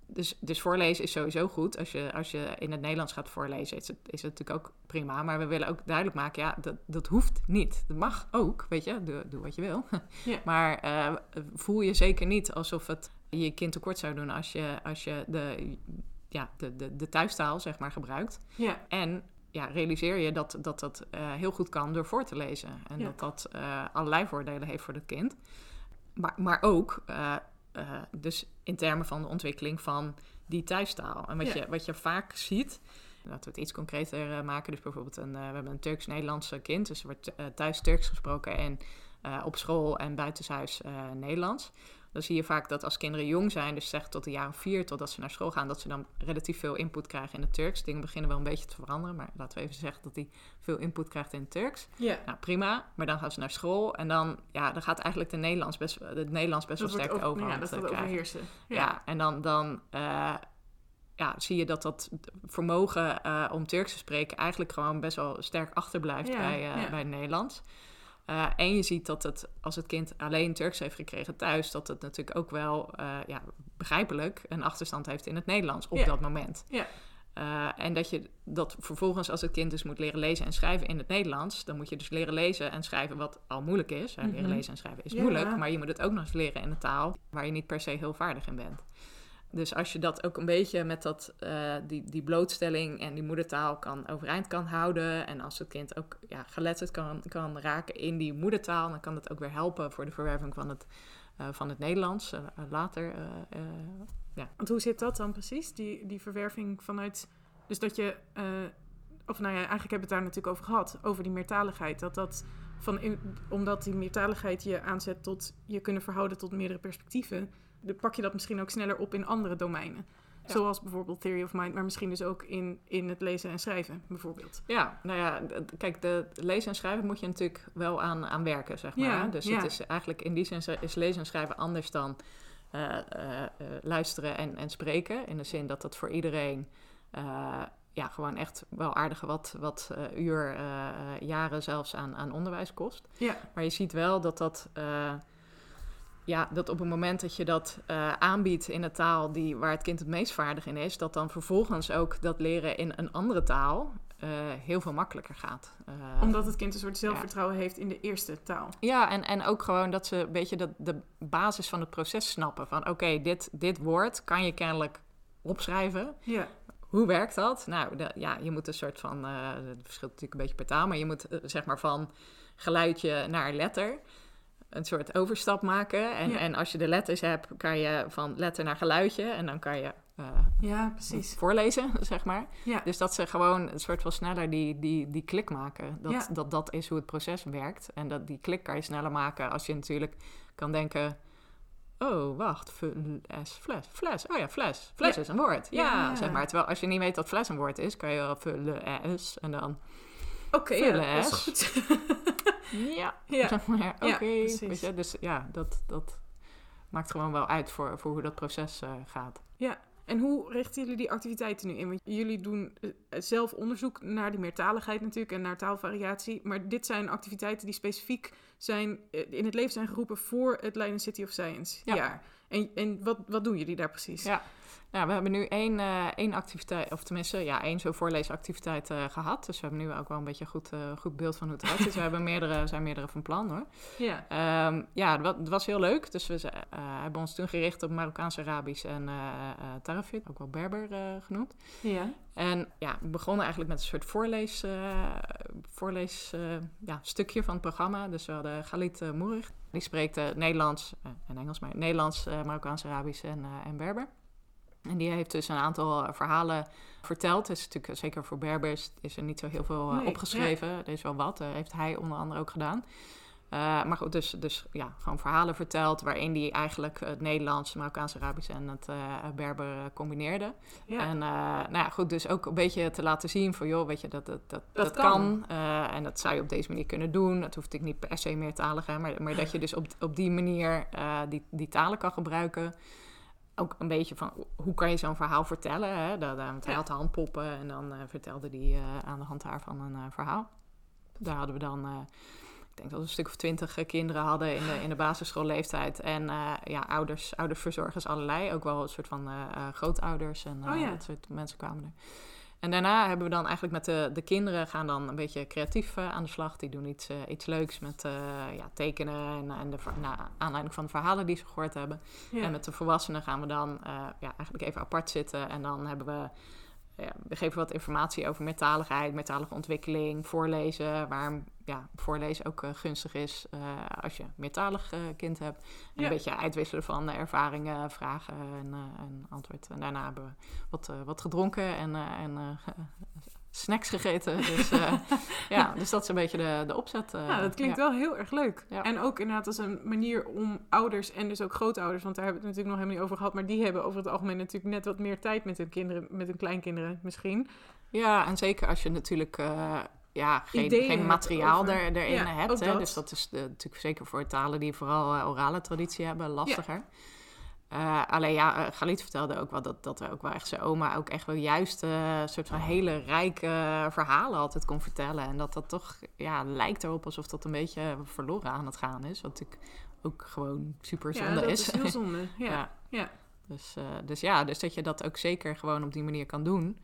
Speaker 3: Dus, dus voorlezen is sowieso goed. Als je, als je in het Nederlands gaat voorlezen, is het, is het natuurlijk ook prima. Maar we willen ook duidelijk maken, ja, dat, dat hoeft niet. Dat mag ook, weet je, doe, doe wat je wil.
Speaker 2: Ja.
Speaker 3: Maar voel je zeker niet alsof het je kind tekort zou doen als je, als je de, ja, de, de, de thuistaal, zeg maar, gebruikt.
Speaker 2: Ja,
Speaker 3: En ja, realiseer je dat dat, dat eh, heel goed kan door voor te lezen. En
Speaker 2: Ja.
Speaker 3: dat dat eh, allerlei voordelen heeft voor het kind. Maar, maar ook eh, dus in termen van de ontwikkeling van die thuistaal. En wat,
Speaker 2: Ja.
Speaker 3: je, wat je vaak ziet, laten we het iets concreter maken. Dus bijvoorbeeld een, we hebben een Turks-Nederlandse kind. Dus er wordt thuis Turks gesproken en op school en buitenshuis Nederlands. Dan zie je vaak dat als kinderen jong zijn, dus zeg tot jaar of vier, totdat ze naar school gaan, dat ze dan relatief veel input krijgen in het Turks. Dingen beginnen wel een beetje te veranderen, maar laten we even zeggen dat hij veel input krijgt in het Turks.
Speaker 2: Ja.
Speaker 3: Nou, prima. Maar dan gaan ze naar school en dan, ja, dan gaat eigenlijk de Nederlands best, het Nederlands best
Speaker 2: Dat
Speaker 3: wel sterk
Speaker 2: over- Ja, dat
Speaker 3: eh,
Speaker 2: gaat overheersen.
Speaker 3: Ja. en dan, dan eh, ja, zie je dat dat vermogen eh, om Turks te spreken eigenlijk gewoon best wel sterk achterblijft
Speaker 2: Ja,
Speaker 3: bij,
Speaker 2: ja.
Speaker 3: bij het Eh, en je ziet dat het, als het kind alleen Turks heeft gekregen thuis, dat het natuurlijk ook wel eh, ja, begrijpelijk een achterstand heeft in het Nederlands op dat moment.
Speaker 2: Ja.
Speaker 3: Eh, en dat je dat vervolgens, als het kind dus moet leren lezen en schrijven in het Nederlands, dan moet je dus leren lezen en schrijven wat al moeilijk is. Leren
Speaker 2: Mhm.
Speaker 3: lezen en schrijven is
Speaker 2: Ja.
Speaker 3: moeilijk, maar je moet het ook nog eens leren in een taal waar je niet per se heel vaardig in bent. Dus als je dat ook een beetje met dat, eh, die, die blootstelling en die moedertaal kan overeind kan houden. En als het kind ook ja, geletterd kan, kan raken in die moedertaal, dan kan dat ook weer helpen voor de verwerving van het, eh, van het Nederlands eh, later. eh,
Speaker 2: Want hoe zit dat dan precies? Die, die verwerving vanuit. Dus dat je. of nou ja, eigenlijk hebben we het daar natuurlijk over gehad. Over die meertaligheid. Dat dat. Van omdat die meertaligheid je aanzet tot je kunnen verhouden tot meerdere perspectieven. Pak je dat misschien ook sneller op in andere domeinen.
Speaker 3: Ja.
Speaker 2: Zoals bijvoorbeeld Theory of Mind, maar misschien dus ook in, in het lezen en schrijven, bijvoorbeeld.
Speaker 3: Ja, nou ja, kijk, de lezen en schrijven moet je natuurlijk wel aan, aan werken, zeg maar.
Speaker 2: Ja,
Speaker 3: dus
Speaker 2: ja.
Speaker 3: het is eigenlijk in die zin is lezen en schrijven anders dan eh, eh, eh, luisteren en, en spreken. In de zin dat het voor iedereen ja, gewoon echt wel aardige wat, wat uur, jaren zelfs aan, aan onderwijs kost.
Speaker 2: Ja,
Speaker 3: Maar je ziet wel dat dat, ja, dat op het moment dat je dat eh, aanbiedt in een taal die, waar het kind het meest vaardig in is, dat dan vervolgens ook dat leren in een andere taal eh, heel veel makkelijker gaat. Eh,
Speaker 2: omdat het kind een soort zelfvertrouwen heeft in de eerste taal.
Speaker 3: ja, en, en ook gewoon dat ze een beetje dat, de basis van het proces snappen. Van oké, dit, dit woord kan je kennelijk opschrijven.
Speaker 2: Ja,
Speaker 3: Hoe werkt dat? Nou, de- ja, je moet een soort van, het verschilt natuurlijk een beetje per taal, maar je moet zeg maar van geluidje naar letter een soort overstap maken. En,
Speaker 2: Ja.
Speaker 3: en als je de letters hebt, kan je van letter naar geluidje en dan kan je eh,
Speaker 2: ja precies.
Speaker 3: voorlezen, zeg maar.
Speaker 2: Ja.
Speaker 3: Dus dat ze gewoon een soort van sneller die, die, die klik maken. Dat,
Speaker 2: Ja.
Speaker 3: dat dat is hoe het proces werkt. En dat die klik kan je sneller maken als je natuurlijk kan denken... Oh, wacht, fles, fles, fles. Oh ja, fles. Fles is een woord. Ja, zeg maar. Terwijl als je niet weet dat fles een woord is, kan je wel vullen s en dan...
Speaker 2: Oké, ja,
Speaker 3: vullen
Speaker 2: dat is
Speaker 3: S.
Speaker 2: goed.
Speaker 3: Ja,
Speaker 2: ja.
Speaker 3: zeg maar. Oké,
Speaker 2: Ja,
Speaker 3: je. Dus ja, dat, dat maakt gewoon wel uit voor, voor hoe dat proces eh, gaat.
Speaker 2: En hoe richten jullie die activiteiten nu in? Want jullie doen eh, zelf onderzoek naar die meertaligheid natuurlijk en naar taalvariatie. Maar dit zijn activiteiten die specifiek zijn, eh, in het leven zijn geroepen voor het Leiden City of Science
Speaker 3: Ja.
Speaker 2: jaar. En, en wat, wat doen jullie daar precies?
Speaker 3: Ja. Nou, we hebben nu één, eh, één activiteit, of tenminste, ja, één zo'n voorleesactiviteit eh, gehad. Dus we hebben nu ook wel een beetje een goed, eh, goed beeld van hoe het eruit ziet. We hebben meerdere, zijn meerdere van plan hoor.
Speaker 2: Ja.
Speaker 3: Ehm, ja, het wa- het was heel leuk. Dus we hebben ons toen gericht op Marokkaans, Arabisch en Tarafit, ook wel Berber genoemd.
Speaker 2: ja.
Speaker 3: En ja, we begonnen eigenlijk met een soort voorlees, voorlees ja, stukje van het programma. Dus we hadden Galit uh, Moerig. Die spreekt Nederlands en Engels, maar Nederlands, Marokkaans, Arabisch en, en Berber. En die heeft dus een aantal eh, verhalen verteld. Is natuurlijk eh, zeker voor Berbers is er niet zo heel veel eh,
Speaker 2: Nee,
Speaker 3: opgeschreven. Er is wel wat, heeft hij onder andere ook gedaan. Uh, maar goed, dus, dus ja, gewoon verhalen verteld waarin hij eigenlijk het Nederlands, Marokkaans, Arabisch en het uh, Berber combineerde.
Speaker 2: Ja.
Speaker 3: En uh, nou ja, goed, dus ook een beetje te laten zien van joh, weet je, dat dat, dat,
Speaker 2: Dat
Speaker 3: dat
Speaker 2: kan.
Speaker 3: kan. En dat zou je op deze manier kunnen doen. Dat hoeft natuurlijk niet per se meertalig, hè, maar, maar dat je dus op, op die manier die, die talen kan gebruiken. Ook een beetje van hoe kan je zo'n verhaal vertellen. Hè? Dat, uh, want hij had handpoppen en dan uh, vertelde hij aan de hand daarvan een verhaal. Daar hadden we dan ik denk dat we een stuk of twintig eh, kinderen hadden in de, in de basisschoolleeftijd. En uh, ja, ouders, ouders, verzorgers, allerlei. Ook wel een soort van uh, grootouders en
Speaker 2: Oh, ja.
Speaker 3: dat soort mensen kwamen er. En daarna hebben we dan eigenlijk met de, de kinderen gaan dan een beetje creatief uh, aan de slag. Die doen iets, uh, iets leuks met uh, ja, tekenen en, en de, naar aanleiding van de verhalen die ze gehoord hebben.
Speaker 2: Ja.
Speaker 3: En met de volwassenen gaan we dan ja, eigenlijk even apart zitten. En dan hebben we ja, we geven wat informatie over meertaligheid, meertalige ontwikkeling, voorlezen, waarom ja, voorlezen ook uh, gunstig is uh, als je een meertalig uh, kind hebt. En
Speaker 2: Ja.
Speaker 3: een beetje uitwisselen van ervaringen, vragen en, en antwoord. En daarna hebben we wat, wat gedronken en, en snacks gegeten. Dus uh, ja, dus dat is een beetje de, de opzet.
Speaker 2: Uh, ja, dat klinkt wel heel erg leuk. En ook inderdaad als een manier om ouders en dus ook grootouders, want daar hebben we het natuurlijk nog helemaal niet over gehad, maar die hebben over het algemeen natuurlijk net wat meer tijd met hun kinderen, met hun kleinkinderen misschien.
Speaker 3: Ja, en zeker als je natuurlijk ja, geen, geen materiaal er, erin hebt. Hè? Dus dat is natuurlijk zeker voor talen die vooral orale traditie hebben lastiger. Uh, alleen ja, uh, Galit vertelde ook wel dat, dat er ook wel echt zijn oma ook echt wel juist uh, soort van hele rijke verhalen altijd kon vertellen. En dat dat toch, ja, lijkt erop alsof dat een beetje verloren aan het gaan is. Wat natuurlijk ook gewoon super zonde
Speaker 2: ja, dat
Speaker 3: is.
Speaker 2: is heel zonde, ja. ja. ja.
Speaker 3: Dus, dus ja, dus dat je dat ook zeker gewoon op die manier kan doen.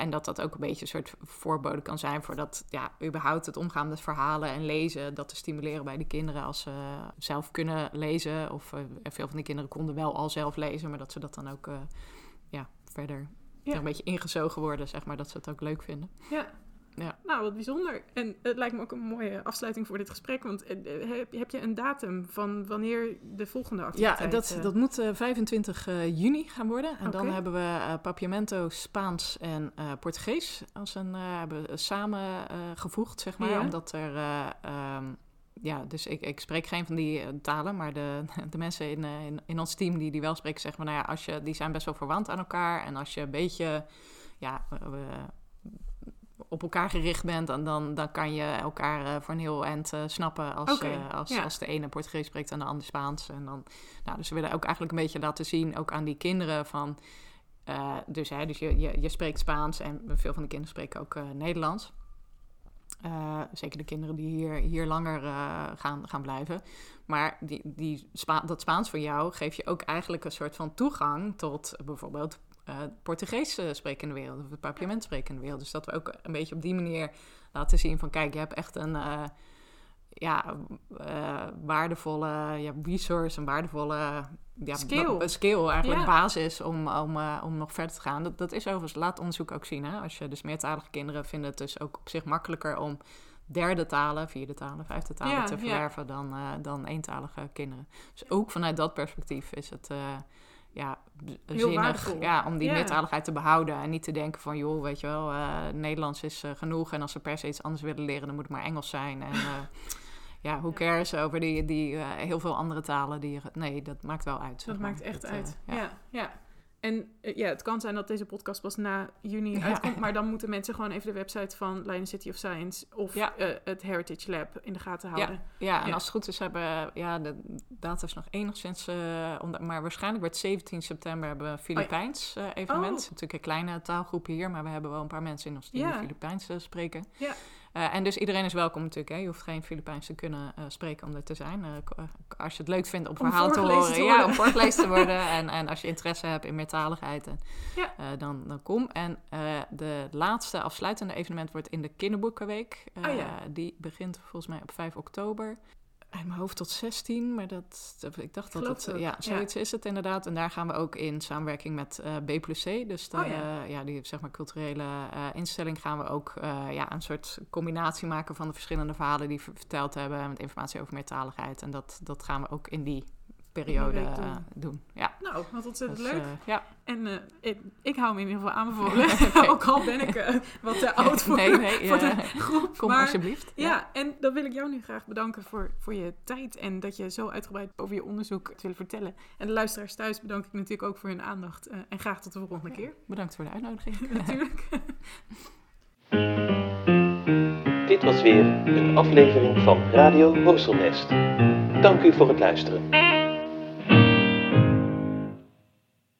Speaker 3: En dat dat ook een beetje een soort voorbode kan zijn voor dat, ja, überhaupt het omgaan met verhalen en lezen, dat te stimuleren bij de kinderen als ze zelf kunnen lezen. Of uh, veel van die kinderen konden wel al zelf lezen, maar dat ze dat dan ook, uh, ja, verder ja. een beetje ingezogen worden, zeg maar, dat ze het ook leuk vinden.
Speaker 2: Ja, ja. Nou, wat bijzonder. En het lijkt me ook een mooie afsluiting voor dit gesprek. Want eh, eh, heb, je een datum van wanneer de volgende activiteit...
Speaker 3: Ja, dat,
Speaker 2: uh...
Speaker 3: dat moet uh, 25 juni gaan worden. En okay. dan hebben we Papiamento, Spaans en Portugees als een, hebben we samen gevoegd, zeg maar. Ja. Omdat er... Um, ja, dus ik, ik spreek geen van die talen, maar de, de mensen in, in, in ons team die die wel spreken, zeggen van, nou ja, als je, die zijn best wel verwant aan elkaar. En als je een beetje, ja, op elkaar gericht bent, dan, dan, dan kan je elkaar uh, voor een heel eind uh, snappen als, okay, uh, als, ja. als de ene Portugees spreekt en de ander Spaans. En dan, nou, dus we willen ook eigenlijk een beetje laten zien, ook aan die kinderen van. dus hè, dus je, je, je spreekt Spaans en veel van de kinderen spreken ook Nederlands. zeker de kinderen die hier, hier langer gaan, gaan blijven. Maar die, die Spa dat Spaans voor jou geeft je ook eigenlijk een soort van toegang tot bijvoorbeeld uh, Portugees uh, sprekende wereld, of het papiament sprekende wereld. Dus dat we ook een beetje op die manier laten zien van kijk, je hebt echt een uh, ja, waardevolle ja, resource, een waardevolle ja,
Speaker 2: skill.
Speaker 3: skill eigenlijk, ja. basis om, om, om nog verder te gaan. Dat, dat is overigens, laat onderzoek ook zien. Hè? Als je dus meertalige kinderen vinden het dus ook op zich makkelijker om derde talen, vierde talen, vijfde talen ja, te verwerven ja. dan, dan eentalige kinderen. Dus ook vanuit dat perspectief is het ja, zinnig ja, om die ja. meertaligheid te behouden. En niet te denken van, joh, weet je wel, uh, Nederlands is uh, genoeg. En als ze per se iets anders willen leren, dan moet het maar Engels zijn. En uh, ja, hoe cares over die, die heel veel andere talen. Die, nee, dat maakt wel uit.
Speaker 2: Dat maakt echt dat, uit, ja. ja. En ja, het kan zijn dat deze podcast pas na juni ja. uitkomt. Maar dan moeten mensen gewoon even de website van Leiden City of Science of ja. uh, het Heritage Lab in de gaten houden.
Speaker 3: Ja, ja en als het goed is hebben, ja, de data is nog enigszins, uh, maar waarschijnlijk wordt 17 september hebben we een Filipijns evenement. Oh. Natuurlijk een kleine taalgroep hier, maar we hebben wel een paar mensen in ons team die Filipijns spreken. Ja. Uh, en dus iedereen is welkom natuurlijk. Hè? Je hoeft geen Filipijns te kunnen uh, spreken om er te zijn. Uh, als je het leuk vindt om,
Speaker 2: om
Speaker 3: verhalen te horen.
Speaker 2: Te
Speaker 3: ja, om voorgelezen te worden. en, en als je interesse hebt in meertaligheid, en, ja. dan, dan kom. En de laatste afsluitende evenement wordt in de Kinderboekenweek.
Speaker 2: Oh, ja.
Speaker 3: Die begint volgens mij op 5 oktober uit mijn hoofd tot 16, maar dat, ik dacht dat het, ja, zoiets ja. is het inderdaad. En daar gaan we ook in samenwerking met uh, B plus C, dus de, oh, ja. Uh, ja. die zeg maar culturele uh, instelling, gaan we ook ja, een soort combinatie maken van de verschillende verhalen die we verteld hebben met informatie over meertaligheid. En dat, dat gaan we ook in die periode doen. Uh, doen. Ja.
Speaker 2: Nou, wat ontzettend
Speaker 3: dus,
Speaker 2: leuk.
Speaker 3: Uh, ja.
Speaker 2: En uh, ik, ik, hou me in ieder geval aanbevolen. okay. Ook al ben ik wat te oud voor,
Speaker 3: nee, nee,
Speaker 2: voor de groep.
Speaker 3: Kom
Speaker 2: maar,
Speaker 3: alsjeblieft.
Speaker 2: Ja. ja. en dan wil ik jou nu graag bedanken voor, voor je tijd en dat je zo uitgebreid over je onderzoek te willen vertellen. En de luisteraars thuis bedank ik natuurlijk ook voor hun aandacht. en graag tot de volgende keer.
Speaker 3: Bedankt voor de uitnodiging.
Speaker 2: natuurlijk.
Speaker 1: Dit was weer een aflevering van Radio Horselnest. Dank u voor het luisteren.